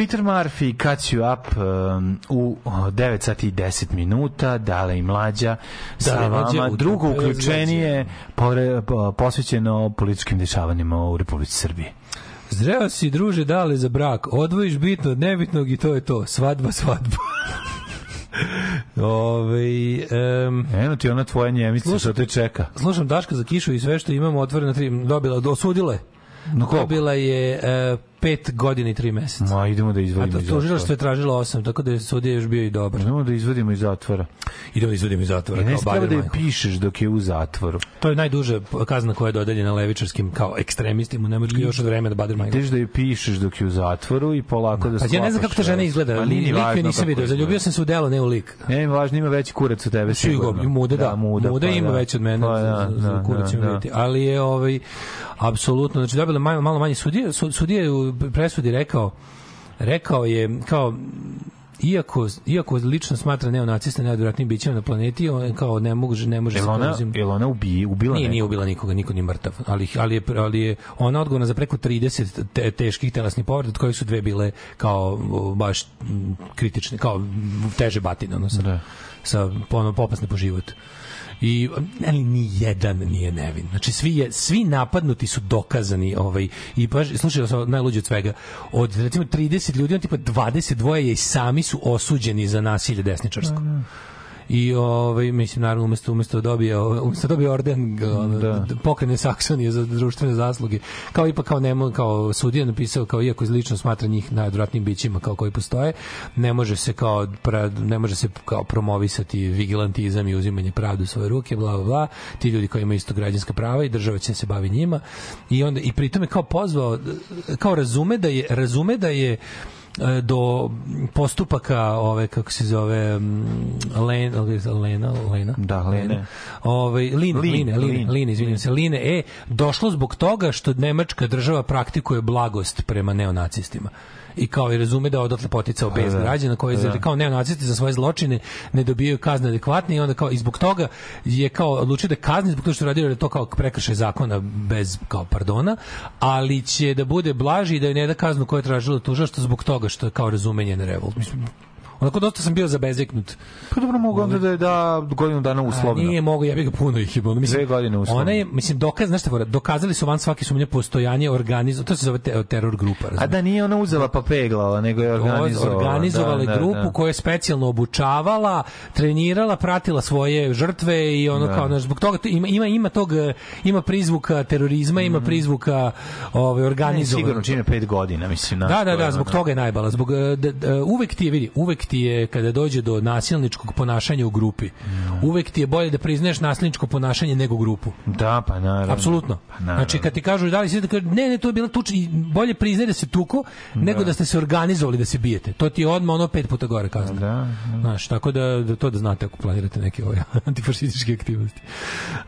Peter Murphy, Catch You Up um, u 9 sati i 10 minuta, dale i mlađa sa Dale Mlađa vama. u Drugo uključenije pore- po- posvećeno političkim dešavanjima u Republici Srbiji. Zreo si, druže, dale za brak. Odvojiš bitno od nebitnog i to je to. Svadba, svadba. Ove, um, Eno ti ona tvoja njemica Slušaj- što te čeka. slušam Daška za kišu i sve što imamo otvoreno tri, dobila, osudila je. No? Dobila je e, pet godina i tri meseca. Ma, idemo da A izvadimo to iz tužilaštvo zatvora. je tražilo osam, tako da je sudija još bio i dobar. Idemo da izvadimo iz zatvora. Idemo da izvodimo iz zatvora. I ne treba da je pišeš dok je u zatvoru. To je najduža kazna koja je dodeljena levičarskim kao ekstremistima u Nemačkoj još od vremena Bader Majko. Ideš da je pišeš dok je u zatvoru i polako da Pa ja ne znam kako ta žena izgleda. Nije ni Lik joj važno nisam video. Zaljubio sam se u delo, ne u lik. Ne, važno, ima veći kurac od tebe sigurno. Sigurno, muda, da. muda, muda pa ima da. veći od mene, Pa da, da, kurac da, ima da. vidjeti. Ali je, ovaj, apsolutno, znači dobila malo, manje sudije, su- sudija je u presudi rekao, rekao je, kao, iako, iako lično smatra neonaciste najodvratnijim bićima na planeti, on kao ne može, ne može Jel se ona, jel ona ubi, ubila Nije, nije nekog? ubila nikoga, niko nije mrtav. Ali, ali, je, ali je ona odgovorna za preko 30 te, teških telesnih povreda, od kojih su dve bile kao baš kritične, kao teže batine, ono, sa, Da. sa ono, popasne po život. I ali ni jedan nije nevin. Znači svi je svi napadnuti su dokazani, ovaj i baš slušaj sam najluđe od svega. Od recimo 30 ljudi, on tipa 22 je i sami su osuđeni za nasilje desničarsko. I ovaj mislim naravno umesto umesto da dobije umesto da dobije orden Da. pokrene Saksonije za društvene zasluge. Kao ipak kao nemo kao sudija napisao kao iako lično smatra njih najodvratnijim bićima kao koji postoje, ne može se kao pra, ne može se kao promovisati vigilantizam i uzimanje pravde u svoje ruke, bla bla bla. Ti ljudi koji imaju isto građanska prava i država će se bavi njima. I onda i pritom je kao pozvao kao razume da je razume da je do postupaka ove kako se zove mm, Len, Lena Lena Da, Lene. Ovaj Line, Lin, Line, Line, Lin. Line, izvinjavam se, Line E došlo zbog toga što nemačka država praktikuje blagost prema neonacistima. I kao i razume da je odatle poticao bez Da. građana koji Da. kao neonacisti za svoje zločine ne dobijaju kazne adekvatne i onda kao i zbog toga je kao odlučio da kazni zbog toga što radio da to kao prekršaj zakona bez kao pardona, ali će da bude blaži i da je ne da kaznu koju je tražilo tužilaštvo zbog toga što je kao razumenje na revolt. Mislim, onako dosta sam bio zabezeknut. Pa dobro mogu onda da je da godinu dana A, uslovno. nije mogu, ja bih ga puno ih bilo. Mislim, Dve godine uslovno. Ona je, mislim, dokaz, znaš šta, dokazali su van svake sumnje postojanje organizo, to se zove te, teror grupa. A razumeš? da nije ona uzela pa peglala, nego je organizovala. organizovali Da, da, grupu da. koja je specijalno obučavala, trenirala, pratila svoje žrtve i ono Da. kao znaš, zbog toga to ima ima ima tog ima prizvuka terorizma, ima prizvuka ovaj Mhm. Ne, organizovanog. sigurno čine pet godina, mislim. Da, da, da, zbog toga je najbala. Zbog da, da, uvek ti je vidi, uvek ti je kada dođe do nasilničkog ponašanja u grupi. Uvek ti je bolje da priznaješ nasilničko ponašanje nego grupu. Da, pa naravno. Apsolutno. Pa naravno. Znači kad ti kažu da li si da ne ne to je bila tuča i bolje priznaj da se tuko nego da ste se organizovali da se bijete. To ti je odmah ono pet puta gore kazna. Da, Znaš, tako da, da to da znate ako planirate neke ove antifašističke aktivnosti.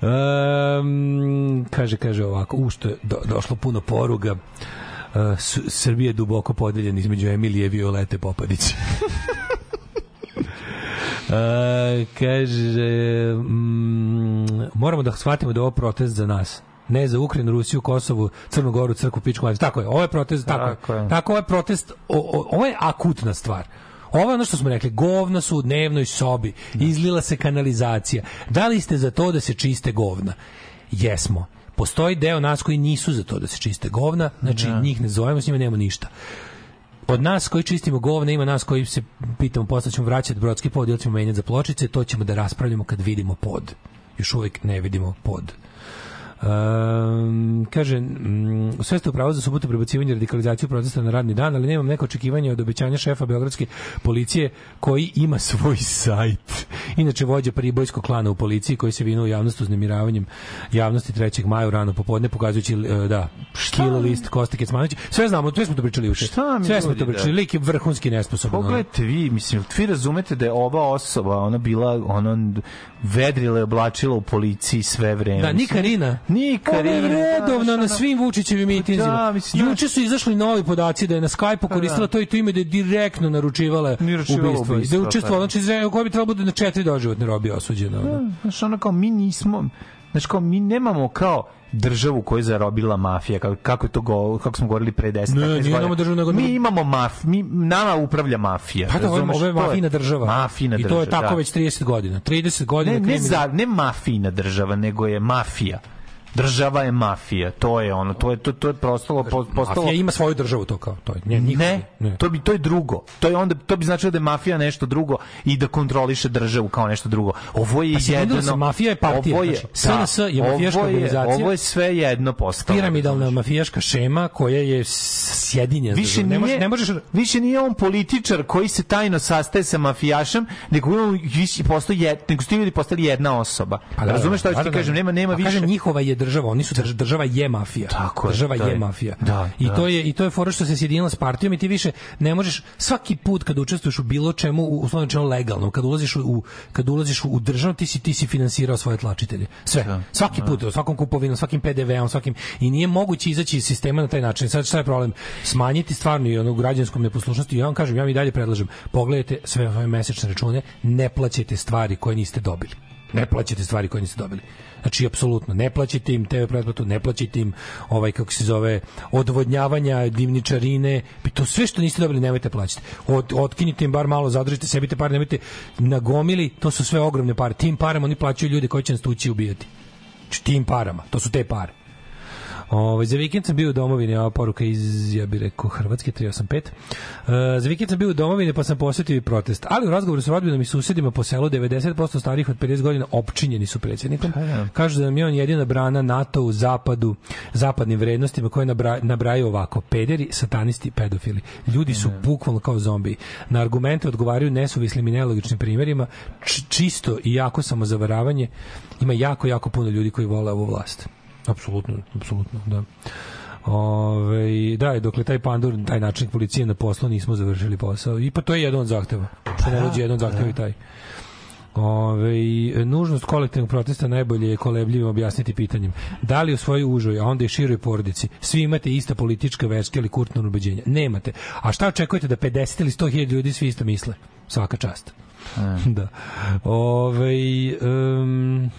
Um, kaže, kaže ovako, u što je do, došlo puno poruga. Uh, S- Srbija je duboko podeljen između Emilije i Violete Popadić. Uh, kaže mm, moramo da shvatimo da je ovo protest za nas ne za Ukrajinu, Rusiju, Kosovu, Crnu Goru, Crku, Pičku, Maticu. Tako je, ovo je protest, tako, Tako je. Tako, ovo je protest, o, o, ovo je akutna stvar. Ovo je ono što smo rekli, govna su u dnevnoj sobi, izlila se kanalizacija. Da li ste za to da se čiste govna? Jesmo. Postoji deo nas koji nisu za to da se čiste govna, znači njih ne zovemo, s njima nemamo ništa od nas koji čistimo govne, ima nas koji se pitamo posle ćemo vraćati brodski pod ili ćemo menjati za pločice, to ćemo da raspravljamo kad vidimo pod. Još uvijek ne vidimo pod. Um, kaže, mm, sve ste upravo za subotu prebacivanje radikalizaciju protesta na radni dan, ali nemam neko očekivanje od obećanja šefa Beogradske policije koji ima svoj sajt. Inače, vođa pribojskog klana u policiji koji se vinuo u javnost uznemiravanjem javnosti 3. maja u rano popodne, pokazujući, e, da, kill list Kosta Kecmanović. Sve znamo, sve smo to pričali uče. Šta mi Sve smo to pričali. da. Lik je vrhunski nesposoban. ono. Pogledajte vi, mislim, vi razumete da je ova osoba, ona bila, ono, vedrila je oblačila u policiji sve vreme. Da, ni Karina. Ni Karina. Ona je redovno na ono- svim Vučićevim mitinzima. Da, mislim, Juče su izašli novi podaci da je na Skype-u koristila to i to ime da je direktno naručivala ubistvo. Da je učestvovala, pa. znači koja bi trebalo bude na četiri doživotne robije osuđena. ono. Znaš, ono kao, mi nismo, znaš, kao, mi nemamo kao državu koju je zarobila mafija, kako, je to go, kako smo govorili pre 10 Ne, 15 nije godina. nama država, nego- Mi imamo maf, mi, nama upravlja mafija. Pa da, ovo je- ovo mafijna država. Mafijna I država, to je tako da. već 30 godina. 30 godina ne, ne, za, ne mafijna država, nego je mafija. Država je mafija, to je ono, to je to to je postalo po- postalo Mafija ima svoju državu to kao to je. Ne, ne, ne. to bi to je drugo. To je onda to bi značilo da je mafija nešto drugo i da kontroliše državu kao nešto drugo. Ovo je Pa jedno. se, mafija je partija, Ovo je, znači, SNS je mafijaška ovo je- organizacija. Ovo je sve jedno postalo. Piramidalna mafijaška šema koja je sjedinjena. Više nije, ne, možeš, ne možeš više nije on političar koji se tajno sastaje sa mafijašem, nego on više postoji jed, nego su ti ljudi postali jedna osoba. Pa da, Razumeš šta da, ti da, da. kažem? Nema nema A više. Njihova je država, oni su drž- država je mafija. Tako je, država da je je. mafija. Da, I da. to je i to je fora što se sjedinila s partijom i ti više ne možeš svaki put kad učestvuješ u bilo čemu u uslovno rečeno legalno, kad ulaziš u, kad ulaziš u državu ti si ti si finansirao svoje tlačitelje. Sve. Svaki put, svakom kupovinom, svakim PDV-om, svakim i nije moguće izaći iz sistema na taj način. Sad šta je problem? Smanjiti stvarno i ono građanskom neposlušnosti. Ja vam kažem, ja vam i dalje predlažem, pogledajte sve ove mesečne račune, ne plaćajte stvari koje niste dobili. Ne plaćate stvari koje niste dobili. Znači, apsolutno, ne plaćate im TV pretplatu, ne plaćate im ovaj, kako se zove, odvodnjavanja, divničarine, i to sve što niste dobili nemojte plaćati. Od, otkinite im bar malo, zadržite sebi te pare, nemojte nagomili, to su sve ogromne pare. Tim parama oni plaćaju ljude koji će nas tući i ubijati. Znači, tim parama, to su te pare. Ovaj za vikend sam bio u domovini, a poruka iz ja bih rekao Hrvatske 385. E, za vikend sam bio u domovini pa sam posetio i protest. Ali u razgovoru sa rodbinom i susedima po selu 90% starih od 50 godina opčinjeni su predsjednikom. Kažu da nam je on jedina brana NATO u zapadu, zapadnim vrednostima koje nabra, nabraju ovako: pederi, satanisti, pedofili. Ljudi su bukvalno kao zombi. Na argumente odgovaraju nesuvislim i nelogičnim primjerima, č- čisto i jako samozavaravanje. Ima jako, jako puno ljudi koji vole ovu vlast. Apsolutno, apsolutno, da. Ove, da, i dokle taj pandur, taj način policije na poslu nismo završili posao. I pa to je jedan od zahteva. Što ne dođe jedan od zahteva i taj. Ove, nužnost kolektivnog protesta najbolje je kolebljivim objasniti pitanjem. Da li u svojoj užoj, a onda i široj porodici, svi imate ista politička, verska ili kulturna ubeđenja? Nemate. A šta očekujete da 50 ili 100 hiljada ljudi svi isto misle? Svaka čast. da. Ove, um,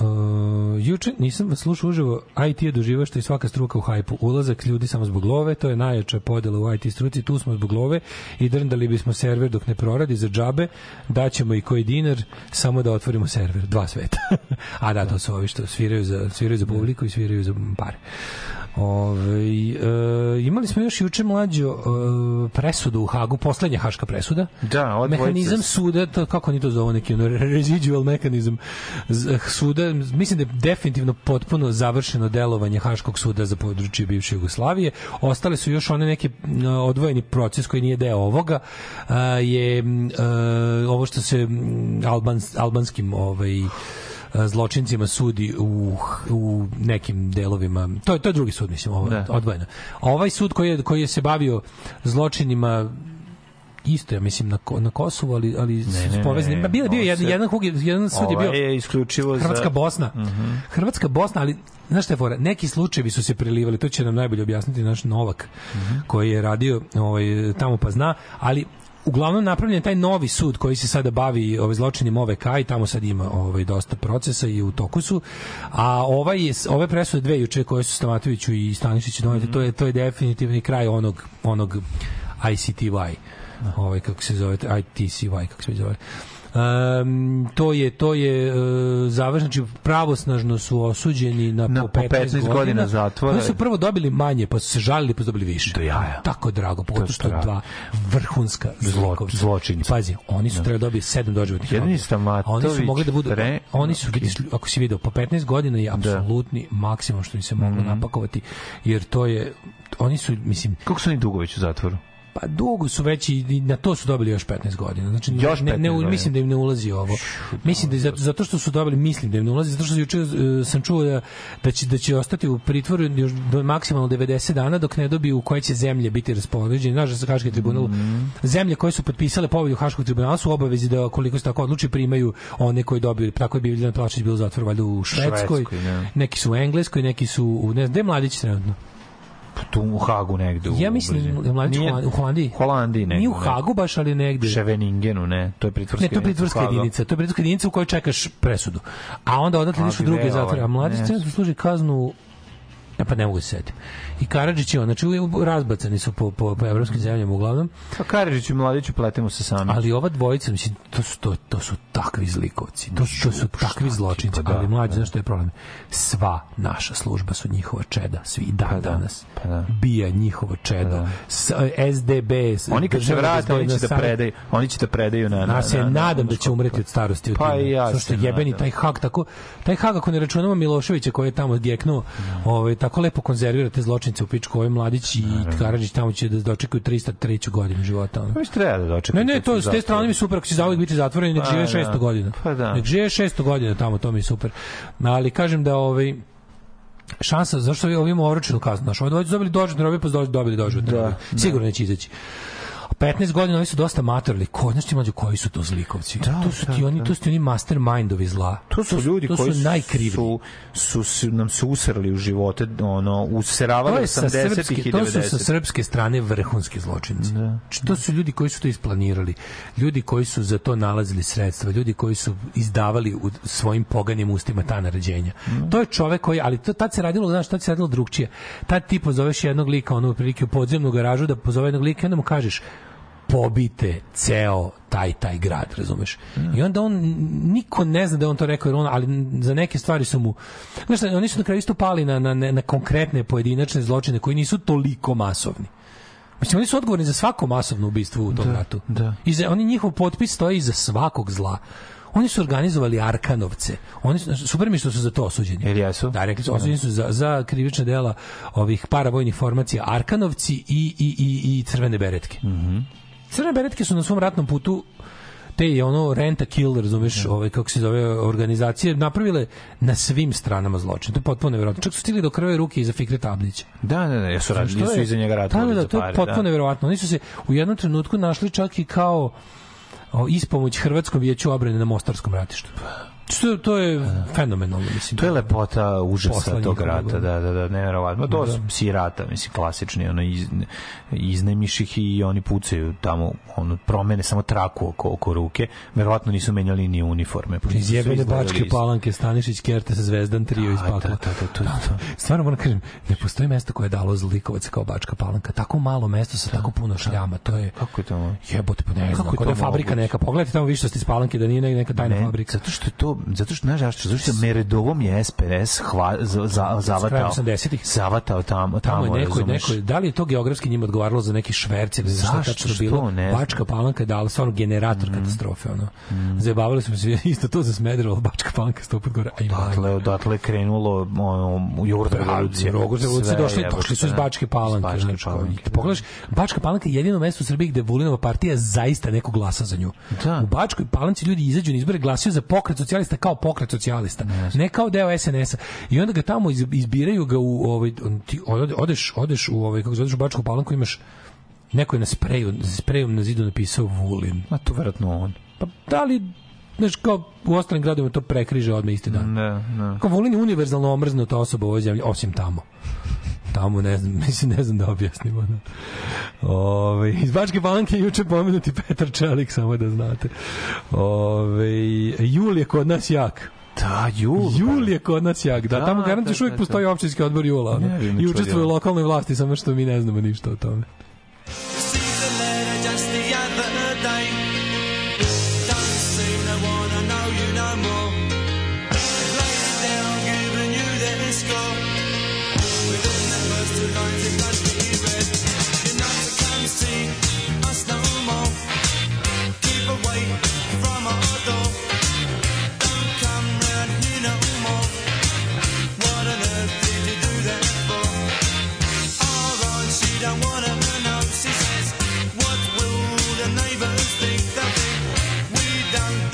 Uh, juče nisam vas slušao uživo, IT je doživao što je svaka struka u hajpu. Ulazak ljudi samo zbog love, to je najjača podela u IT struci, tu smo zbog love i drndali bismo server dok ne proradi za džabe, daćemo i koji dinar samo da otvorimo server, dva sveta. A da, to su ovi što sviraju za, sviraju za publiku i sviraju za pare. Ove, e, imali smo još juče mlađo e, presudu u Hagu, poslednja haška presuda. Da, od Mehanizam suda, to, kako oni to zovu neki ono, residual mehanizam z- suda, mislim da je definitivno potpuno završeno delovanje Haškog suda za područje bivše Jugoslavije. Ostale su još one neki m, odvojeni proces koji nije deo ovoga, a, je a, ovo što se albans, albanskim ovaj, zločincima sudi u, u nekim delovima. To je to je drugi sud mislim, ovo Da. odvojeno. A ovaj sud koji je koji je se bavio zločinima isto ja mislim na na Kosovu ali ali Ne, ne, ne, bio bio jedan jedan hug je- jedan sud je bio Ovaj je isključivo za- Hrvatska Bosna. Mhm. Hrvatska Bosna, ali znaš šta je fora? Neki slučajevi su se prelivali, to će nam najbolje objasniti naš Novak, Mhm. koji je radio ovaj, tamo pa zna, ali uglavnom napravljen je taj novi sud koji se sada bavi ovaj zločinim OVK i tamo sad ima ovaj dosta procesa i u toku su. A ovaj je, ove presude dve juče koje su Stamatoviću i Stanišiću donete, Mhm. to je to je definitivni kraj onog onog ICTY. Ovaj kako se zove, ITCY kako se zove. Um, to je to je uh, završeno znači pravosnažno su osuđeni na, Na po po 15, 15 godina zatvora. Oni su prvo dobili manje, pa su se žalili, pa su dobili više. Do jaja. Tako drago, pogotovo što dva vrhunska zlikovca. zločinci. Pazi, oni su trebali dobiti sedam doživotnih Jedan je robija. Stamatović, Oni su mogli da budu, pre- oni su, vidiš, ako si video, po 15 godina je apsolutni maksimum što im se moglo Mhm. napakovati, jer to je, oni su, mislim, Kako su oni dugo već u zatvoru? Pa dugo su već i na to su dobili još 15 godina. Znači ne- Još ne, 15 ne, godina. mislim da im ne ulazi ovo. Mislim da je zato, zato što su dobili, mislim da im ne ulazi, zato što juče e, sam čuo da, da će da će ostati u pritvoru još do maksimalno 90 dana dok ne dobiju u koje će zemlje biti raspoređene. Znaš da sa Haški tribunal Mhm. zemlje koje su potpisale povelju Haškog tribunala su obavezi da koliko se tako odluči primaju one koji dobiju tako je Biljana Plašić bio u zatvoru valjda u Švedskoj, Švedskoj, da. neki su u Engleskoj, neki su u ne znam, gde mladić trenutno? Tu u Hagu negde. Ja mislim da u Nije- Holandiji- u Holandiji. Holandiji negde. Nije u Hagu baš, ali negde. Ševeningenu, ne. To je pritvorska Ne, to je pritvorska jedinica. To je pritvorska jedinica u kojoj čekaš presudu. A onda odatle ideš u Ali druge zatvore. A mladić trenutno služi kaznu Ja pa ne mogu se setiti. I Karadžić je on, znači razbacani su po, po, po evropskim zemljama uglavnom, Pa Karadžić i Mladić upletemo se sami. ali ova dvojica, mislim, to su, to, to su takvi zlikovci, to, su- to su takvi zločinci, pa da, ali mlađi, da. znaš što je problem? Sva naša služba su njihova čeda, svi i dan Pa da, danas. pa da. Bija njihovo čedo. S, SDB, s- Oni kad se vrate, oni će da predaju, oni će da predaju na... na, na, na nadam da će umreti od starosti. Pa i ja Zato što se jebeni taj hak tako, taj hak ako ne računamo Miloševića koji je tamo geknuo, ovaj tako lepo konzervira te zločince u pičku, ovaj mladić i Karadžić tamo će da dočekaju 303. godinu života. Pa već treba da dočekati. Ne, ne, to s te strane mi super, ako će zauvijek biti zatvoren, nek Pa žive da. 600 godina. Pa da. Nek žive 600 godina tamo, to mi je super. Ali kažem da ovaj šansa zašto ovi ovim oročenu kaznu naš ovaj su dobili doživotne robije pa dobili doživotne Da, robije sigurno neće izaći 15 godina oni su dosta matorili. Ko, znaš ti mlađe koji su to zlikovci? Da, to su da, ti oni, da. to su ti oni mastermindovi zla. To su ljudi to koji su najkrivlji. su, su, su nam se usrali u živote, ono, useravali je sa 80-ih srpske, i to su sa 90-ih. srpske strane vrhunski zločinci. Znači, to su ljudi koji su to isplanirali, ljudi koji su za to nalazili sredstva, ljudi koji su izdavali u svojim poganim ustima ta naređenja. To je čovek koji, ali to tad se radilo, znaš, tad se radilo drugčije. Tad ti pozoveš jednog lika, ono, prilike u podzemnu garažu da pozove jednog lika i onda mu kažeš pobite ceo taj taj grad, razumeš? I onda on niko ne zna da je on to rekao, jer on, ali za neke stvari su mu znaš, oni su na kraju isto pali na, na, na konkretne pojedinačne zločine koji nisu toliko masovni. Mislim, oni su odgovorni za svako masovno ubistvo u tom Da, ratu. da. I za, oni njihov potpis stoji iza svakog zla. Oni su organizovali Arkanovce. Oni su, super mi što su za to osuđeni. Jel jesu? Da, rekli su, osuđeni su za, za krivična dela ovih paravojnih formacija Arkanovci i, i, i, i crvene beretke. Mhm. Crvene beretke su na svom ratnom putu te je ono renta kill, razumeš, ovaj, kako se zove, organizacije, napravile na svim stranama zločin. To je potpuno nevjerojatno. Čak su stigli do krve ruke iza Fikre Tablića. Da, da, da, jesu radili, su iza njega Da, ratovali da, da, za to je potpuno da. nevjerovatno. Oni su se u jednom trenutku našli čak i kao o, ispomoć Hrvatskom vijeću obrane na Mostarskom ratištu. To, to je fenomenalno, mislim. To je lepota užasa Poslanika tog rata, da, da, da, neverovatno. To Da. su psi rata, mislim, klasični, ono, iz, iznajmiš ih i oni pucaju tamo, ono, promene samo traku oko, oko ruke, verovatno nisu menjali ni uniforme. pošto su Iz svi jebene izgledali bačke isto. palanke, Stanišić, Kerte sa Zvezdan, trio iz Da, pakla. da, da, da, to je to. Stvarno moram kažem, ne postoji mesto koje je dalo zlikovac kao bačka palanka. Tako malo mesto sa tako puno šljama. To je Kako je to? jebote, pa ne znam. Kako je to fabrika neka. Pogledajte tamo više što ste iz palanke, da nije ne- neka tajna Ne, fabrika. zato što je to, zato što, znaš, zašto? Zato što Meredovom je SPS hva, za, za, zavatao, krajem 80-ih. zavatao tamo, tamo, Tamo je neko, neko, da li je to geografski njima odgovaralo za neki šverc ili Zašto? tačno bilo? Ne. Bačka palanka je dala stvarno generator katastrofe. Ono. Zajebavali smo se isto to za Smederevo, Bačka palanka sto put gore. A ima Odatle, krenulo ono, jogurt revolucija. Jogurt revolucija došli, došli su iz da. Bačke Palanke. Iz Bačke znači, Palanke, Kad pogledaš, Bačka Palanka je jedino mesto u Srbiji gde Vulinova partija zaista neko glasa za nju. Da. U Bačkoj Palanci ljudi izađu na izbore glasaju za pokret socijalista kao pokret socijalista. Ne kao deo SNS-a. I onda ga tamo iz- izbiraju ga u ovaj on- ti ode- odeš odeš u ovaj kako zoveš u Bačku Palanku imaš neko je na spreju, sprejom na zidu napisao Vulin. Ma to verovatno on. Pa da li znaš, kao u ostalim gradovima to prekriže odmah isti dan. Ne, ne. Kao Vulin je univerzalno omrznuta osoba u ovoj zemlji, osim tamo. Tamo ne znam, mislim, ne znam da objasnimo. Da. Ove, iz Bačke je juče pomenuti Petar Čelik, samo da znate. Ove, Jul je kod nas jak. Da, Jul. Jul je kod nas jak, da, Da, tamo garant da, još uvijek da, postoji općinski odbor Jula. ono. I učestvuje u lokalnoj vlasti, samo što mi ne znamo ništa o tome. done.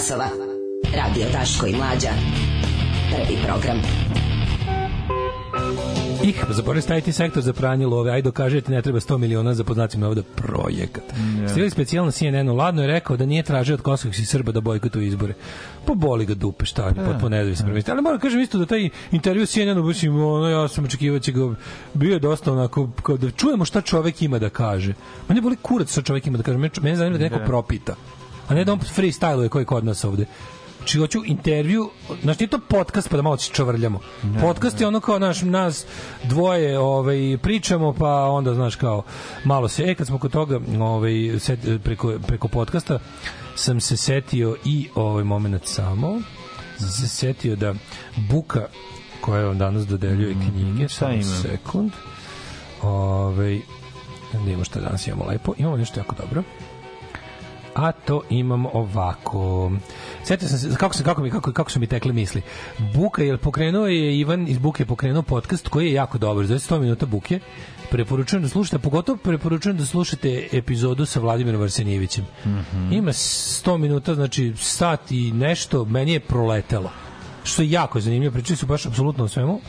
Časova. Radio Daško i Mlađa. Prvi program. Ih, zaboravili staviti sektor za pranje love, ajde dokažete, ne treba 100 miliona za poznacima ovde projekat. Ja. Stivali specijal na CNN-u, Ladno je rekao da nije tražio od kosovskih Srba da bojkotuju izbore. Pa boli ga dupe, šta je, potpuno nezavisno prvenstvo. Ali moram da kažem isto da taj intervju s CNN-u, mislim, ono, ja sam očekivao će ga, bio je dosta onako, kao da čujemo šta čovek ima da kaže. Mene boli kurac šta čovek ima da kaže, mene, mene zanima da neko Da. propita. A ne da on freestyluje koji kod nas ovde. Či hoću intervju, znači nije to podcast pa da malo čavrljamo. podcast je ono kao naš, nas dvoje ovaj, pričamo pa onda znaš kao malo se, e kad smo kod toga ovaj, set, preko, preko podcasta sam se setio i ovaj moment samo sam se setio da Buka koja vam danas dodeljuje knjige, šta samo ima? sekund ovaj, da imamo šta danas imamo lepo, imamo nešto jako dobro a to imamo ovako. Sjetio sam se kako se kako mi kako kako su mi tekle misli. Buka je pokrenuo je Ivan iz Buke pokrenuo podcast koji je jako dobar, za 100 minuta Buke. Preporučujem da slušate, pogotovo preporučujem da slušate epizodu sa Vladimirom Arsenijevićem. Ima 100 minuta, znači sat i nešto, meni je proletelo. Što je jako zanimljivo, pričali su baš apsolutno o svemu.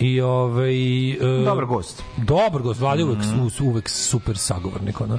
I ovaj e, Dobar gost. Dobar gost, Vladi uvek, mm. uvek super sagovornik. Ono.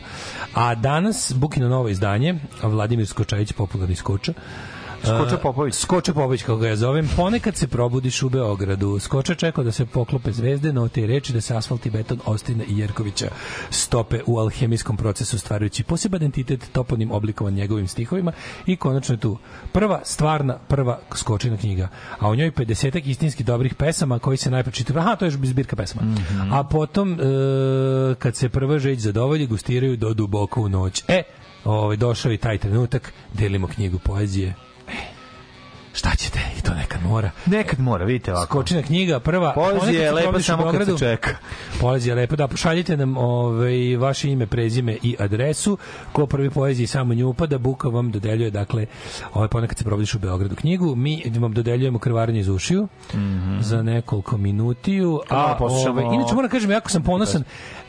A danas, Bukino novo izdanje, Vladimir Skočajić, popularni skoča, Skoča Uh, Popović. Skoča Popović, kako ga ja zovem. Ponekad se probudiš u Beogradu. Skoča čekao da se poklope zvezde, no te reči da se asfalt i beton Ostina i Jerkovića stope u alhemijskom procesu stvarajući poseban identitet toponim oblikovan njegovim stihovima i konačno je tu prva stvarna, prva skočina knjiga. A u njoj 50 istinski dobrih pesama koji se najpre čitaju. Aha, to je zbirka pesama. A potom, e, kad se prva žeć zadovolji, gustiraju do duboko u noć. E, ovaj, došao i taj trenutak, delimo knjigu poezije. Šta ćete? I to nekad mora. Nekad mora, vidite ovako. Skočina knjiga, prva. Poezija je lepa samo kad se čeka. Poezija je lepa, da pošaljite nam ovaj, vaše ime, prezime i adresu. Ko prvi poeziji samo nju upada, Buka vam dodeljuje, dakle, ovaj ponekad se probudiš u Beogradu knjigu. Mi vam dodeljujemo krvarenje iz ušiju za nekoliko minutiju. malo A, poslušamo- ovaj, inače moram kažem, jako sam ponosan.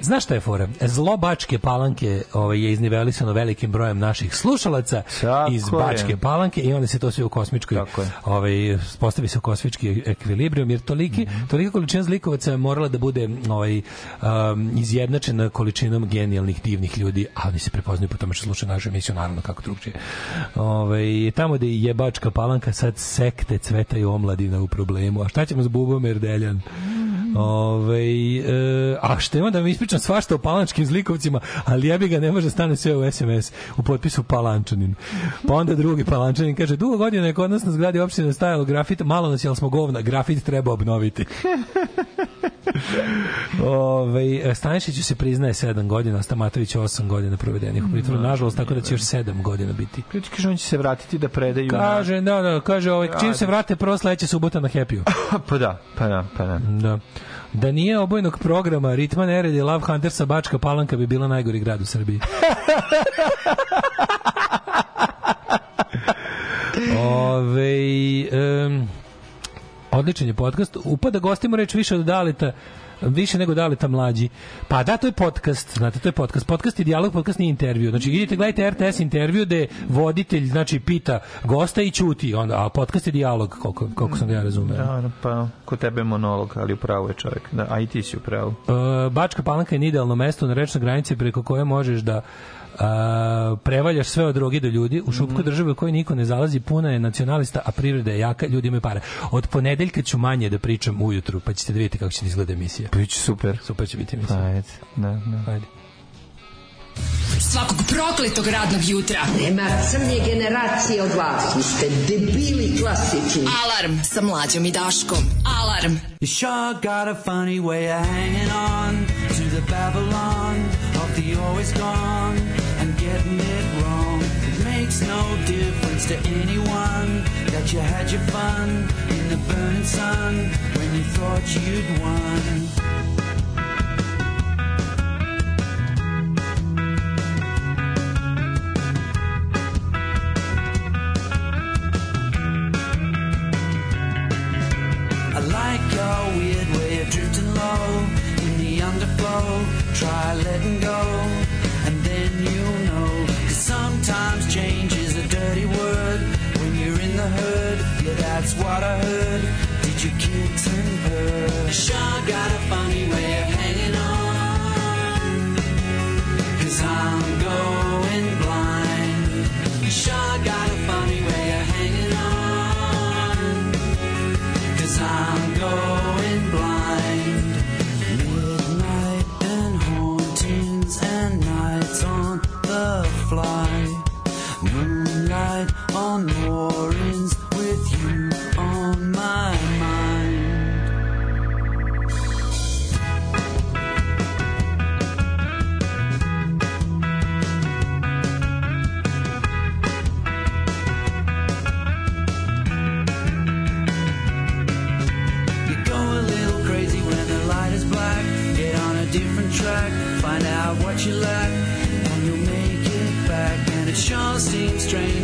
Znaš šta je fora? Zlo Bačke palanke ovaj, je iznivelisano velikim brojem naših slušalaca Tako iz je. Bačke palanke i onda se to sve u kosmičkoj je. ovaj postavi se u kosmički ekvilibrijum jer toliki Mhm. tolika količina zlikovaca je morala da bude ovaj um, izjednačena količinom genijalnih divnih ljudi a oni se prepoznaju po tome što slušaju našu emisiju naravno kako drugčije ovaj tamo da je jebačka palanka sad sekte cvetaju omladina u problemu a šta ćemo s Bubom Erdeljan Ove, e, a što je onda mi ispričam svašta o palančkim zlikovcima, ali ja bi ga ne može da stane sve u SMS u potpisu Palančanin. Pa onda drugi Palančanin kaže, dugo godina je kod nas na zgradi opštine stajalo grafit, malo nas jel smo govna, grafit treba obnoviti. Ove, Stanišiću se priznaje 7 godina, Stamatović 8 godina provedenih u pritvoru, nažalost, tako da će još 7 godina biti. Kaže, on će se vratiti da predaju. Kaže, da, da, kaže, ovaj, čim se vrate prvo sledeća subota na Happy-u. Pa da, pa da, pa da. Da. Da nije obojnog programa Ritma Nered i Love Huntersa Bačka Palanka bi bila najgori grad u Srbiji. Ove, um, odličan je podcast. Upada gostima reč više od Dalita više nego Dalita mlađi. Pa da, to je podcast, znate, to je podcast. Podcast je dijalog, podcast nije intervju. Znači, idite, gledajte RTS intervju gde voditelj, znači, pita gosta i ćuti, onda, a podcast je dijalog, koliko, koliko sam ga ja razumeo. Da, pa kod tebe je monolog, ali upravo je čovjek. Da, a i ti si upravo. Uh, Bačka Palanka je idealno mesto na rečnoj granici preko koje možeš da uh, prevaljaš sve od droge do ljudi. U šupku države u kojoj niko ne zalazi, puna je nacionalista, a privreda je jaka, ljudi imaju pare. Od ponedeljka ću manje da pričam ujutru, pa ćete da vidjeti kako će da izgleda emisija. Biće super. Super će biti emisija. Ajde, da, da. Ajde. Svakog prokletog radnog jutra. Nema crnje generacije od vas. Vi ste debili klasični. Alarm sa mlađom i Daškom. Alarm. You sure got a funny way of hanging on to the Babylon of the always gone makes no difference to anyone that you had your fun in the burning sun when you thought you'd won. I like your weird way of drifting low in the underflow. Try letting go, and then you'll know. Cause sometimes that's what I heard. Did your kids and her? Sure got a funny way of hanging on. Cause I'm going blind. Sure got a funny way of hanging on. Cause I'm going blind. Midnight and hauntings and nights on the fly. you like, and you'll make it back. And it sure seems strange.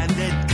stranded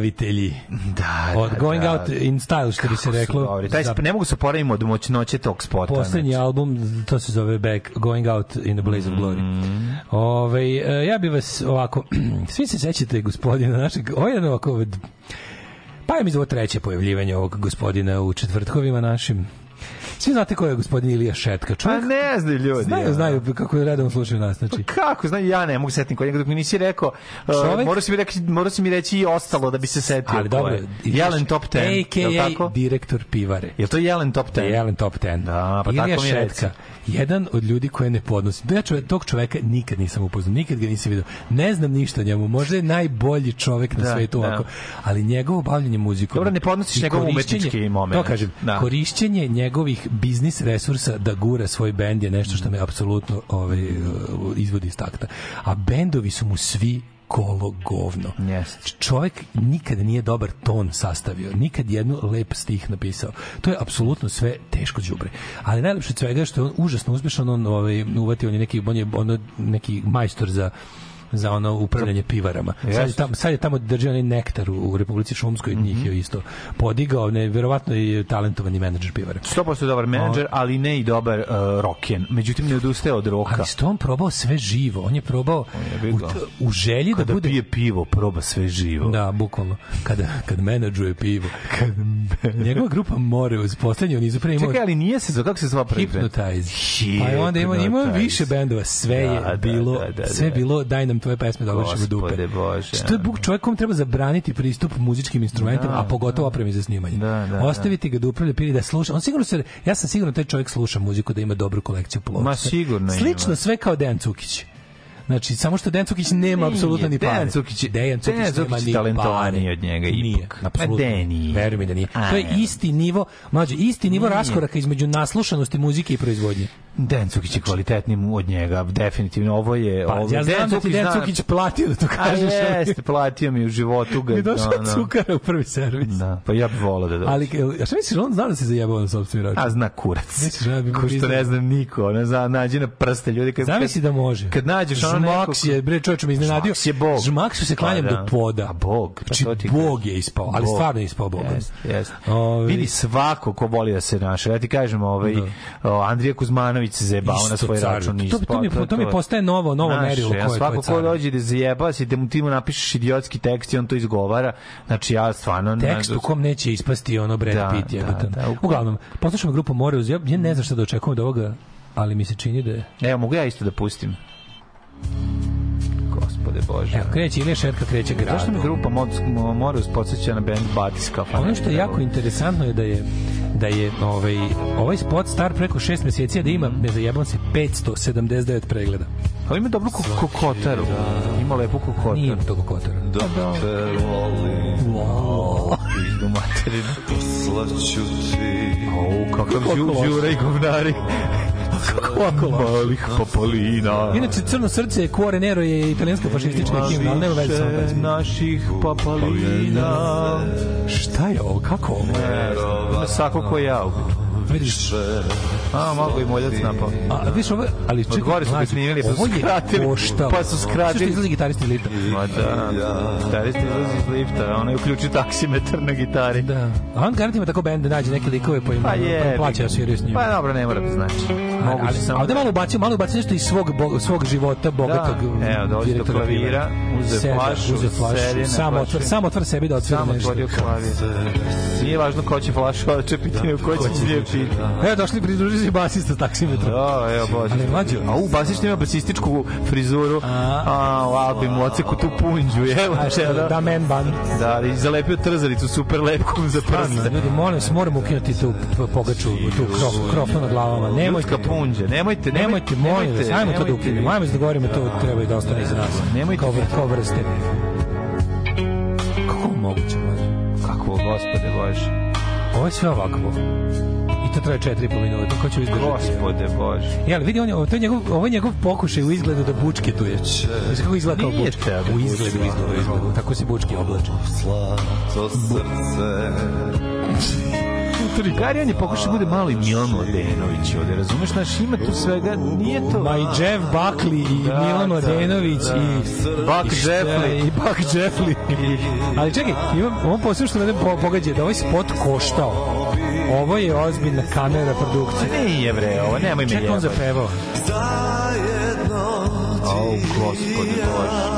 Davitelji. Da, Od Going Out in Style, što bi se reklo. Taj, ne mogu se poravimo od moćnoće tog spota. Poslednji znači. album, to se zove Back, Going Out in a Blaze of Glory. Mm. Ove, e, ja bi vas ovako, svi se sećate gospodina našeg, ovo je ovako, pa je mi za ovo treće pojavljivanje ovog gospodina u četvrtkovima našim. Svi znate ko je gospodin Ilija Šetka. Pa Čovjek, ne znaju ljudi. znaju, ja. znaju kako je redom slušaju nas. Znači, Kako, znaju, ja ne mogu setiti kod njega, dok mi nisi rekao, uh, Čovek- morao si mi reći, morao si mi reći i ostalo da bi se setio. ali dobro, je. Jelen Top 10, je a.k.a. tako? direktor pivare. Je to Jelen Top 10? Jelen Top 10. Da, pa Ilija tako mi reci. Šetka, jedan od ljudi koje ne podnosim. Da ja čovek, tog čoveka nikad nisam upoznao, nikad ga nisam vidio. Ne znam ništa o njemu, možda je najbolji čovek na Da, svetu da. ovako, ali njegovo bavljanje muzikom. Dobro, ne podnosiš njegov umetnički moment. To kažem, Da. korišćenje njegovih biznis resursa da gura svoj bend je nešto što me apsolutno ovaj, izvodi iz takta. A bendovi su mu svi kolo govno. Yes. Čovjek nikada nije dobar ton sastavio, nikad jednu lep stih napisao. To je apsolutno sve teško đubre. Ali najlepše od svega je što je on užasno uspešan, on ovaj uvatio on je neki on je ono neki majstor za za ono upravljanje pivarama. Sad je, tamo, sad je tamo drži onaj nektar u, u Republici Šumskoj, njih je isto podigao, ne, verovatno je talentovani menadžer pivara. 100% dobar menadžer, ali ne i dobar uh, rockjen. Međutim, ne odustaje od roka. Ali što on probao sve živo, on je probao jebi u, ga. u želji Kada da bude pije pivo, proba sve živo. Da, bukvalno. Kada, kad menadžuje pivo. Njegova grupa Moreus, poslednji u nizu pre imao Čekaj, ali nije se kako se zove prvi band? Hypnotize. Pa je onda imao Hypnotize. više bendova, sve je Da, da, bilo, da, da, sve je da. bilo, daj nam tvoje pesme da odličimo dupe. Bože. Što je buk čovjek kom treba zabraniti pristup muzičkim instrumentima, Da, a pogotovo opremi za snimanje. Da, da, Ostaviti ga da upravlja pili da sluša. On sigurno se, ja sam sigurno taj čovjek sluša muziku da ima dobru kolekciju ploča. Ma, sigurno Slično ima. sve kao Dejan Cukić. Znači, samo što Dejan Cukić nema Nije, apsolutno ni pare. Dejan Cukić je- Dejan Cukić, Dejan nema Cukić ni talentovaniji pare. od njega Nije, ipak. apsolutno. Pa nije. Veruj mi da nije. A, to je ne. isti nivo, mlađe, isti nivo Nije. raskoraka između naslušanosti muzike i proizvodnje. Dejan Cukić je kvalitetniji od njega, definitivno. Ovo je... Pa, ovo, ja znam da ti Dejan Cukić platio da to A kažeš. ali- jeste, platio mi u životu ga. Mi je došao da, da. cukara u prvi servis. Da, pa ja bih volao da dođe. Ali, a šta misliš, on zna da se zajebao na sobstveni račun? A zna kurac. Misliš, ja bi mu Ko što ne zna niko, ona zna, nađe na prste ljudi. Kad, Zamisli da može. Kad nađeš ono Žmaks je, bre, čovječe me iznenadio. Žmaks je bog. Žmaksu se klanjam da. do poda. A bog, pa Znači, bog je ispao, ali Bog. stvarno je ispao bogom. Jeste, jeste. Ovi- Vidi svako ko voli da se naša. Ja ti kažem, ovaj, o, Andrija Kuzmanović se zajebao na svoj račun. To- isto, to mi- to mi postaje novo- novo merilo ja Svako ko dođe da zajeba si, da mu ti mu napišeš idiotski tekst i on to izgovara. Znači, ja stvarno... tekst u kom neće ispasti ono Brad Da, Pitt je. da, da, Uglavnom, poslušamo grupu Moreus, ja, ja ne znam šta da očekujem od ovoga, ali mi se čini da je... Evo, mogu ja isto da pustim. Gospode Bože. Evo, kreće Ilija Šetka, kreće grad. Zašto mi grupa Morus podsjeća na band Batiska? Pa Ono što je jako interesantno je da je da je ovaj ovaj spot star preko 6 meseci a da ima ne zajebam se 579 pregleda. Ali ima dobru ko- kokotaru. Ima lepu kokotaru. Nije to kokotar. Da, da. Pizdu materinu. Poslaću ti Au, kakav Kako đu, loše. đura i govnari. Malih papolina. Inače Crno srce Cuore Nero je italijanska fašistička himna, ali nema veze sa pesmom. naših papalina. Šta je ovo? Kako ovo? Sako ko ja. Vidiš, A, malo i moljac napao. a vidiš ovo, ali čekaj, Od gore su snimili, pa su je skratili, koštalo. pa su skratili. Što izlazi gitarist iz lifta? Ma da, gitarist izlazi iz lifta, ono je uključio taksimetar na gitari. Da. A on garant ima tako bend da nađe neke likove pa im Pa pa je. plaća da sviraju s njim. Pa dobro, ne mora da znači. Mogu ali, samo... ovde malo ubacio, malo ubacio nešto iz svog, bo, svog života, bogatog Da, evo, dođe do klavira, Seda, flašu, uzeo flašu, samo otvor, samo otvor sebi da otvori Samo nešto. otvorio klavir. Nije važno ko će flašu odčepiti, nego ko će nje piti. Evo, došli pridruži se basista taksimetrom. Da, evo, bože. Ali mlađo. A u, basiš ima basističku frizuru. A, u Albi mu oceku tu punđu, evo. A da, da, man bun. da, i zalepio trzalicu super lepkom za prste. Ljudi, molim se, moramo ukinuti tu pogaču, tu krof, krofnu na glavama. Nemojte, Ljudska punđe, nemojte, nemojte, molim vas, ajmo to da ukinemo. Ajmo se dogovorimo, to treba i da ostane iza nas. Nemojte. Kao, vr- kao vrste. Kako moguće, mlađe? Kako, gospode Bože. Ovo je sve ovakvo. Sad traje 4,5 minuta, ko će izdržati? Gospode Bože. Ali vidi, on je, to je njegov, ovo je njegov pokušaj u izgledu da bučke tuje. Znači kako izgleda kao bučke? U izgledu, bučke, izgledu, u izgledu. Tako se bučke oblače. To srce Gari on je pokušao da bude malo i Milan Mladenović ovde, razumeš? Znaš, ima tu svega, nije to... Ma i Jeff Buckley i Da, Milan da, Mladenović da. i Buck i šta- Jeffley. i Buck Jeffley. Ali čekaj, imam ovo posebno što mene po- pogađa da ovaj spot koštao. Ovo je ozbiljna kamera produkcija. Nije bre, ovo nemoj me Čekaj on jebati. zapevao. Au, gospode Bože.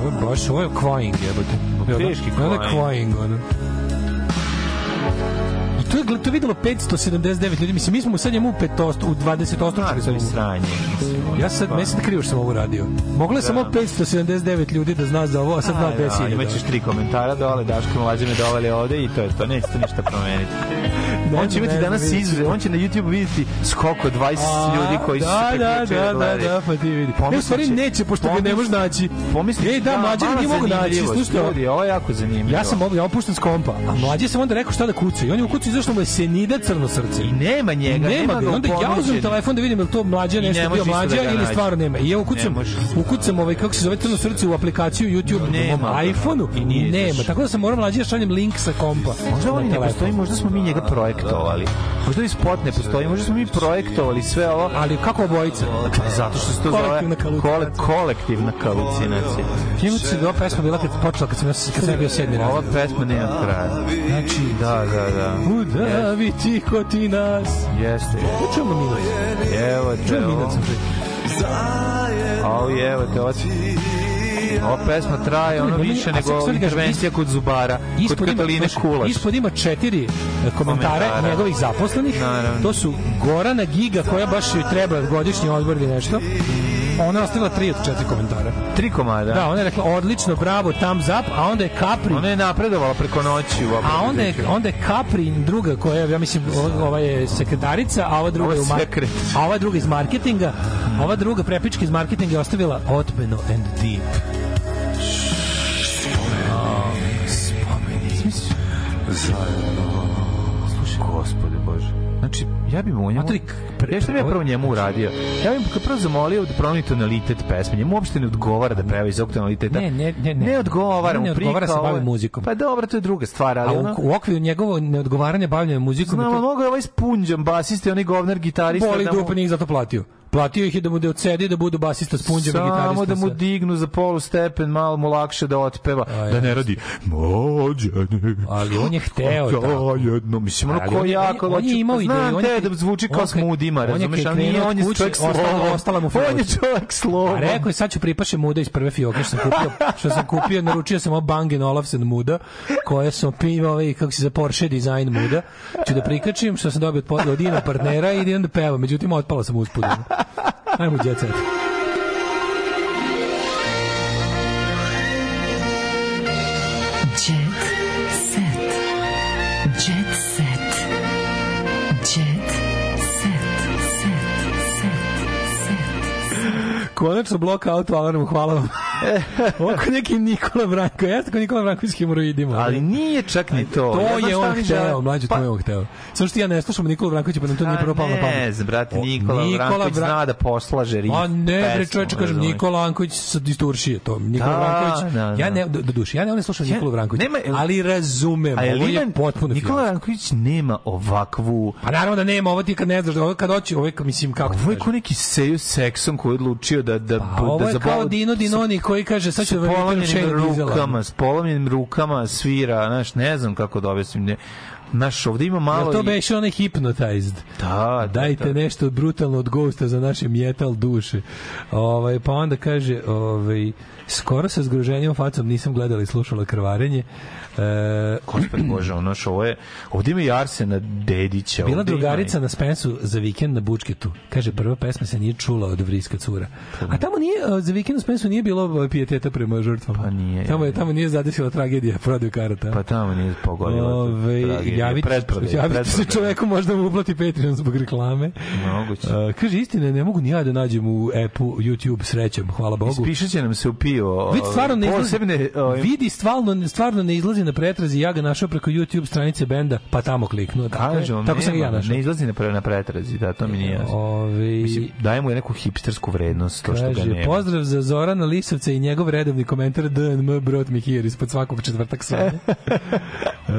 Ovo je baš, ovo je kvajing, jebote. Teški Ovo je kvajing, ono. To je, to je videlo 579 ljudi. Mislim, mi smo sad njemu u 5 u 20 To ostručili je sranje. Ja sad, meni sad krivo što sam ovo radio. Moglo je samo 579 ljudi da zna za ovo, a sad zna A, da, 10.000. imaćeš tri komentara dole, Daško mlađe me doveli ovde i to je to, neće ništa promeniti. Ne on će imati danas izve, on će na YouTube vidjeti skok od 20 A, ljudi koji su da, se da, priključili da, da, gledaju. da, pa ti vidi. Ne, u stvari neće, pošto ga ne možeš naći. Pomisliće, Ej, da, mlađe mala nije mogu naći, slušaj, Ljudi, ovo je jako zanimljivo. Ja sam ja opušten s kompa, a mlađe sam onda rekao šta da kuca. I on je ukucao i zašto mu je senida crno srce. I nema njega, nema nema ga. Onda ja uzmem telefon da vidim je li to mlađe I nešto ne bio da ga ili stvarno nema. I ja ukucam, može. ukucam ovaj, kako se zove crno srce u aplikaciju YouTube na ga. iPhoneu I nije nema. Tako da sam morao mlađe da šaljem link sa kompa. Možda on ne postoji, možda smo mi njega projektovali. Možda i spot ne postoji, možda smo mi projektovali sve ovo. Ali kako obojica? Pa zato što se to zove kole, kolektivna halucinacija. Njemu se ova pesma bila kad počela, kad sam, ja- kad sam ja bio sedmi Ova razred. pesma nema kraja. Znači, Da, da, da. Udavi tiho ti nas. Jeste. Ja čujemo Minoć. Evo te, Čujem ovo. Minoć sam pre. Au, evo te, ovo Ova pesma traje ono više nego intervencija kod Zubara, kod Kataline slušaj, Kulaš. Ispod ima četiri e, komentare Komentara. njegovih zaposlenih. To su Gorana Giga, koja baš joj treba godišnji odbor ili nešto. Ona je ostavila tri od četiri komentara. Tri komada. Da, ona je rekla odlično, bravo, thumbs up, a onda je Capri. Ona je napredovala preko noći u ovom A onda je, onda je Capri druga koja, ja mislim, ova, ova je sekretarica, a ova druga Ovo je je u mar- sekret. a ova druga iz marketinga, a ova druga prepička iz marketinga je ostavila otmeno and deep. Gospode Bože. Znači, ja bih mu njemu... Ja što bi ja prvo njemu uradio? Ja bih ga prvo zamolio da promeni tonalitet pesme. Njemu uopšte ne odgovara da peva iz ovog tonaliteta. Ne, ne, ne, ne. Ne odgovara Ne mu odgovara se prika, bavi ovo- muzikom. Pa dobro, to je druga stvar, ali A ono... u, u okviru njegovo neodgovaranja bavljanja muzikom je Znam, to- ali mogu je ovaj spunđam, basista i onaj govnar gitarista. Boli da mu- dupe, nije ih zato platio. Platio ih je da mu da odsedi da budu basista s punđem i gitarista. Samo da mu dignu za polu stepen, malo mu lakše da otpeva, da ne radi mođene. Ali on je hteo tako. jedno, mislim, ono ko jako on on je imao ideju, Znam te da zvuči kao smudima, razumeš, ali nije, on je čovjek slova. ostala mu On je čovjek slova. A rekao je sad ću pripaše muda iz prve fioke što sam kupio, što sam kupio, naručio sam ovo Bang Olufsen muda, koje sam pio ovaj, kako se za Porsche design muda, ću da prikačim što sam dobio od, od partnera i da onda pevam, međutim otpala sam uspud. Ajmo. Set. Konačno blok auto alarmu, hvala vam. Ovo je neki Nikola Branko, jeste kao Nikola Branko s hemoroidima. Ali nije čak ni to. To Ja je on hteo, mlađe, to Pa- je on hteo. Samo što ja ne slušam Nikola Brankovića, pa nam to nije prvo palo na pamet. Ne, brate, O, Nikola, Branković Bra- zna da poslaže riff. A ne, bre, čoveče, kažem. Nikola Anković sa distoršije, to. Nikola Da, Branković, da, da. ja ne, do, do duše, ja ne, ne slušam Ja- Nikolu Brankovića, ali razumem, A je ovo je potpuno Nikola fijasko. Ranković nema ovakvu Pa naravno da nema, ovo ti kad ne znaš, ovo kad hoće, ovo je, mislim, kako Ovo je neki seju seksom koji je odlučio da da A ovo da je kao Dino Dinoni koji kaže sad ću da vam polomljenim rukama, s polomljenim rukama svira, znaš, ne znam kako da objasnim. Ne, Znaš, ovde ima malo... Jel to beše onaj hypnotized? Da, da, Dajte da. nešto brutalno od Ghosta za naše metal duše. Ovaj, pa onda kaže, ovaj, skoro sa zgroženjem facom nisam gledala i slušala krvarenje. E, Gospod Bože, ono što ovo je... Ovde ima i Arsena Dedića. Bila drugarica i- na Spensu za vikend na Bučketu. Kaže, prva pesma se nije čula od Vriska cura. A tamo nije, za vikend na Spensu nije bilo ovaj, pijeteta prema žrtvama. Pa nije. Tamo, je, tamo nije zadesila tragedija prodaju karata. Pa tamo nije pogodila. Ove, tragedija. javiti, pretprodaje, javiti se čoveku možda mu uplati Patreon zbog reklame. Moguće. Uh, kaže, istina, ne mogu ni ja da nađem u appu YouTube srećem, hvala Bogu. Ispišat će nam se u pivo. Vidi stvarno ne izlazi, posebne, ovaj, vidi stvarno, stvarno ne izlazi na pretrazi, ja ga našao preko YouTube stranice benda, pa tamo kliknuo. Tako, je. Kažem, tako sam ga ja našao. Ne izlazi na, pre, na pretrazi, da, to mi nije jasno. Ovi, Mislim, dajemo je neku hipstersku vrednost, to što ga Kaže, nema. pozdrav za Zorana Lisovca i njegov redovni komentar DNM brought me here ispod svakog četvrtak sanja. e,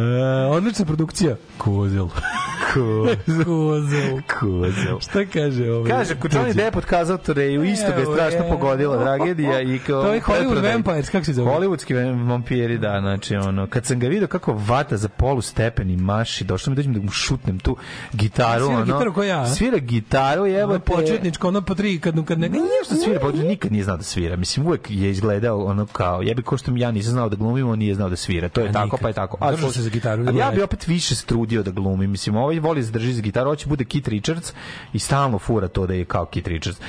odlična produkcija. Kozel. Kozel. Kozel. Šta kaže ovo? Kaže, ako Johnny Depp otkazao Toreju, isto ga je strašno pogodila tragedija i kao... To je Hollywood. Vampires, kako se zove? Hollywoodski vam- vampiri, da, znači, ono, kad sam ga vidio kako vata za polu stepeni maši, došlo mi dođem da mu šutnem tu gitaru, Svira ono. gitaru ko ja, a? Svira gitaru, evo Ono te... početničko, ono po tri, kad, kad ne... Nije što svira, pa nikad nije znao da svira. Mislim, uvek je izgledao ono kao, jebi ko što mi ja nisam znao da glumim, on nije znao da svira. To je A tako, nikad. pa je tako. Držao se za gitaru, Ali ja bi opet više se trudio da glumim. Mislim, ovaj voli se drži za gitaru, hoće bude Kit Richards i stalno fura to da je kao Kit Richards.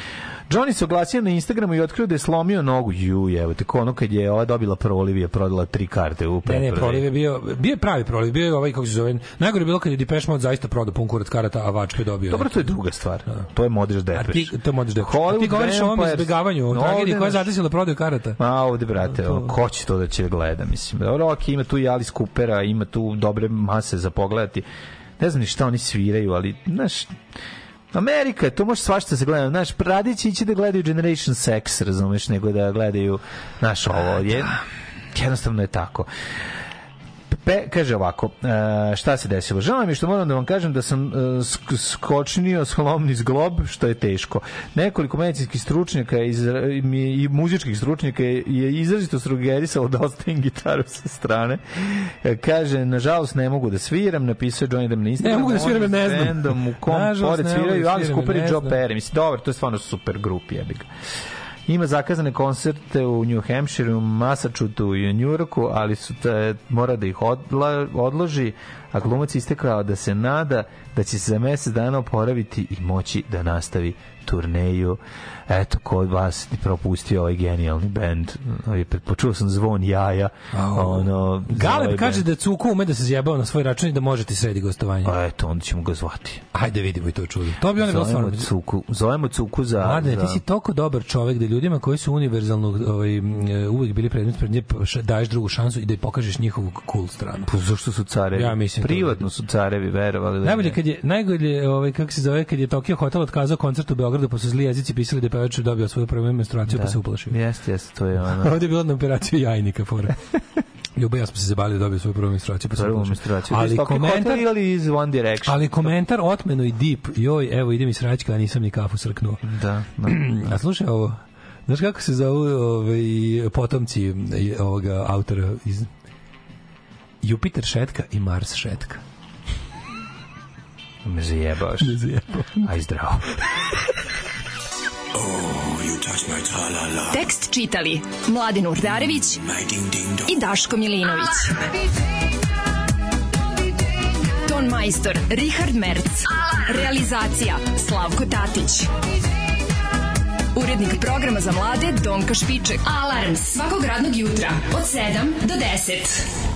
Johnny se oglasio na Instagramu i otkrio da je slomio nogu. Ju, evo, tako ono kad je ova dobila prolivija, prodala tri karte u Ne, ne, proliv je bio, bio je pravi proliv, bio je ovaj, kako se zove, najgore je bilo kad je Depeche Mode zaista prodao pun kurac karata, a Vačko je dobio. Dobro, to je druga stvar. To je Modrić A Depeš. ti, to možeš da... A ti govoriš o ovom izbegavanju, o No, tragediji koja je zadesila prodaju karata. Ma ovde, brate, ono, ko će to da će da gleda, mislim. Dobro, ok, ima tu i Alice Coopera, ima tu dobre mase za pogledati. Ne znam ni šta oni sviraju, ali, znaš, Amerika, to može svašta da se gleda. Znaš, radići ići da gledaju Generation Sex, razumeš, nego da gledaju, znaš, ovo je, jednostavno je tako. Pe, kaže ovako, e, šta se desilo? Žao mi što moram da vam kažem da sam e, sk- skočnio slomni zglob, što je teško. Nekoliko medicinskih stručnjaka iz, i muzičkih stručnjaka je, izrazito sugerisalo da ostavim gitaru sa strane. E, kaže, nažalost ne mogu da sviram, napisao Johnny Depp na Instagram. Ne mogu da sviram, jer ne znam. U kom Nažalost, pored da sviraju Alice Cooper i Joe. Perry. Mislim, dobro, to je stvarno super grup, jebi ga. Ima zakazane koncerte u New Hampshire, u Massachusettsu i New Yorku, ali su te, mora da ih odla, odloži, a glumac istekao da se nada da će se za mesec dana oporaviti i moći da nastavi turneju. Eto, kod vas ti propustio ovaj genijalni bend. Ovaj, Počuo sam zvon jaja. ono, za Galeb ovaj kaže bend. da Cuko ume da se zjebao na svoj račun i da možete sredi gostovanje. A eto, onda ćemo ga zvati. Ajde vidimo i to čudo. To bi onda bilo stvarno. Cuku, zovemo Cuku za... Mladene, za... ti si toliko dobar čovek da ljudima koji su univerzalno ovaj, e, uvek bili predmet pred nje š- daješ drugu šansu i da im pokažeš njihovu cool stranu. Pa zašto su carevi? Ja mislim Privatno su carevi, verovali. da Najbolje kad je najbolje ovaj kako se zove kad je Tokyo Hotel otkazao koncert u Beogradu pa su zli jezici pisali da je pevač dobio svoju prvu menstruaciju pa se uplašio. Jeste, jeste, to je ono. Ovdje je bilo na operaciju jajnika fora. Ljubo i ja smo se zabavili da dobio svoju prvu menstruaciju pa Prvu menstruaciju. Ali komentar ili iz One Direction? Ali komentar otmeno i deep. Joj, evo idem iz Sraćka, a nisam ni kafu srknuo. Da, da. A slušaj ovo, znaš kako se zovu ovaj, potomci eh, ovoga autora iz Jupiter šetka i Mars šetka. Me zajebaš. Ne zajebao. Aj zdravo. Tekst čitali Mladin Urdarević i Daško Milinović. Ton majstor Richard Merc. Realizacija Slavko Tatić. Urednik programa za mlade Donka Špiček. Alarms svakog radnog jutra od 7 do 10.